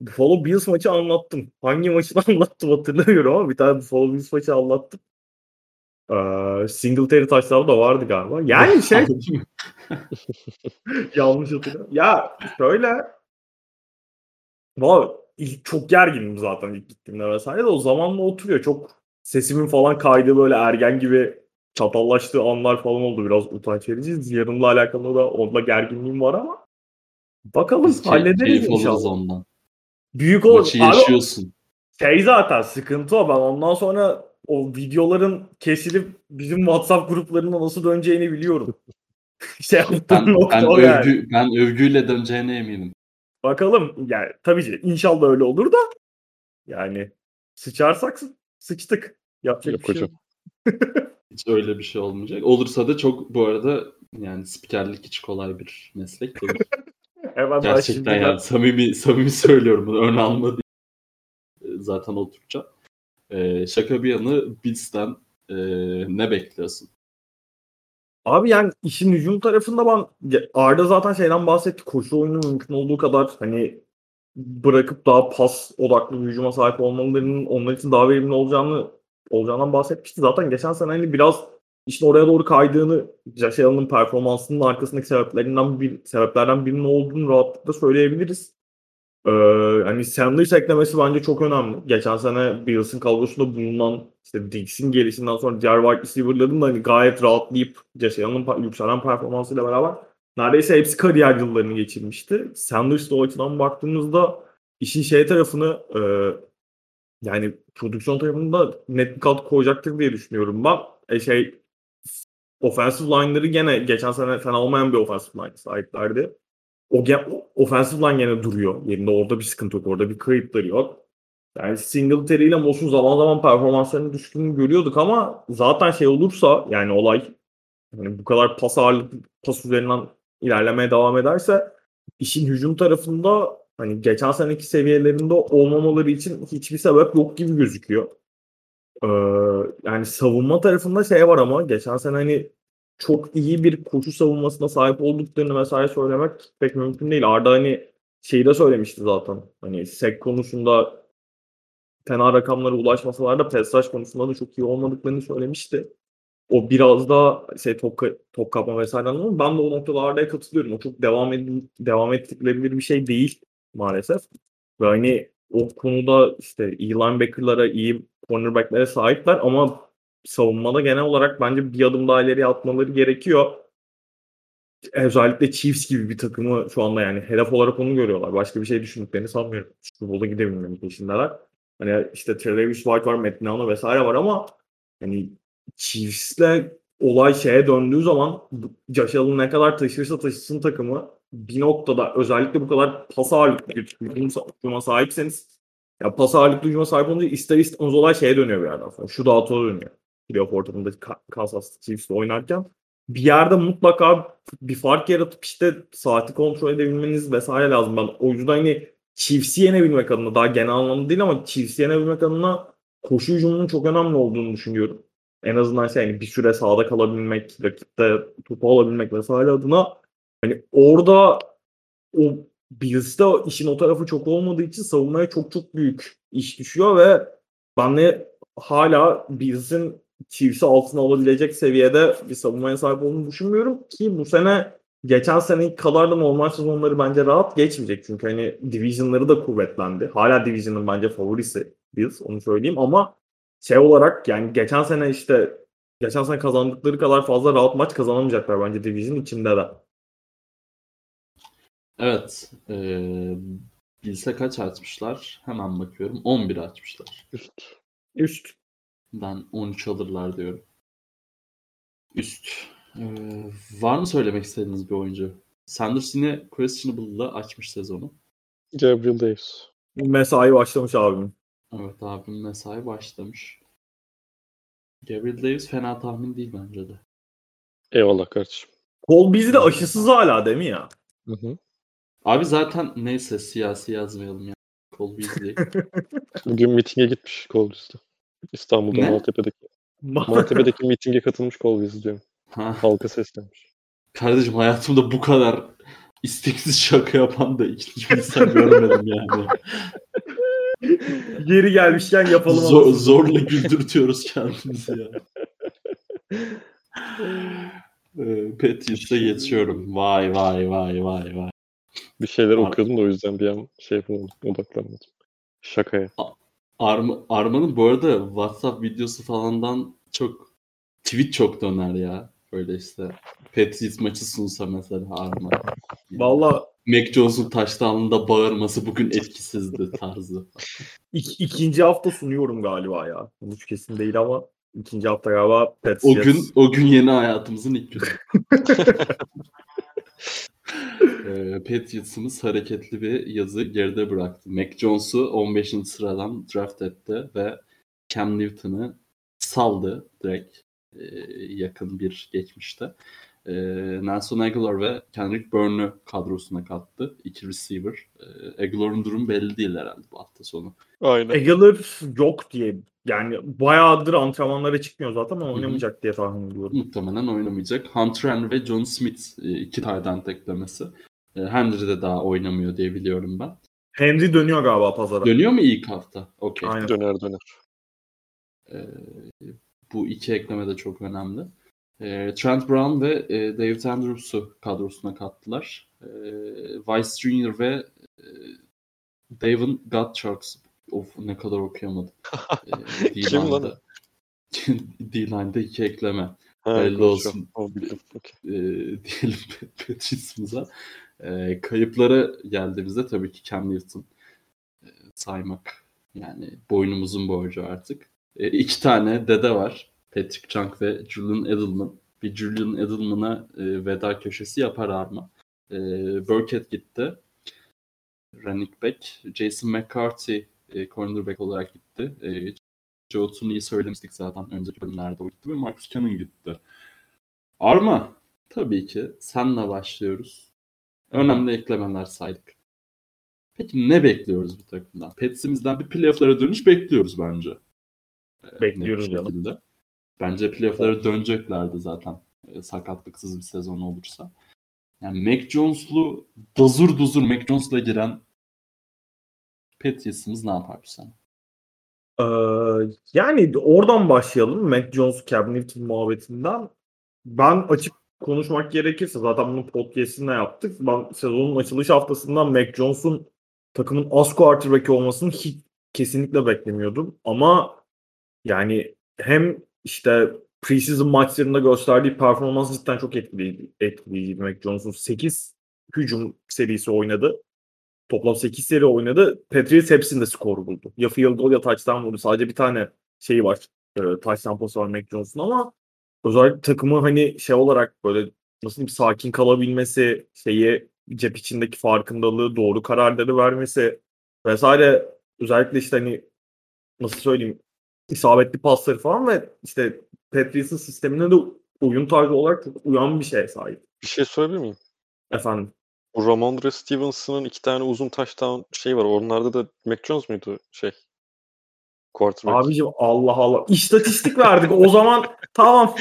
Buffalo Bills maçı anlattım. Hangi maçını anlattım hatırlamıyorum ama bir tane Buffalo Bills maçı anlattım. Ee, Singletary taşları da vardı galiba. Yani şey yanlış hatırlıyorum. Ya şöyle Valla ilk çok gerginim zaten ilk gittiğimde vesaire de o zamanla oturuyor. Çok sesimin falan kaydı böyle ergen gibi çatallaştığı anlar falan oldu. Biraz utanç verici. Yarınla alakalı da onunla gerginliğim var ama bakalım Biz key- hallederiz keyif inşallah. ondan. Büyük olur. Maçı Abi, yaşıyorsun. şey zaten sıkıntı o. Ben ondan sonra o videoların kesilip bizim WhatsApp gruplarına nasıl döneceğini biliyorum. şey yaptığım Ben, nokta ben, o yani. övgü, ben övgüyle döneceğine eminim. Bakalım yani tabii ki inşallah öyle olur da yani sıçarsak sı- sıçtık. Yapacak Yok bir şey hocam. yok. Hiç öyle bir şey olmayacak. Olursa da çok bu arada yani spikerlik hiç kolay bir meslek değil. Hemen Gerçekten yani samimi samimi söylüyorum bunu ön alma değil. Ee, Zaten oturacağım. Ee, şaka bir yanı Bills'ten ee, ne bekliyorsun? Abi yani işin hücum tarafında ben Arda zaten şeyden bahsetti. Koşu oyunu mümkün olduğu kadar hani bırakıp daha pas odaklı bir hücuma sahip olmalarının onlar için daha verimli olacağını olacağından bahsetmişti. Zaten geçen sene hani biraz işin oraya doğru kaydığını Josh Allen'ın performansının arkasındaki sebeplerinden bir sebeplerden birinin olduğunu rahatlıkla söyleyebiliriz. Ee, hani Sanders eklemesi bence çok önemli. Geçen sene Bills'in kadrosunda bulunan işte Diggs'in gelişinden sonra diğer wide receiver'ların da hani gayet rahatlayıp Josh Allen'ın yükselen performansıyla beraber neredeyse hepsi kariyer yıllarını geçirmişti. Sanders o açıdan baktığımızda işin şey tarafını e, yani prodüksiyon tarafında net bir katkı koyacaktır diye düşünüyorum ben. E şey offensive line'ları gene geçen sene fena olmayan bir offensive line sahiplerdi. O, offensive line gene duruyor. Yerinde orada bir sıkıntı yok. Orada bir kayıpları yok. Yani Singletary ile Moss'un zaman zaman performanslarının düştüğünü görüyorduk ama zaten şey olursa yani olay hani bu kadar pas ağırlıklı pas üzerinden ilerlemeye devam ederse işin hücum tarafında hani geçen seneki seviyelerinde olmamaları için hiçbir sebep yok gibi gözüküyor. Ee, yani savunma tarafında şey var ama geçen sene hani çok iyi bir koşu savunmasına sahip olduklarını vesaire söylemek pek mümkün değil. Arda hani şeyi de söylemişti zaten. Hani sek konusunda fena rakamlara ulaşmasalar da rush konusunda da çok iyi olmadıklarını söylemişti. O biraz da şey top, top kapma vesaire ama ben de o noktada Arda'ya katılıyorum. O çok devam edil devam ettirilebilir bir şey değil maalesef. Ve hani o konuda işte iyi linebacker'lara, iyi cornerback'lere sahipler ama savunmada genel olarak bence bir adım daha ileriye atmaları gerekiyor. özellikle Chiefs gibi bir takımı şu anda yani hedef olarak onu görüyorlar. Başka bir şey düşündüklerini sanmıyorum. Super Bowl'a gidebilmenin peşindeler. Hani işte Travis White var, Matt Milano vesaire var ama hani Chiefs'le olay şeye döndüğü zaman Josh ne kadar taşırsa taşısın takımı bir noktada özellikle bu kadar pas ağırlıklı bir hücuma sahipseniz ya pas ağırlıklı hücuma sahip olunca ister istemez olay şeye dönüyor bir yerden sonra. Şu dağıtıma dönüyor. Playoff ortamında Kansas Chiefs'le oynarken bir yerde mutlaka bir fark yaratıp işte saati kontrol edebilmeniz vesaire lazım. Ben o yüzden hani Chiefs'i yenebilmek adına daha genel anlamda değil ama Chiefs'i yenebilmek adına koşu hücumunun çok önemli olduğunu düşünüyorum. En azından şey yani bir süre sahada kalabilmek, rakipte topu alabilmek vesaire adına hani orada o Bills'te işin o tarafı çok olmadığı için savunmaya çok çok büyük iş düşüyor ve ben de hala Bills'in Chiefs'i altına alabilecek seviyede bir savunmaya sahip olduğunu düşünmüyorum ki bu sene geçen sene kadar da normal sezonları bence rahat geçmeyecek. Çünkü hani divisionları da kuvvetlendi. Hala division'ın bence favorisi Bills onu söyleyeyim ama şey olarak yani geçen sene işte geçen sene kazandıkları kadar fazla rahat maç kazanamayacaklar bence division içinde de. Evet. Ee, Bills'e kaç açmışlar? Hemen bakıyorum. 11 açmışlar. Üst. Üst. Ben 13 alırlar diyorum. Üst. Ee, var mı söylemek istediğiniz bir oyuncu? Sanders yine questionable'la açmış sezonu. Gabriel Davis. Mesai başlamış abim. Evet abim mesai başlamış. Gabriel Davis fena tahmin değil bence de. Eyvallah kardeşim. Kol bizi de aşısız hala değil mi ya? Hı hı. Abi zaten neyse siyasi yazmayalım ya. Kol Beasley. Bugün mitinge gitmiş Colbins'te. İstanbul'da Ne? Maltepe'deki. Maltepe'deki mitinge katılmış Colbins diyorum. ha. Halka seslenmiş. Kardeşim hayatımda bu kadar isteksiz şaka yapan da ikinci bir insan görmedim yani. Geri gelmişken yapalım. Zor, zorla güldürtüyoruz kendimizi ya. Ee, Patriots'a geçiyorum. Vay vay vay vay vay. Bir şeyler Ar- okuyordum da o yüzden bir an şey yapamadım. Odaklanmadım. Şakaya. Arma, Arman'ın bu arada WhatsApp videosu falandan çok tweet çok döner ya. Böyle işte Patriots maçı sunsa mesela Arma. Valla Mac Jones'un taştanında bağırması bugün etkisizdi tarzı. ik- ikinci hafta sunuyorum galiba ya. Hiç kesin değil ama ikinci hafta galiba Pets O gün o gün yeni hayatımızın ilk günü. Ee, Patriots'ımız hareketli bir yazı geride bıraktı. Mac Jones'u 15. sıradan draft etti ve Cam Newton'ı saldı direkt e, yakın bir geçmişte. E, Nelson Aguilar ve Kendrick Bourne'u kadrosuna kattı. İki receiver. E, Aguilar'ın durumu belli değil herhalde bu hafta sonu. Aynen. Egeler yok diye yani bayağıdır antrenmanlara çıkmıyor zaten ama oynamayacak diye tahmin ediyorum. Muhtemelen oynamayacak. Hunter Henry ve John Smith e, iki tight end eklemesi. E, Henry de daha oynamıyor diye biliyorum ben. Henry dönüyor galiba pazara. Dönüyor mu ilk hafta? Okey. Aynen. Döner döner. Ee, bu iki ekleme de çok önemli. Ee, Trent Brown ve e, David Andrews'u kadrosuna kattılar. Ee, Vice Jr. ve e, Davin Gottschalks of ne kadar okuyamadım. Ee, Kim lan D-line'da iki ekleme. Ha, Hayırlı olsun. Ee, diyelim Patriots'ımıza. Ee, kayıplara geldiğimizde tabii ki Cam Newton e, saymak yani boynumuzun borcu artık. E, iki tane dede var. Patrick Chung ve Julian Edelman. Bir Julian Edelman'a e, veda köşesi yapar Arma. E, Burkett gitti. Running back. Jason McCarthy e, cornerback olarak gitti. E, Joe Tooney'i söylemiştik zaten önceki bölümlerde o gitti ve Marcus Cannon gitti. Arma tabii ki senle başlıyoruz. Önemli eklemeler saydık. Peki ne bekliyoruz bu takımdan? Pets'imizden bir playoff'lara dönüş bekliyoruz bence. Ee, Bekliyoruz canım. Bence playoff'lara döneceklerdi zaten. e, sakatlıksız bir sezon olursa. Yani Mac Jones'lu dazur duzur Mac Jones'la giren Patriots'ımız ne yapar bu sene? Ee, yani oradan başlayalım. Mac Jones, Cam Newton muhabbetinden. Ben açık konuşmak gerekirse zaten bunu podcast'inde yaptık. Ben sezonun açılış haftasından Mac Jones'un takımın az quarterback olmasını hiç kesinlikle beklemiyordum. Ama yani hem işte preseason maçlarında gösterdiği performans cidden çok etkileyici. etkileyiciydi. Mac Jones'un 8 hücum serisi oynadı. Toplam 8 seri oynadı. Patriots hepsinde skor buldu. Ya field goal ya touchdown buldu. Sadece bir tane şeyi var. E, touchdown pası var Mac Jones'un ama özellikle takımı hani şey olarak böyle nasıl diyeyim sakin kalabilmesi, şeyi cep içindeki farkındalığı, doğru kararları vermesi vesaire özellikle işte hani nasıl söyleyeyim isabetli pasları falan ve işte Patriots'ın sistemine de oyun tarzı olarak çok uyan bir şeye sahip. Bir şey sorabilir miyim? Efendim. Bu Ramondre Stevenson'ın iki tane uzun touchdown şey var. Onlarda da Mac Jones muydu şey? Quarterback. Abicim Allah Allah. İstatistik verdik. O zaman tamam.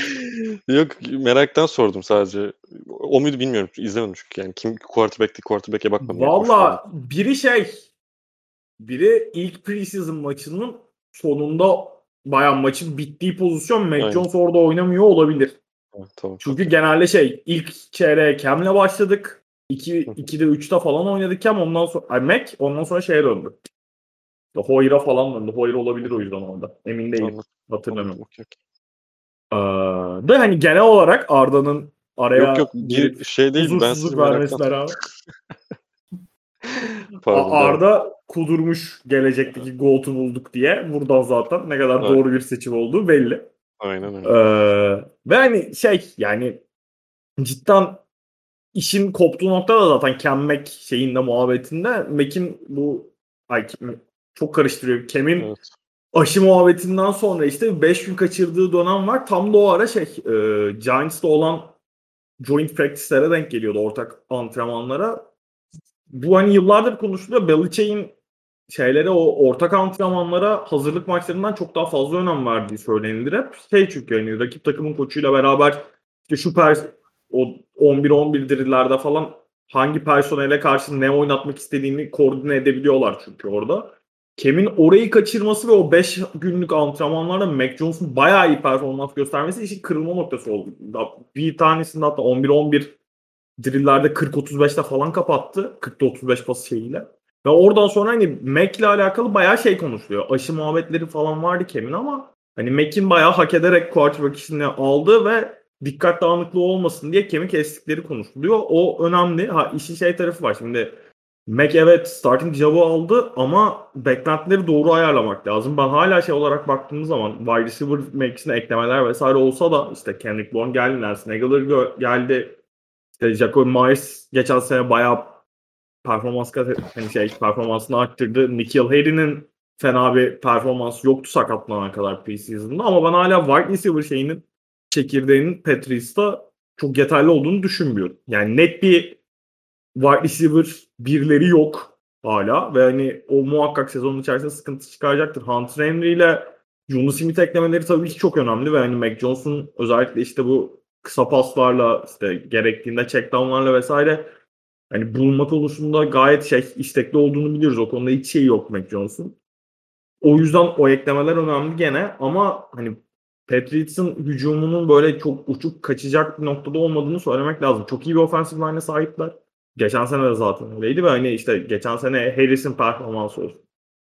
Yok meraktan sordum sadece. O muydu bilmiyorum. İzlemedim çünkü yani. Kim quarterback'ti quarterback'e bakmadım. Valla biri şey biri ilk preseason maçının sonunda bayağı maçın bittiği pozisyon Mac Aynen. Jones orada oynamıyor olabilir. Ha, tamam. Çünkü genelde şey ilk çeyreğe Cam'le başladık. 2 2'de 3'te falan oynadık Cam ondan sonra ay Mac ondan sonra şeye döndü. İşte Hoyer'a falan döndü. Hoyer olabilir o yüzden orada. Emin değilim. Anladım, Hatırlamıyorum. okey. Ee, da hani genel olarak Arda'nın araya Yok yok bir şey değil. Ben huzursuzluk sizi vermesi beraber. Pardon, Arda kudurmuş gelecekteki GOAT'u bulduk diye. Buradan zaten ne kadar Evet. doğru bir seçim olduğu belli. Aynen öyle. Ee, ve hani şey yani cidden işin koptuğu nokta da zaten Cam Mac şeyinde muhabbetinde Mac'in bu ay, çok karıştırıyor. Cam'in Evet. aşı muhabbetinden sonra işte 5 gün kaçırdığı dönem var. Tam da o ara şey e, Giants'ta olan joint practice'lere denk geliyordu ortak antrenmanlara. Bu hani yıllardır konuşuluyor. Belichick'in şeylere o ortak antrenmanlara hazırlık maçlarından çok daha fazla önem verdiği söylenilir hep. Şey çünkü hani rakip takımın koçuyla beraber işte şu pers o 11-11 dirillerde falan hangi personele karşı ne oynatmak istediğini koordine edebiliyorlar çünkü orada. Kem'in orayı kaçırması ve o 5 günlük antrenmanlarda Mac Jones'un bayağı iyi performans göstermesi işin kırılma noktası oldu. Bir tanesinde hatta 11-11 drillerde 40-35'te falan kapattı. 40'ta 35 pas şeyiyle. Ve oradan sonra hani Mac'le alakalı bayağı şey konuşuluyor. Aşı muhabbetleri falan vardı Kem'in ama hani Mac'in bayağı hak ederek quarterback işini aldı ve dikkat dağınıklığı olmasın diye kemik kestikleri konuşuluyor. O önemli. Ha işin şey tarafı var. Şimdi Mac evet starting job'u aldı ama beklentileri doğru ayarlamak lazım. Ben hala şey olarak baktığımız zaman wide receiver mevkisine eklemeler vesaire olsa da işte Kendrick Bourne geldi, Nelson Aguilar geldi. İşte Jacob Myers geçen sene bayağı performans hani şey performansını arttırdı. Nikhil Harry'nin fena bir performans yoktu sakatlanana kadar preseason'da ama ben hala wide receiver şeyinin çekirdeğinin Patrice'da çok yeterli olduğunu düşünmüyorum. Yani net bir wide receiver birleri yok hala ve hani o muhakkak sezonun içerisinde sıkıntı çıkaracaktır. Hunter Henry ile Yunus Smith eklemeleri tabii ki çok önemli ve hani Mac Jones'un özellikle işte bu kısa paslarla işte gerektiğinde checkdownlarla vesaire hani bulunma konusunda gayet şey istekli olduğunu biliyoruz. O konuda hiç şey yok Mac Jones'un. O yüzden o eklemeler önemli gene ama hani Patriots'ın hücumunun böyle çok uçup kaçacak bir noktada olmadığını söylemek lazım. Çok iyi bir offensive line'e sahipler. Geçen sene de zaten öyleydi ve hani işte geçen sene Harris'in performansı olsun.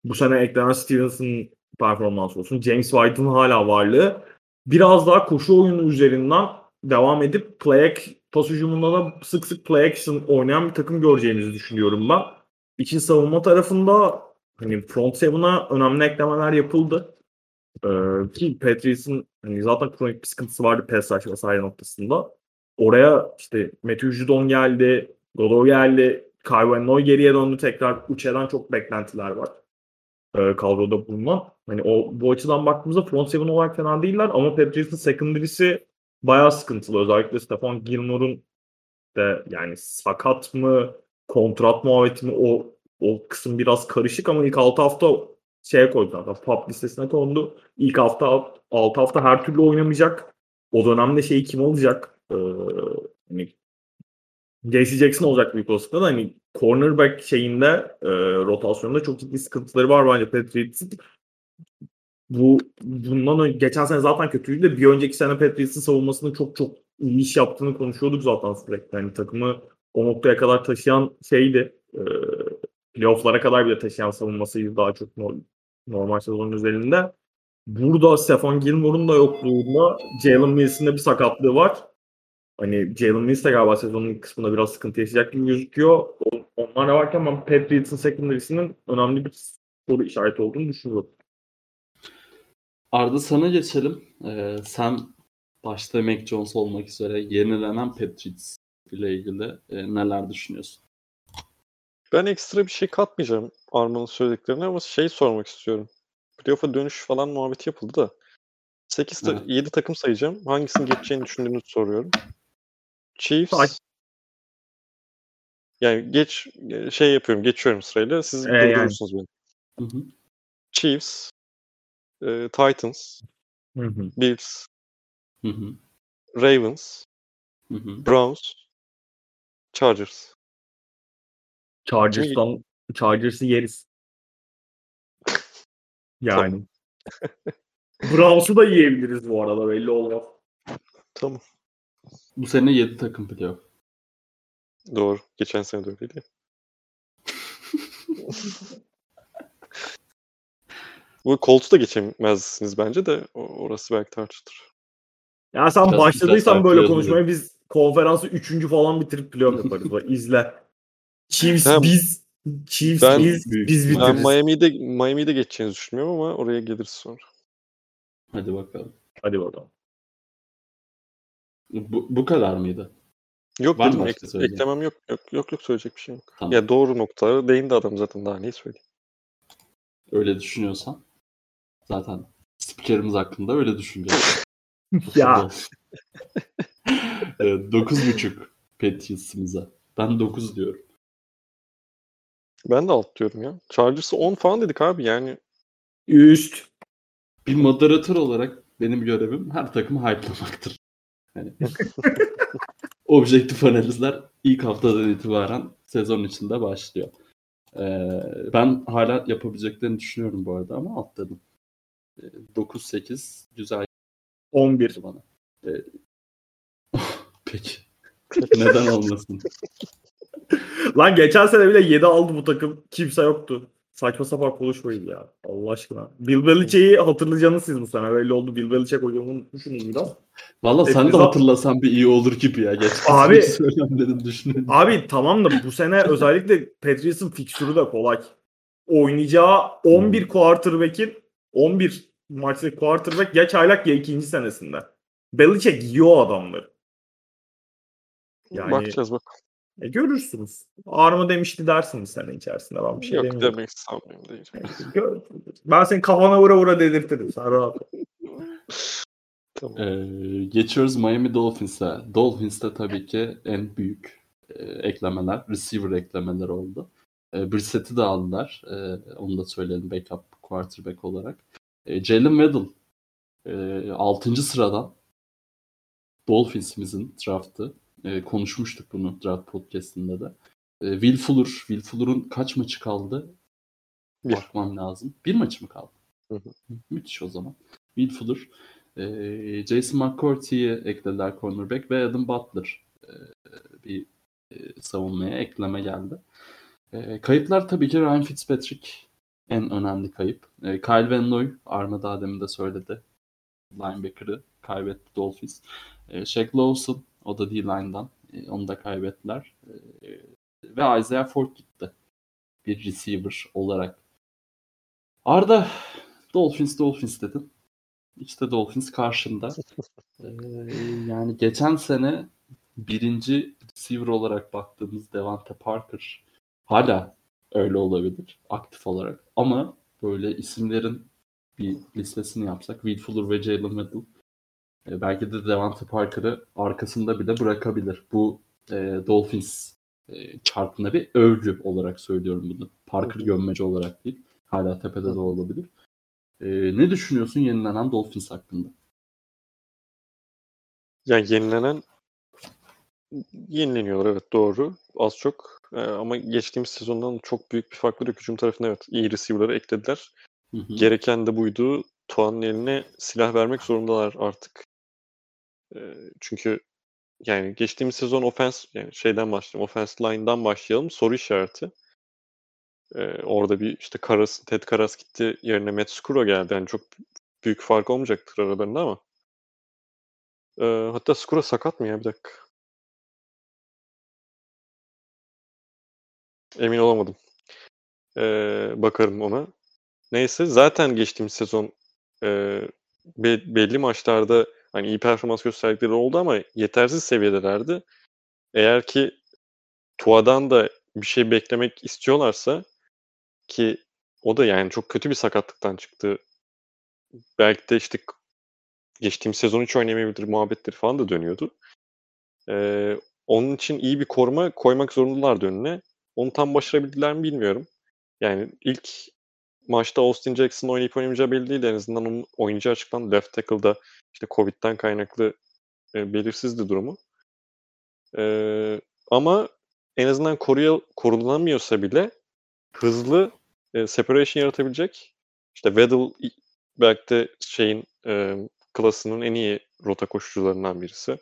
Bu sene eklenen Stevens'ın performansı olsun. James White'ın hala varlığı. Biraz daha koşu oyunu üzerinden devam edip play pas hücumunda da sık sık play action oynayan bir takım göreceğinizi düşünüyorum ben. İçin savunma tarafında hani front seven'a önemli eklemeler yapıldı. Ee, ki Patriots'ın hani zaten kronik bir sıkıntısı vardı pass rush vesaire noktasında. Oraya işte Matthew Judon geldi, Godo geldi, Kyle Noy geriye döndü tekrar. Uçe'den çok beklentiler var. Ee, kadroda bulunan. Hani o bu açıdan baktığımızda front seven olarak fena değiller ama Patriots'ın secondary'si bayağı sıkıntılı. Özellikle Stefan Gilmore'un de yani sakat mı, kontrat muhabbeti mi o o kısım biraz karışık ama ilk 6 hafta şeye koydu zaten. PUP listesine kondu. İlk hafta 6 hafta her türlü oynamayacak. O dönemde şeyi kim olacak? Ee, hani JC Jackson olacak büyük olasılıkla da hani cornerback şeyinde e, rotasyonda çok ciddi sıkıntıları var bence Patriots'ın. Bu bundan önce, geçen sene zaten kötüydü de bir önceki sene Patriots'ın savunmasının çok çok iyi iş yaptığını konuşuyorduk zaten sürekli. Yani takımı o noktaya kadar taşıyan şeydi. E, playoff'lara kadar bile taşıyan savunmasıydı daha çok no- normal sezonun üzerinde. burada Stefan Gilmore'un da yokluğunda Jalen Mills'in de bir sakatlığı var. Hani Jalen Mills de galiba sezonun ilk kısmında biraz sıkıntı yaşayacak gibi gözüküyor. On- Onlar da varken ben Patriots'ın secondary'sinin önemli bir soru işareti olduğunu düşünüyorum. Arda sana geçelim. Ee, sen başta Mac Jones olmak üzere yenilenen Patriots ile ilgili e, neler düşünüyorsun? Ben ekstra bir şey katmayacağım Arman'ın söylediklerine ama şey sormak istiyorum. Playoff'a dönüş falan muhabbeti yapıldı da. 8 ta- Evet. 7 takım sayacağım. Hangisini geçeceğini düşündüğünüzü soruyorum. Chiefs. Say. Yani geç şey yapıyorum, geçiyorum sırayla. Siz Ee, yani. durdurursunuz beni. Hı hı. Chiefs, e, Titans, Hı hı. Bills, Hı hı. Ravens, Hı hı. Browns, Chargers. Chargers'tan Chargers'ı yeriz. Yani. Browns'u da yiyebiliriz bu arada belli olmaz. Tamam. Bu sene 7 takım playoff. Doğru. Geçen sene de öyleydi. Bu Colts'u da geçemezsiniz bence de o- orası belki tartışılır. Ya sen Biraz- başladıysan biraz böyle konuşmaya biz konferansı üçüncü falan bitirip playoff yaparız. İzle. Chiefs Ben- biz Chiefs Ben- biz biz Ben bitiririz. Miami'de Miami'de geçeceğinizi düşünmüyorum ama oraya geliriz sonra. Hadi bakalım. Hadi bakalım. Bu, bu kadar mıydı? Yok Var mı dedim başka ek- söyleyeceğin? eklemem yok. Yok yok yok söyleyecek bir şey yok. Tamam. Ya doğru noktalara değindi adam zaten daha neyi söyleyeyim. Öyle düşünüyorsan zaten spikerimiz hakkında öyle düşüneceğiz. Ya 9.5 Patriots'ımıza. Ben 9 diyorum. Ben de alt diyorum ya. Chargers'ı 10 falan dedik abi yani. üst. Bir moderatör olarak benim görevim her takımı hype'lamaktır. Yani objektif analizler ilk haftadan itibaren sezon içinde başlıyor. Ee, ben hala yapabileceklerini düşünüyorum bu arada ama atladım. Ee, 9-8 güzel 11. geldi bana. Ee, peki. Neden olmasın? Lan geçen sene bile 7 aldı bu takım. Kimse yoktu. Saçma sapan konuşmayın ya. Allah aşkına. Bill Belichick'i hatırlayacaksınız siz bu sene. Belli oldu. Bill Belichick hocamın düşünün biraz. Valla sen de hatırlasan bir iyi olur gibi ya. Geçen Abi- söylemlerini düşünün. Abi tamam da bu sene özellikle Patriots'ın fikstürü de kolay. Oynayacağı 11 quarterback'in 11 maçlık quarterback ya çaylak ya ikinci senesinde. Belichick yiyor adamları. Yani Bakacağız bak. E, görürsünüz. Arma demişti dersiniz sene içerisinde. Ben bir şey yok demiyorum. demek sanmıyorum değil. Gör- Ben senin kafana vura vura dedirtirim. Sen rahat. Tamam. Ee, geçiyoruz Miami Dolphins'e. Dolphins'te tabii ki en büyük e, eklemeler, receiver eklemeleri oldu. E, Brissett'i de aldılar. E, onu da söyleyelim backup quarterback olarak. E, Jalen Waddle e, 6. sıradan Dolphins'imizin draftı. E, konuşmuştuk bunu draft podcast'inde de. E, Will Fuller, Will Fuller'ın kaç maçı kaldı? Bir. Bakmam lazım. Bir maç mı kaldı? Hı hı. Müthiş o zaman. Will Fuller. E, Jason McCourty'yi eklediler cornerback ve Adam Butler e, bir e, savunmaya ekleme geldi. E, kayıplar tabii ki Ryan Fitzpatrick en önemli kayıp. E, Kyle Van Noy, Arma daha demin de söyledi. Linebacker'ı kaybetti Dolphins. E, Shaq Lawson, o da D-line'dan. E, onu da kaybettiler. E, ve Isaiah Ford gitti. Bir receiver olarak. Arda, Dolphins Dolphins dedin. İşte Dolphins karşında. Ee, yani geçen sene birinci receiver olarak baktığımız Devante Parker hala öyle olabilir aktif olarak. Ama böyle isimlerin bir listesini yapsak Will Fuller ve Jalen Waddle e, belki de Devante Parker'ı arkasında bile bırakabilir. Bu e, Dolphins e, çarpına bir övgü olarak söylüyorum bunu. Parker gömmeci olarak değil. Hala tepede de olabilir. E, ne düşünüyorsun yenilenen Dolphins hakkında? Yani yenilenen yenileniyorlar evet doğru. Az çok. Ee, ama geçtiğimiz sezondan çok büyük bir farklı yok. Hücum tarafında evet iyi receiver'ları eklediler. Hı hı. Gereken de buydu. Tuan'ın eline silah vermek zorundalar artık. Çünkü yani geçtiğimiz sezon ofens yani şeyden başlayalım. Offense line'dan başlayalım. Soru işareti. Ee, orada bir işte Karas, Ted Karas gitti yerine Matt Skuro geldi. Yani çok büyük fark olmayacaktır aralarında ama. Ee, hatta Skura sakat mı ya bir dakika. Emin olamadım. Ee, bakarım ona. Neyse zaten geçtiğimiz sezon e, be- belli maçlarda hani iyi performans gösterdikleri oldu ama yetersiz seviyedelerdi. Eğer ki Tua'dan da bir şey beklemek istiyorlarsa ki o da yani çok kötü bir sakatlıktan çıktı. Belki de işte geçtiğim sezon hiç oynayamayabilir muhabbetleri falan da dönüyordu. Ee, onun için iyi bir koruma koymak zorundalardı önüne. Onu tam başarabildiler mi bilmiyorum. Yani ilk maçta Austin Jackson oynayıp oynamayacağı belli. En azından onun oyuncu açıklandı. Left tackle'da işte Covid'den kaynaklı e, belirsizdi durumu. E, ama en azından koruya, korulamıyorsa bile hızlı e, separation yaratabilecek işte Weddle belki de şeyin e, klasının en iyi rota koşucularından birisi.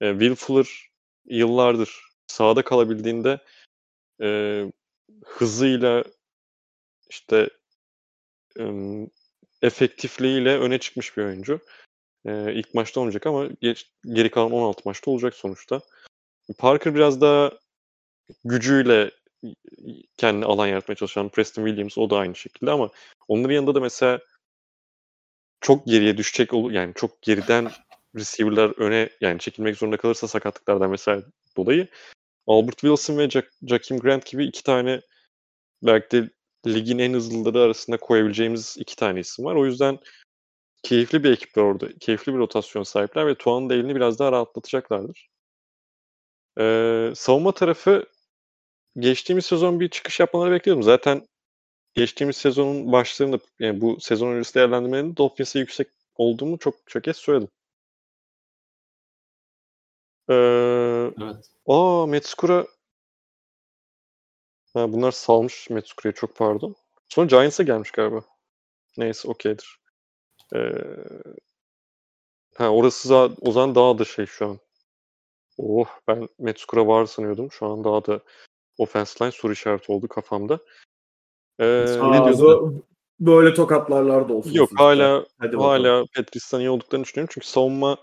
E, Will Fuller yıllardır sahada kalabildiğinde e, hızıyla işte efektifliğiyle öne çıkmış bir oyuncu. E, ilk maçta olacak ama geç, geri kalan 16 maçta olacak sonuçta. Parker biraz daha gücüyle kendi alan yaratmaya çalışan Preston Williams o da aynı şekilde ama onların yanında da mesela çok geriye düşecek olur yani çok geriden receiver'lar öne yani çekilmek zorunda kalırsa sakatlıklardan mesela dolayı Albert Wilson ve Jack, Jakim Grant gibi iki tane belki de ligin en hızlıları arasında koyabileceğimiz iki tane isim var. O yüzden keyifli bir ekip orada. Keyifli bir rotasyon sahipler ve Tuan'ın da elini biraz daha rahatlatacaklardır. Ee, savunma tarafı geçtiğimiz sezon bir çıkış yapmaları bekliyordum. Zaten geçtiğimiz sezonun başlarında yani bu sezon öncesi değerlendirmelerinde Dolphins'e yüksek olduğumu çok çok kez söyledim. Ee, Evet. aa Metskura ha, bunlar salmış Metskura'yı çok pardon. Sonra Giants'a gelmiş galiba. Neyse okeydir. Ee, ha orası za- o zaman daha da şey şu an. Oh ben Metskura var sanıyordum. Şu an daha da offense line soru işareti oldu kafamda. Ee, ne Aa, diyordun? bu- böyle tokatlarlar da olsun. Yok sizce. hala Hadi bakalım. hala Petris'ten iyi olduklarını düşünüyorum. Çünkü savunma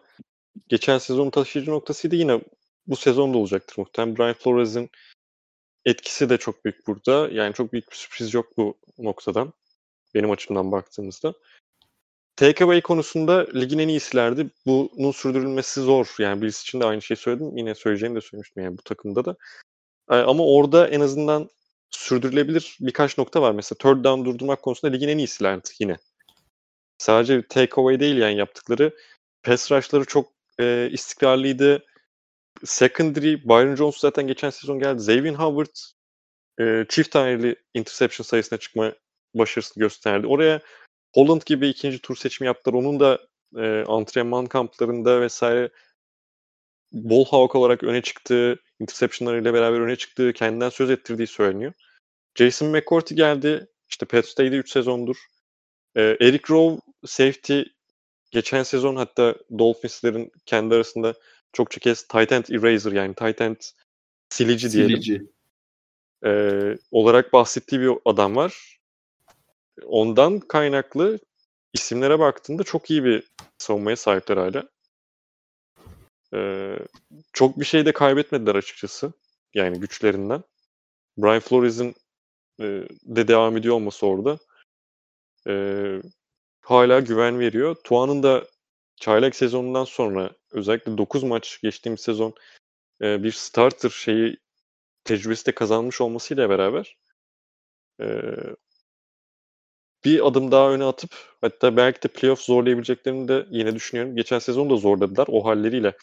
geçen sezonun taşıyıcı noktasıydı. Yine bu sezon da olacaktır muhtemelen. Brian Flores'in etkisi de çok büyük burada. Yani çok büyük bir sürpriz yok bu noktadan. Benim açımdan baktığımızda. Takeaway konusunda ligin en iyisilerdi. Bunun sürdürülmesi zor. Yani birisi için de aynı şeyi söyledim. Yine söyleyeceğimi de söylemiştim yani bu takımda da. Ee, Ama orada en azından sürdürülebilir birkaç nokta var. Mesela third down durdurmak konusunda ligin en iyisilerdi yine. Sadece takeaway değil yani yaptıkları. Pass rush'ları çok e, istikrarlıydı. Secondary, Byron Jones zaten geçen sezon geldi. Xavier Howard e, çift taneli interception sayısına çıkma başarısı gösterdi. Oraya Holland gibi ikinci tur seçimi yaptılar. Onun da e, antrenman kamplarında vesaire bol havak olarak öne çıktığı, interceptionlarıyla beraber öne çıktığı, kendinden söz ettirdiği söyleniyor. Jason McCourty geldi. İşte Penn State'de 3 sezondur. E, Eric Rowe safety geçen sezon hatta Dolphins'lerin kendi arasında çokça kez tight end eraser yani tight end silici diyelim Silici. e, olarak bahsettiği bir adam var. Ondan kaynaklı isimlere baktığında çok iyi bir savunmaya sahipler hala. E, çok bir şey de kaybetmediler açıkçası. Yani güçlerinden. Brian Flores'in e, de devam ediyor olması orada. E, hala güven veriyor. Tuan'ın da çaylak sezonundan sonra özellikle 9 maç geçtiğimiz sezon e, bir starter şeyi tecrübesi de kazanmış olmasıyla beraber e, bir adım daha öne atıp hatta belki de playoff zorlayabileceklerini de yine düşünüyorum. Geçen sezon da zorladılar o halleriyle.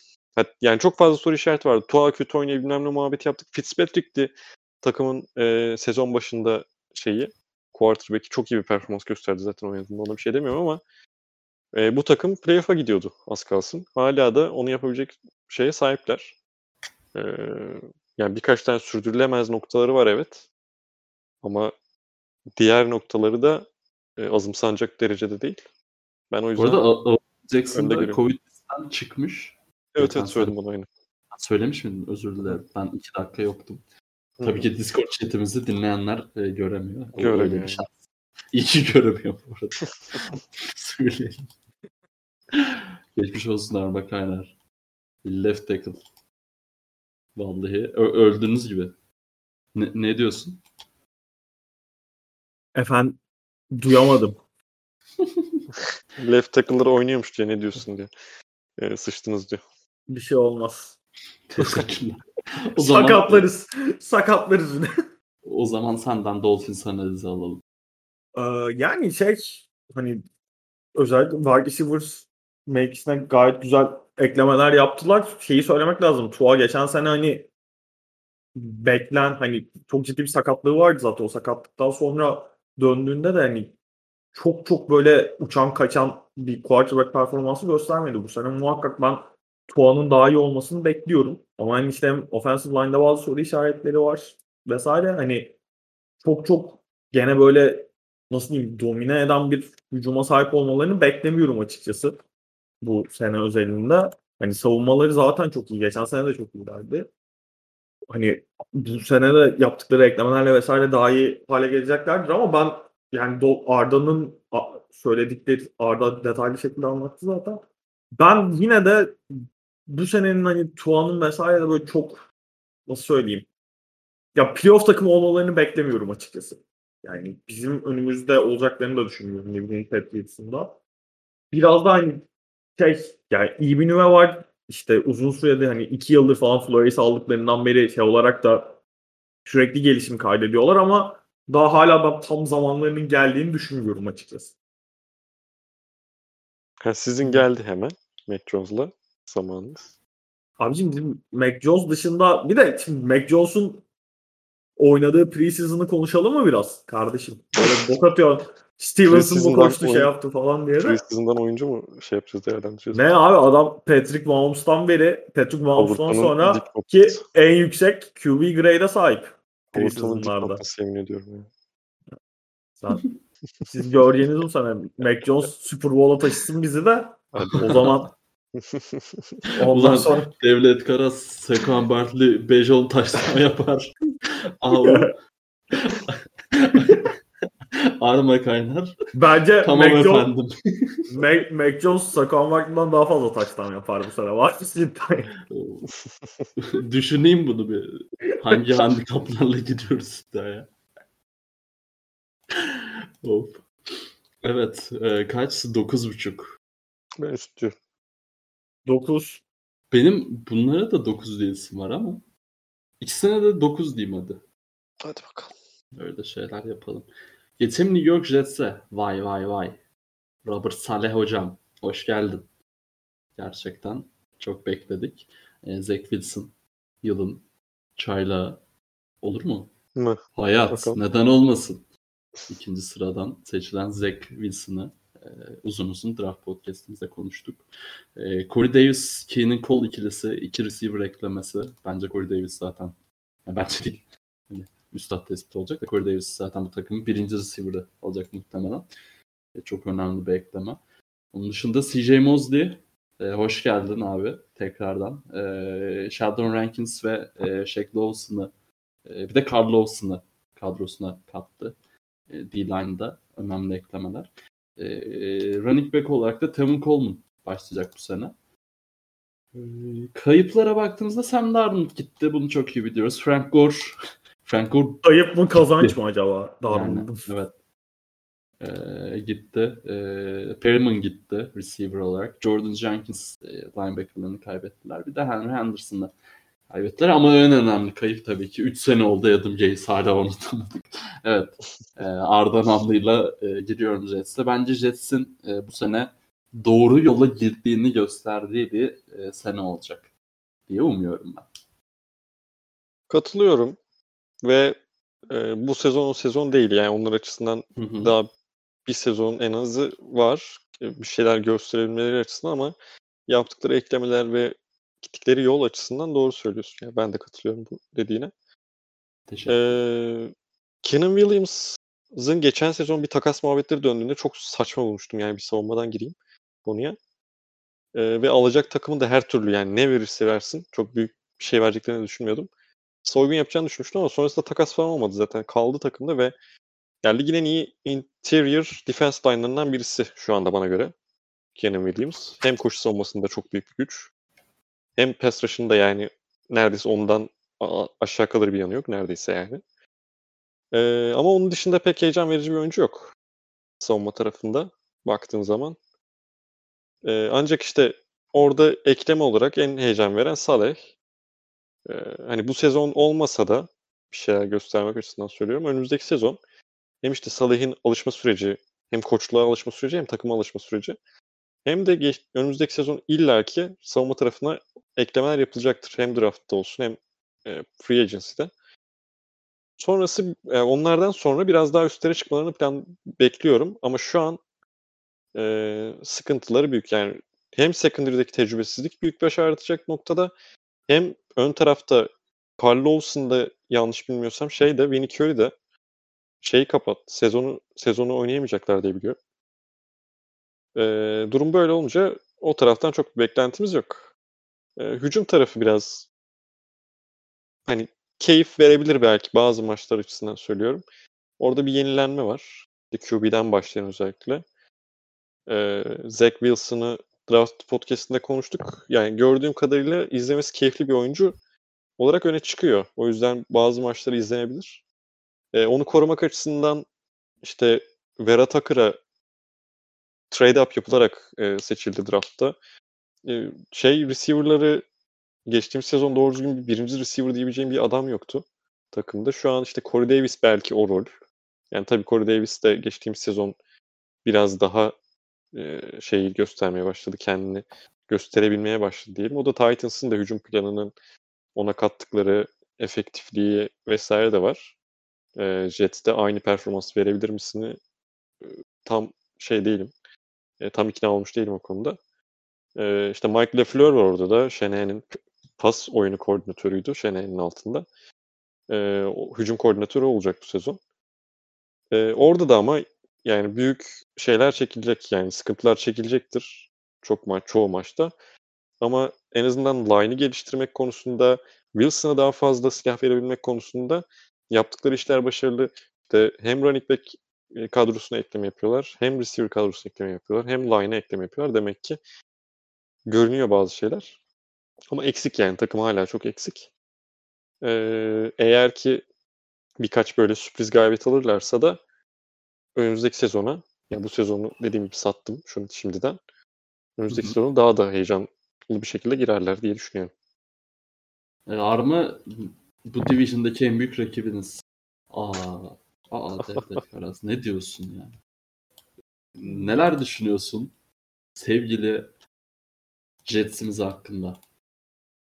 Yani çok fazla soru işareti vardı. Tua kötü oynuyor bilmem ne muhabbeti yaptık. Fitzpatrick'ti takımın e, sezon başında şeyi. Quarterback'i çok iyi bir performans gösterdi zaten oynadığında ona bir şey demiyorum ama e, bu takım playoff'a gidiyordu az kalsın. Hala da onu yapabilecek şeye sahipler. E, yani birkaç tane sürdürülemez noktaları var evet. Ama diğer noktaları da e, azımsanacak derecede değil. Ben o Bu yüzden arada A- Jackson da. Covid'den çıkmış. evet evet söyledim onu aynı. Söylemiş miydim? Özür dilerim. Ben iki dakika yoktum. Hı Tabii ki Discord chatimizi dinleyenler e, göremiyor. Göremiyor, öyle bir yani. şans İyi ki göremiyor bu arada. Söyleyelim. Geçmiş olsun Arma Kaynar. Left tackle. Vallahi ö- öldüğünüz gibi. Ne, ne diyorsun? Efendim duyamadım. Left tackle'ları oynuyormuş diye ne diyorsun diye. Ee, sıçtınız diyor. Bir şey olmaz. Teşekkürler. o zaman, Sakatlarız. Sakatlarız yine. o zaman senden Dolphins analizi alalım. Ee, yani şey hani özellikle wide receivers mevkisine gayet güzel eklemeler yaptılar. Şeyi söylemek lazım. Tua geçen sene hani beklen hani çok ciddi bir sakatlığı vardı zaten o sakatlıktan sonra döndüğünde de hani çok çok böyle uçan kaçan bir quarterback performansı göstermedi bu sene. Muhakkak ben Tua'nın daha iyi olmasını bekliyorum. Ama hani işte offensive line'da bazı soru işaretleri var vesaire. Hani çok çok gene böyle nasıl diyeyim domine eden bir hücuma sahip olmalarını beklemiyorum açıkçası. Bu sene özelinde. Hani savunmaları zaten çok iyi. Geçen sene de çok iyilerdi. Hani bu sene de yaptıkları eklemelerle vesaire daha iyi hale geleceklerdir ama ben yani Arda'nın söyledikleri Arda detaylı şekilde anlattı zaten. Ben yine de bu senenin hani Tuan'ın vesaire de böyle çok nasıl söyleyeyim ya playoff takımı olmalarını beklemiyorum açıkçası. Yani bizim önümüzde olacaklarını da düşünmüyorum New England. Biraz da hani şey yani iyi bir nüve var. İşte uzun süredir hani iki yıldır falan Flores aldıklarından beri şey olarak da sürekli gelişim kaydediyorlar ama daha hala ben tam zamanlarının geldiğini düşünmüyorum açıkçası. Ha, sizin geldi hemen Mac Jones'la zamanınız. Abicim bizim Mac Jones dışında bir de şimdi Mac Jones'un oynadığı preseason'ı konuşalım mı biraz kardeşim? Böyle bok atıyor. Stevenson bu koştu şey yaptı falan diye de. Preseason'dan oyuncu mu şey yapacağız değerlendireceğiz? Ne abi adam Patrick Mahomes'tan beri Patrick Mahomes'tan sonra ki en yüksek QB grade'e sahip. Preseason'larda. yemin ediyorum. Ya. Sen, siz göreceğiniz mi sana? Mac Jones Super Bowl'a taşısın bizi de. O zaman ondan Ulan sonra Devlet Karas, Sekan Bartley, Bejol taşlama yapar. Av. Arma kaynar. bence Tamam Mac, efendim. Mac, Mac Jones Saquon Barkley'den daha fazla taştan yapar bu sene. Var mı cidden? Düşüneyim bunu bir. Hangi handikaplarla gidiyoruz iddiaya. of. Evet. E, kaç? 9.5. Ben istiyorum. 9. Benim bunlara da 9 diyesim var ama ikisine de 9 diyeyim hadi. Hadi bakalım. Öyle şeyler yapalım. Geçelim New York Jets'e. Vay vay vay. Robert Saleh hocam. Hoş geldin. Gerçekten çok bekledik. Ee, Zach Wilson yılın çayla olur mu? Mı? Hayat. Bakalım. Neden olmasın? İkinci sıradan seçilen Zach Wilson'ı e, uzun uzun draft podcastimizde konuştuk. E, Corey Davis, Keenan Cole ikilisi, iki receiver eklemesi. Bence Corey Davis zaten, ya bence değil. Üstad tespit olacak da Corey Davis zaten bu takımın birinci receiver'ı olacak muhtemelen. E, çok önemli bir ekleme. Onun dışında CJ Mosley, e, hoş geldin abi tekrardan. E, Sheldon Rankins ve e, Shaq Lawson'ı e, bir de Carl Lawson'ı kadrosuna kattı. E, D-line'da önemli eklemeler. E, running back olarak da Tevin Coleman başlayacak bu sene. E, kayıplara baktığımızda Sam Darnold gitti. Bunu çok iyi biliyoruz. Frank Gore Frank Gore Ayıp mı kazanç mı acaba? Daha yani, evet. Ee, gitti. Ee, Perriman gitti receiver olarak. Jordan Jenkins e, linebacker'larını kaybettiler. Bir de Henry Henderson'ı kaybettiler. Ama en önemli kayıp tabii ki 3 sene oldu Adam Gaze hala unutamadık. evet. Ee, Arda Namlı'yla e, giriyorum Jets'e. Bence Jets'in e, bu sene doğru yola girdiğini gösterdiği bir e, sene olacak diye umuyorum ben. Katılıyorum. Ve e, bu sezon o sezon değil. Yani onlar açısından Hı hı. daha bir sezon en azı var. E, Bir şeyler gösterebilmeleri açısından ama yaptıkları eklemeler ve gittikleri yol açısından doğru söylüyorsun. Yani ben de katılıyorum bu dediğine. Teşekkür ederim. Ee, Kenan Williams'ın geçen sezon bir takas muhabbetleri döndüğünde çok saçma bulmuştum. Yani bir savunmadan gireyim konuya. Ee, ve alacak takımı da her türlü yani ne verirse versin çok büyük bir şey vereceklerini düşünmüyordum. Soygun yapacağını düşünmüştüm ama sonrasında takas falan olmadı zaten. Kaldı takımda ve Yani ligin en iyi interior defense line'larından birisi şu anda bana göre. Kenan Williams. Hem koşu savunmasında çok büyük bir güç. Hem pass rush'ında yani neredeyse ondan aşağı kalır bir yanı yok neredeyse yani. Ee, ama onun dışında pek heyecan verici bir oyuncu yok. Savunma tarafında baktığın zaman. Ee, ancak işte orada ekleme olarak en heyecan veren Saleh. Hani bu sezon olmasa da bir şeyler göstermek açısından söylüyorum. Önümüzdeki sezon hem işte Saleh'in alışma süreci, hem koçluğa alışma süreci hem takıma alışma süreci hem de geç, önümüzdeki sezon illaki savunma tarafına eklemeler yapılacaktır. Hem draftta olsun hem e, free agency'de. Sonrası e, onlardan sonra biraz daha üstlere çıkmalarını plan bekliyorum. Ama şu an e, sıkıntıları büyük. Yani hem secondary'deki tecrübesizlik büyük baş ağrıtacak noktada hem ön tarafta Carl Lawson'da yanlış bilmiyorsam şey de Curry de şeyi kapat. Sezonu sezonu oynayamayacaklar diye biliyorum. Ee, durum böyle olunca o taraftan çok bir beklentimiz yok. Ee, hücum tarafı biraz hani keyif verebilir belki bazı maçlar açısından söylüyorum. Orada bir yenilenme var. QB'den başlayan özellikle. Ee, Zach Wilson'ı Draft Podcast'inde konuştuk. Yani gördüğüm kadarıyla izlemesi keyifli bir oyuncu olarak öne çıkıyor. O yüzden bazı maçları izlenebilir. Ee, onu korumak açısından işte Vera Tucker'a trade up yapılarak e, seçildi draftta. E, şey receiver'ları geçtiğimiz sezon doğru düzgün bir birinci receiver diyebileceğim bir adam yoktu takımda. Şu an işte Corey Davis belki o rol. Yani tabii Corey Davis de geçtiğimiz sezon biraz daha şeyi göstermeye başladı. Kendini gösterebilmeye başladı diyelim. O da Titans'ın da hücum planının ona kattıkları efektifliği vesaire de var. E, Jets'te aynı performans verebilir misin? E, tam şey değilim. E, tam ikna olmuş değilim o konuda. E, işte Mike LeFleur var orada da. Shanahan'ın pas oyunu koordinatörüydü Shanahan'ın altında. E, hücum koordinatörü olacak bu sezon. E, orada da ama yani büyük şeyler çekilecek yani sıkıntılar çekilecektir. Çok maç, çoğu maçta. Ama en azından line'ı geliştirmek konusunda Wilson'a daha fazla silah verebilmek konusunda yaptıkları işler başarılı. İşte hem running back e, kadrosuna ekleme yapıyorlar. Hem receiver kadrosuna ekleme yapıyorlar. Hem line'a ekleme yapıyorlar. Demek ki görünüyor bazı şeyler. Ama eksik yani. Takım hala çok eksik. Ee, eğer ki birkaç böyle sürpriz galibiyet alırlarsa da önümüzdeki sezona yani bu sezonu dediğim gibi sattım şunu şimdiden. Önümüzdeki sezonu daha da heyecanlı bir şekilde girerler diye düşünüyorum. E, Arma bu division'daki en büyük rakibiniz. Aa, aa Devlet Karas ne diyorsun ya? Neler düşünüyorsun sevgili Jets'imiz hakkında?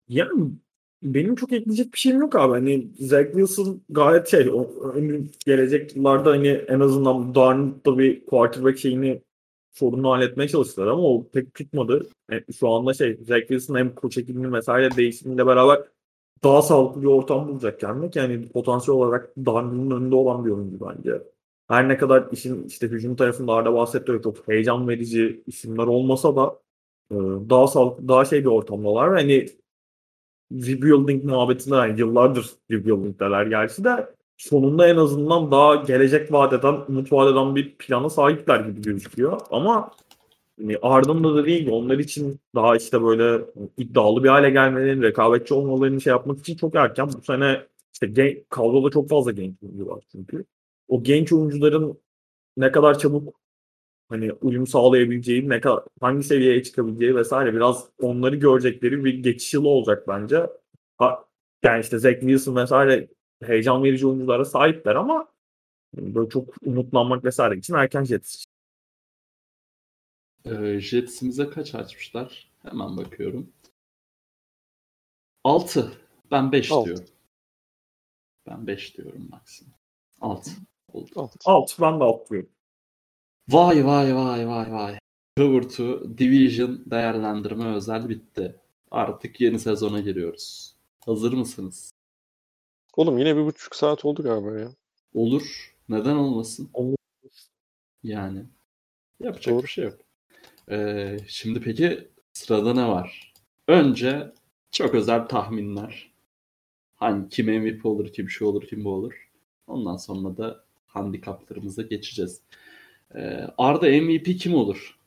Yani benim çok ekleyecek bir şeyim yok abi. Hani Zach Wilson gayet şey o, gelecek yıllarda hani en azından Darnold'da bir quarterback şeyini sorununu halletmeye çalıştılar ama o pek tutmadı. Yani e, şu anda şey Zach Wilson hem koç ekibinin vesaire değişimiyle beraber daha sağlıklı bir ortam bulacak gelmek. Yani potansiyel olarak Darnold'un önünde olan bir oyuncu bence. Her ne kadar işin işte hücum tarafında Arda bahsetti çok heyecan verici isimler olmasa da e, daha sağlıklı, daha şey bir ortamdalar. Hani rebuilding muhabbetinde yani yıllardır rebuilding'deler gerçi de sonunda en azından daha gelecek vadeden, umut vadeden bir plana sahipler gibi gözüküyor. Ama yani ardında da değil onlar için daha işte böyle iddialı bir hale gelmeleri, rekabetçi olmalarını şey yapmak için çok erken. Bu sene işte gen, kadroda çok fazla genç oyuncu var çünkü. O genç oyuncuların ne kadar çabuk hani uyum sağlayabileceği, ne kadar hangi seviyeye çıkabileceği vesaire biraz onları görecekleri bir geçiş yılı olacak bence. Ha, yani işte Zach Wilson vesaire heyecan verici oyunculara sahipler ama böyle çok umutlanmak vesaire için erken Jets. Ee, Jets'imize kaç açmışlar? Hemen bakıyorum. 6. Ben 5 diyorum. Ben 5 diyorum maksimum. 6. 6. 6. Ben de 6 diyorum. Vay vay vay vay vay. Cover 2 Division değerlendirme özel bitti. Artık yeni sezona giriyoruz. Hazır mısınız? Oğlum yine bir buçuk saat oldu galiba ya. Olur. Neden olmasın? Olur. Yani. Yapacak Doğru. bir şey yok. Ee, şimdi peki sırada ne var? Önce çok özel tahminler. Hani kim MVP olur, kim şu olur, kim bu olur. Ondan sonra da handikaplarımıza geçeceğiz. Ee, Arda MVP kim olur?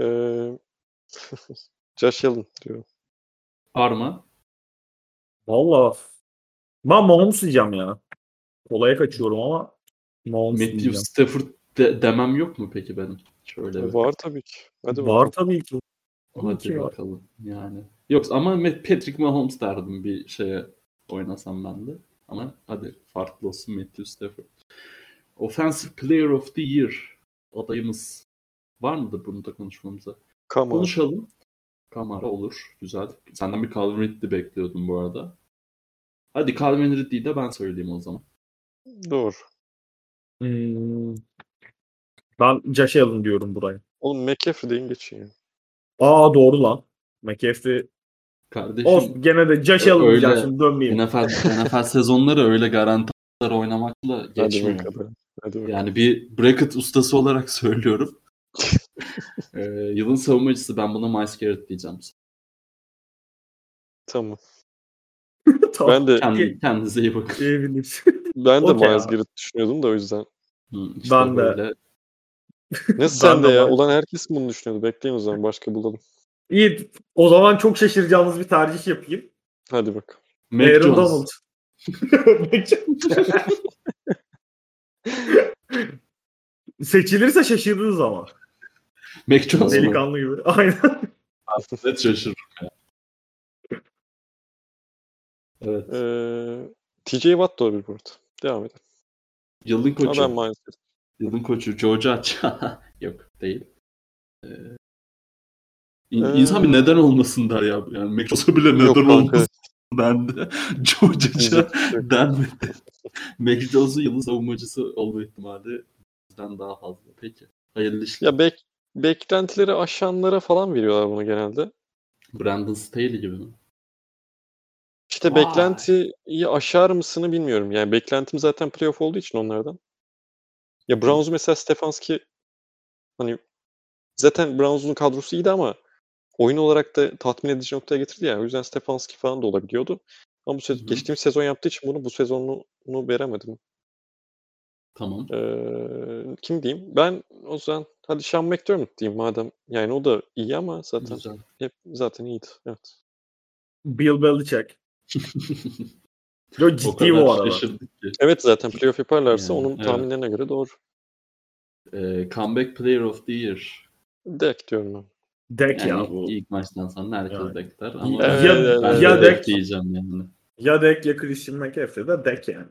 Ee, Josh Allen diyorum. Arma. Valla ben Mahomes diyeceğim ya. Kolaya kaçıyorum ama Mahomes Matthew diyeceğim. Stafford de- demem yok mu peki benim? Şöyle bir. Var tabii ki. Hadi Var bakalım. tabii ki. Hadi ki var. bakalım. Yani. Yok ama Patrick Mahomes derdim bir şeye oynasam ben de. Ama hadi farklı olsun Matthew Stafford. Offensive Player of the Year adayımız var mıdır bunu da konuşmamıza? On. Konuşalım. Kamara olur. Güzel. Senden bir Calvin Ridley bekliyordum bu arada. Hadi Calvin Ridley'i de ben söyleyeyim o zaman. Doğru. Hmm. Ben Josh Allen diyorum buraya. Oğlum McCaffrey deyin geçin ya. Aa doğru lan. McCaffrey. Kardeşim Olsun gene de Josh Allen Öyle. şimdi dönmeyeyim. NFL, NFL sezonları öyle garantiler oynamakla Hadi geçmiyor. bakalım. Hadi bakalım. Yani bir bracket ustası olarak söylüyorum. ee, yılın savunmacısı ben buna Miles Garrett diyeceğim. Tamam. tamam. Ben de Kendi, kendinize iyi bakın. Diyebiliriz. ben de Okey Miles. Garrett düşünüyordum da o yüzden. Hı, işte Ben de. böyle. Nasıl Ben sen de de ya? Ulan herkes mi bunu düşünüyordu? Bekleyin o zaman başka bulalım. İyi. O zaman çok şaşıracağınız bir tercih yapayım. Hadi bakalım. Mac Aaron Jones. Donald. Seçilirse şaşırırız ama. Mac Jones mu? Delikanlı gibi. Aynen. Net şaşırırım ya. Evet. Ee, TJ Watt da olabilir burada. Devam edelim. Yılın koçu. ben Miles Garrett. Yılın koçu Joe Judge. Yok değil. Ee, Ee, insan bir neden olmasın der ya. Yani Jones'a bile neden Yok olmasın dendi. Diyecek bir şey denmedi. Mac Jones'un yılın savunmacısı olma ihtimali bizden daha fazla. Peki. Hayırlı işler. Ya bek beklentileri aşanlara falan veriyorlar bunu genelde. Brandon Staley gibi mi? İşte Vay. beklentiyi aşar mısını bilmiyorum. Yani beklentim zaten playoff olduğu için onlardan. Ya Browns mesela Stefanski hani zaten Browns'un kadrosu iyiydi ama oyun olarak da tatmin edici noktaya getirdi ya. O yüzden Stefanski falan da olabiliyordu. Ama bu sezon, hı. geçtiğimiz sezon yaptığı için bunu bu sezonunu veremedim. Tamam. Ee, kim diyeyim? Ben o zaman hadi Sean McDermott diyeyim madem. Yani o da iyi ama zaten Güzel. hep zaten iyiydi. Evet. Bill Belichick. Yo, ciddi bu arada. Evet zaten playoff yaparlarsa Yani, onun evet. tahminlerine göre doğru. Ee, comeback Player of the Year. Dek diyorum ben. Dek Yani ya bu. ilk maçtan sonra herkes Yani. bekler ama Ya- Evet, ben ya de Dek- Dek diyeceğim yani. Ya Dek ya Christian McCaffrey de Dek yani.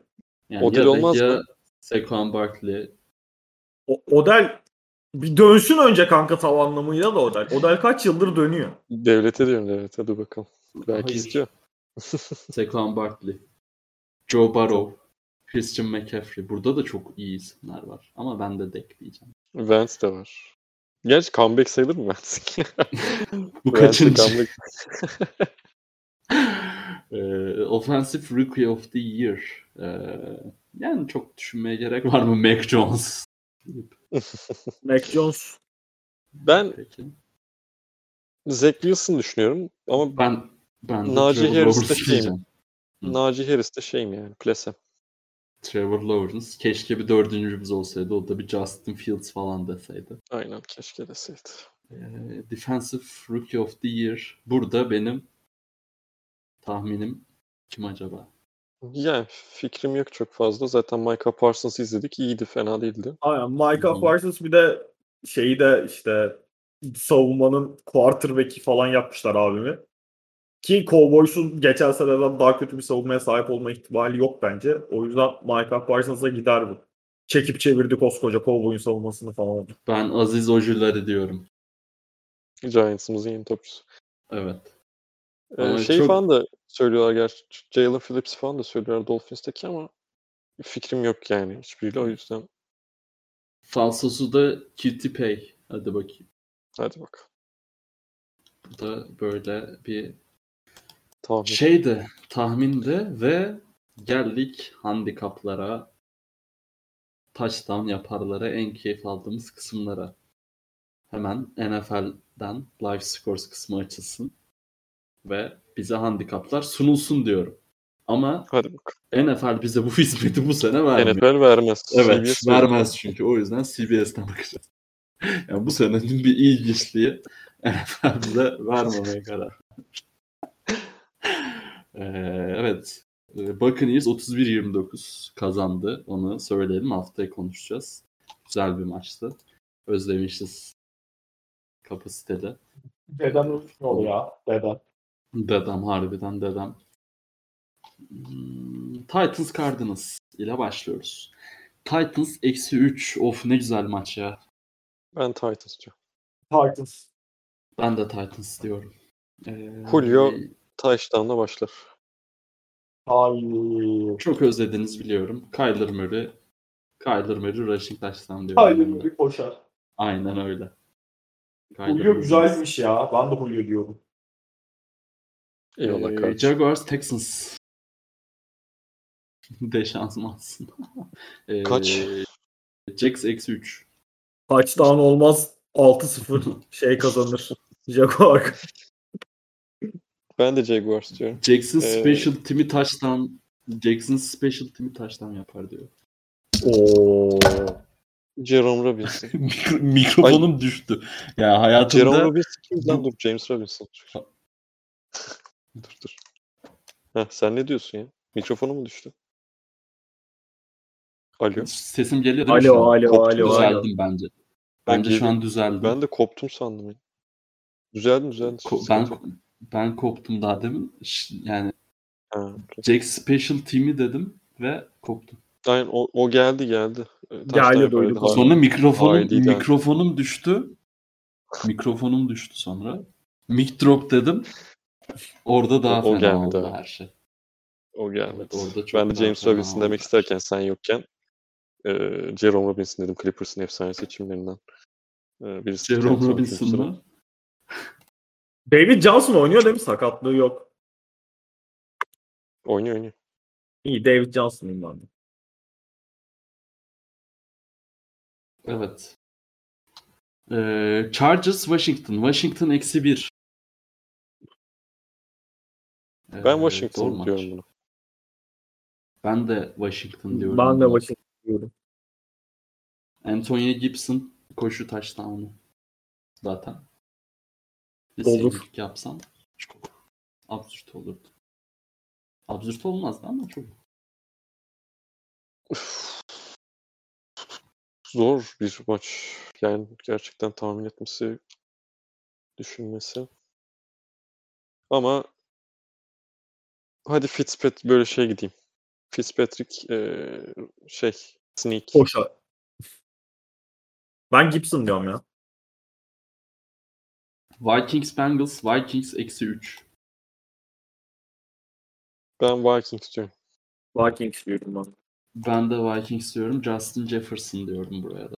yani Odell ya Dek olmaz ya mı? Saquon Barkley. O, Odell bir dönsün önce kanka tavanlamıyla da Odell. Odell kaç yıldır dönüyor. Devlete diyorum evet hadi bakalım. Belki Hayır. istiyor. Saquon Barkley. Joe Burrow. Christian McCaffrey. Burada da çok iyi isimler var. Ama ben de Dek diyeceğim. Vance de var. Gerçi comeback sayılır mı Vance? Bu kaçıncı? comeback. Ee, Offensive Rookie of the Year. Ee, yani çok düşünmeye gerek var mı Mac Jones? Mac Jones. Ben Peki. Zach Wilson düşünüyorum ama Ben ben Trevor Harris'te şeyim. Hı. Najee Harris de şeyim yani plase. Trevor Lawrence. Keşke bir dördüncümüz olsaydı. O da bir Justin Fields falan deseydi. Aynen keşke deseydi. Ee, Defensive Rookie of the Year. Burada benim tahminim kim acaba? Yani fikrim yok çok fazla. Zaten Micah Parsons izledik. İyiydi, fena değildi. Aynen. Micah Hı. Parsons bir de şeyi de işte savunmanın quarterback'i falan yapmışlar abimi. Ki Cowboys'un geçen seneden daha kötü bir savunmaya sahip olma ihtimali yok bence. O yüzden Micah Parsons'a gider bu. Çekip çevirdi koskoca Cowboys'un savunmasını falan. Ben Aziz Ojulari diyorum. Giants'ımızın yeni topçusu. Evet. Ee, Ama şey çok- falan da söylüyorlar gerçi. Jalen Phillips falan da söylüyorlar Dolphins'teki ama fikrim yok yani hiçbiriyle o yüzden. Falsosu da QT Pay. Hadi bakayım. Hadi bakalım. Bu da böyle bir Tahmin. şeydi, tahmindi ve geldik handikaplara, touchdown yaparlara, en keyif aldığımız kısımlara. Hemen NFL'den Live Scores kısmı açılsın ve bize handikaplar sunulsun diyorum. Ama Hadi bakalım. NFL bize bu hizmeti bu sene vermiyor. NFL vermez. Evet CBS vermez çünkü. O yüzden CBS'ten bakacağız. Yani bu senenin bir ilginçliği NFL bize vermemeye karar. Ee, evet. Ee, Buccaneers 31-29 kazandı. Onu söyleyelim. Haftaya konuşacağız. Güzel bir maçtı. Özlemişiz kapasitede. Dedem ne oluyor ya? Dedem. Dedem harbiden dedem. Hmm, Titans Cardinals ile başlıyoruz. Titans eksi 3. Of ne güzel maç ya. Ben Titans'cı. Titans. Ben de Titans diyorum. Ee, Julio touchdown'la başlar. Hayır. Çok özlediniz biliyorum. Kyler Murray. Kyler Murray rushing touchdown diyorum. Ben de. bir koşar. Aynen öyle. Kyler Julio Murray. güzelmiş ya. Ben de Julio diyorum. Eyvallah Ee, kardeşim. Jaguars Texans. De şansmazsın. ee, Kaç? Jax eksi 3. Touchdown olmaz. 6-0 şey kazanır. Jaguar. Ben de Jaguars diyorum. Jackson Ee, special team'i touchdown Jackson special team'i touchdown yapar diyor. Oo. Jerome Robinson. Mikro- mikrofonum düştü. Ya hayatımda Jerome Robinson kim lan? Dur James Robinson. dur dur. Heh, sen ne diyorsun ya? Mikrofonu mu düştü? Alo. sesim geliyor değil mi şu Alo an? alo Koptu, alo alo. Düzeldim bence. Ben Bence şu an düzeldim. Ben de koptum sandım. ya. Düzeldi düzeldi. Ko- ben ben koptum daha demin. Yani Ha. Jack Special Team'i dedim ve koptum. Aynen o, o geldi geldi. Ee, Geldi, duyduk. Ha- Sonra mikrofonum Haydi, mikrofonum düştü. Mikrofonum düştü sonra. Mic drop dedim. Orada daha O- o fena geldi oldu daha. her şey. O geldi. Evet, orada çok ben de James Robinson demek her isterken sen yokken e, Jerome Robinson dedim Clippers'ın efsane seçimlerinden. E, birisi Jerome kendisi Robinson olsun mı? David Johnson oynuyor değil mi? Sakatlığı yok. Oynuyor oynuyor. İyi David Johnson'ıyım ben de. Evet. Ee, Chargers Washington. Washington eksi bir. Ee, Ben Washington maç. diyorum bunu. Ben de Washington diyorum. Ben de. Washington diyorum. Antonio Gibson koşu touchdown'u zaten. Olur. yapsam çok absürt olurdu. Absürt olmazdı ama çok. Zor bir maç. Yani gerçekten tahmin etmesi, düşünmesi. Ama hadi Fitzpatrick böyle şey gideyim. Fitzpatrick eee, şey sneak. Koşar. Ben Gibson diyorum ya. Vikings Bengals Vikings eksi 3. Ben Vikings diyorum. Vikings diyorum ben. Ben de Vikings diyorum. Justin Jefferson diyorum buraya da.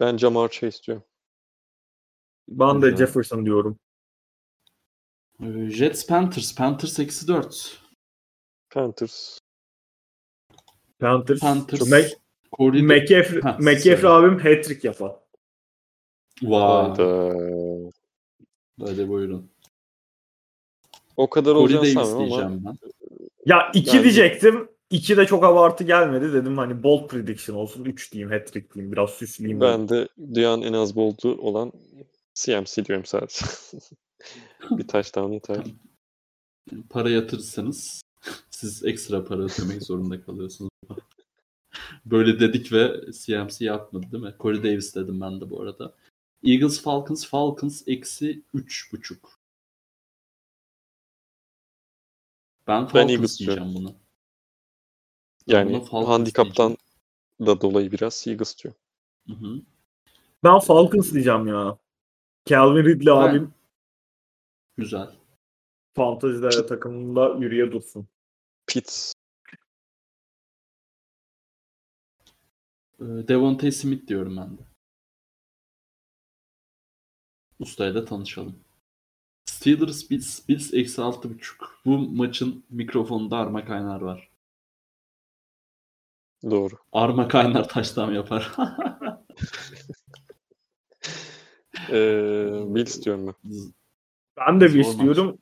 Ben Jamar Chase diyorum. Ben de Güzel. Jefferson diyorum. Ee, Jets Panthers. Panthers eksi 4. Panthers. Panthers. Panthers. Mac- söyle. abim hat-trick yapar. Vay. Hayda. Hadi buyurun. O kadar Corey olacağını Davis sanmıyorum ama diyeceğim ben. Ya 2 Ben- diyecektim. 2 de çok abartı gelmedi. Dedim hani bold prediction olsun. 3 diyeyim, hat-trick diyeyim. Biraz süsleyeyim. ben de dünyanın en az boldu olan CMC diyorum sadece. bir touchdown yeter. Para yatırırsanız siz ekstra para ödemek zorunda kalıyorsunuz. Böyle dedik ve CMC yapmadı değil mi? Corey Davis dedim ben de bu arada. Eagles Falcons Falcons eksi 3.5. Ben Falcons Eagles diyeceğim bunu. Yani Falcons handikaptan da dolayı biraz Eagles diyor. Hı hı. Ben Falcons diyeceğim ya. Calvin Ridley Ben- abim Güzel. fantezide takımında yürüye dursun. Pitts. Ee, Devontae Smith diyorum ben de. Ustayla tanışalım. Steelers Bills, Bills eksi altı buçuk. Bu maçın mikrofonunda Arma Kaynar var. Doğru. Arma Kaynar taştan yapar. Ee, Bills diyorum ben. Ben de Zor bir maç. istiyorum.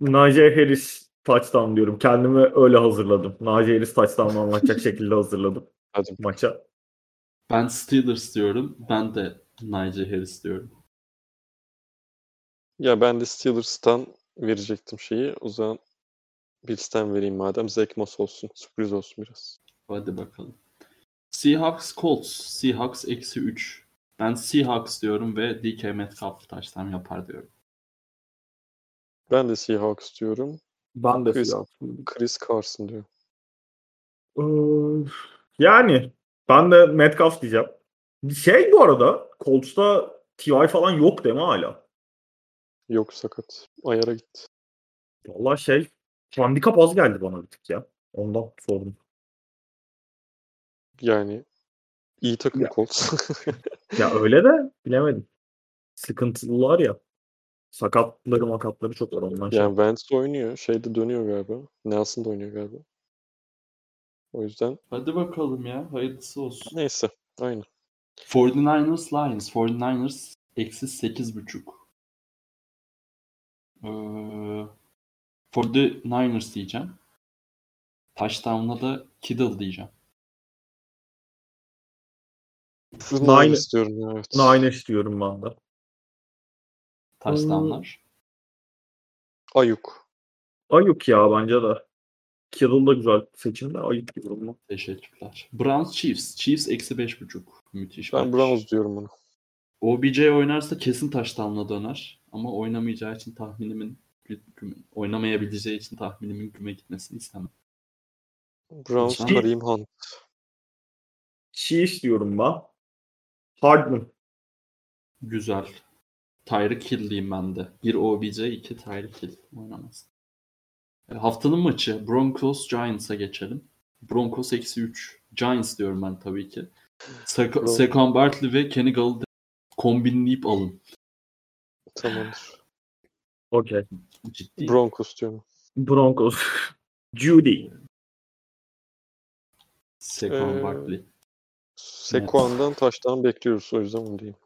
Najee Harris touchdown diyorum. Kendimi öyle hazırladım. Najee Harris touchdown'ı anlatacak şekilde hazırladım Hadi. maça. Ben Steelers diyorum. Ben de Najee Harris diyorum. Ya ben de Steelers'tan verecektim şeyi. O zaman Bills'ten vereyim madem. Zach Moss olsun. Sürpriz olsun biraz. Hadi bakalım. Seahawks Colts. Seahawks eksi 3. Ben Seahawks diyorum ve DK Metcalf touchdown yapar diyorum. Ben de Seahawks diyorum. Ben de Chris- Seahawks. Chris Carson diyorum. Ee, Yani ben de Metcalf diyeceğim. Şey bu arada Colts'ta T.Y. falan yok değil mi hala? Yok sakat. Ayara gitti. Vallahi şey handikap az geldi bana bir tık ya. Ondan sordum. Yani iyi takım Ya. Colts. Ya öyle de bilemedim. Sıkıntılılar ya. Sakatları makatları çok var ondan şey. yani Wentz oynuyor. Şeyde dönüyor galiba. Nelson da oynuyor galiba. O yüzden Hadi bakalım ya. Hayırlısı olsun. neyse. Aynen. 49ers Lions. 49ers eksi 8.5. Ee, 49ers diyeceğim. Touchdown'la da Kittle diyeceğim. Nine- Nine istiyorum ya, evet. Nine istiyorum ben de. Touchdown'lar. Ayuk. Ayuk ya bence de. Kittle da güzel seçim de Ayuk diyorum ben. Teşekkürler. Browns Chiefs. Chiefs eksi 5.5. Müthiş. Ben. Browns diyorum bunu. OBJ oynarsa kesin touchdown'la döner. Ama oynamayacağı için tahminimin oynamayabileceği için tahminimin güme gitmesini istemem. Browns. Kareem Hunt. Chiefs diyorum ben. Hardman. Güzel. Tyreek Hill'liyim ben de. Bir OBJ, iki Tyreek Hill oynamaz. E, haftanın maçı Broncos Giants'a geçelim. Broncos eksi 3. Giants diyorum ben tabii ki. Sek- Bron- Saquon Barkley ve Kenny Galladay kombinleyip alın. Tamamdır. Okey. Ciddi. Broncos diyorum. Broncos. Judy. Saquon Ee, Barkley. Sekuan'dan taştan bekliyoruz. O yüzden onu diyeyim.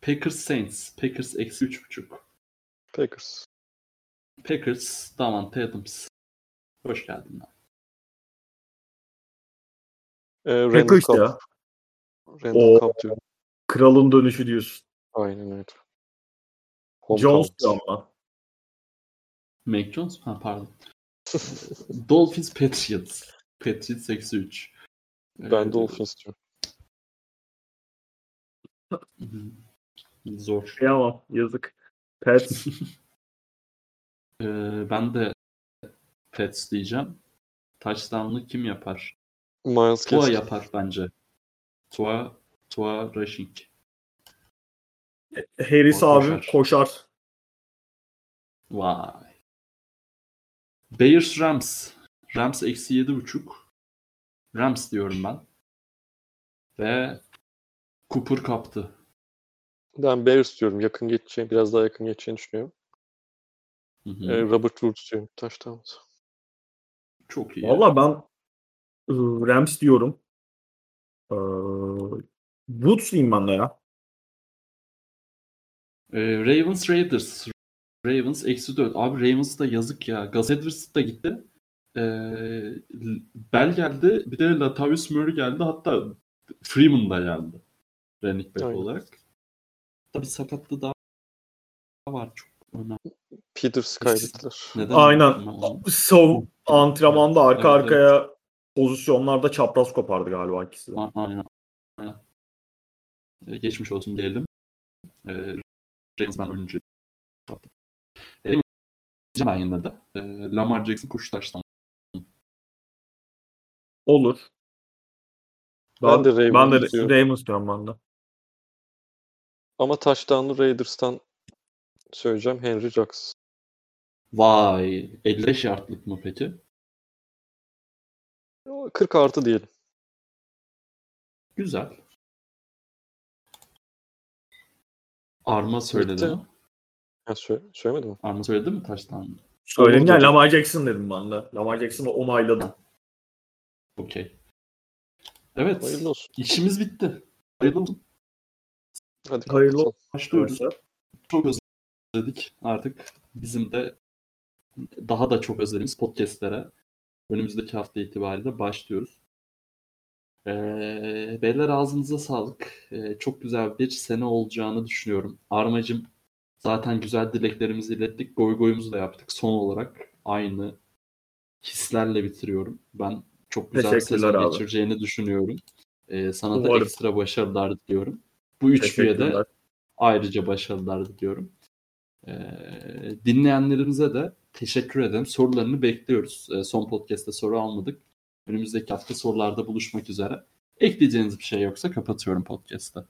Packers Saints. Packers eksi 3.5. Packers. Packers Davante Adams. Hoş geldin. Ee, Packers ya. Randall Oo. Cobb diyorum. Kralın dönüşü diyorsun. Aynen öyle. Jones Homecoming. diyorum ben. Mac Jones? Ha pardon. Dolphins Patriots. Patriots eksi 3. Ben Dolphins diyorum. Zor. Kıyamam. Yazık. Pets. Ee, ben de Pets diyeceğim. Touchdown'lı kim yapar? Miles Tua Gaskin. yapar bence. Tua, Tua Rushing. Harris O abi koşar. koşar. Vay. Bears Rams. Rams eksi yedi buçuk. Rams diyorum ben. Ve Cooper kaptı. Ben Bears diyorum. Yakın geçeceğini, biraz daha yakın geçeceğini düşünüyorum. Hı hı. Ee, Robert Woods diyorum. Taştan. Çok iyi. Valla ben ıı, Rams diyorum. Ee, Woods diyeyim ben de ya. Ee, Ravens Raiders. Ravens eksi 4. Abi Ravens da yazık ya. Gus Edwards da gitti. Ee, Bell geldi. Bir de Latavius Murray geldi. Hatta Freeman da geldi. Running back Aynen. olarak. Tabii sakatlığı daha var çok önemli. Peters kaybettiler. Neden? Aynen. Sov antrenmanda arka Evet, arkaya pozisyonlarda çapraz kopardı galiba ikisi de. Aynen. Ee, Geçmiş olsun diyelim. Ee, Ravens ben oyuncu. Ee, ben yine de. Ee, Lamar Jackson koşu taştan. Olur. Ben de Ravens ben de diyorum. Ravens diyorum ben de. Ama touchdown'lı Raiders'tan söyleyeceğim Henry Ruggs. Vay. 55 yardlık mı peki? O 40 artı diyelim. Güzel. Arma söyledi mi? Ha, sö söylemedim mi? Arma söyledi mi taştan? Söyledim ya dedim. Lamar Jackson dedim ben de. Lamar Jackson'ı onayladım. Okey. Evet. Hayırlı olsun. İşimiz bitti. Hayırlı olsun. Hadi Hayırlı kapatalım. Başlıyoruz. Çok özledik. Artık bizim de daha da çok özlediğimiz podcastlere önümüzdeki hafta itibariyle başlıyoruz. Ee, beyler ağzınıza sağlık. Ee, çok güzel bir sene olacağını düşünüyorum. Armacım zaten güzel dileklerimizi ilettik. Goy goyumuzu da yaptık. Son olarak aynı hislerle bitiriyorum. Ben çok güzel bir sezon geçireceğini düşünüyorum. Ee, sana da Umarım. ekstra başarılar diliyorum. Bu üç üyede Teşekkürler. ayrıca başarılar diliyorum. Ee, dinleyenlerimize de teşekkür ederim. Sorularını bekliyoruz. Ee, son podcast'te soru almadık. Önümüzdeki hafta sorularda buluşmak üzere. Ekleyeceğiniz bir şey yoksa kapatıyorum podcast'ı.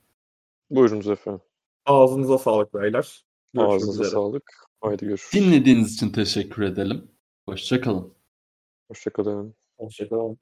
Buyurunuz efendim. Ağzınıza sağlık beyler. Görüşmek Ağzınıza üzere. sağlık. Haydi görüşürüz. Dinlediğiniz için teşekkür edelim. Hoşçakalın. Hoşçakalın. Hoşçakalın.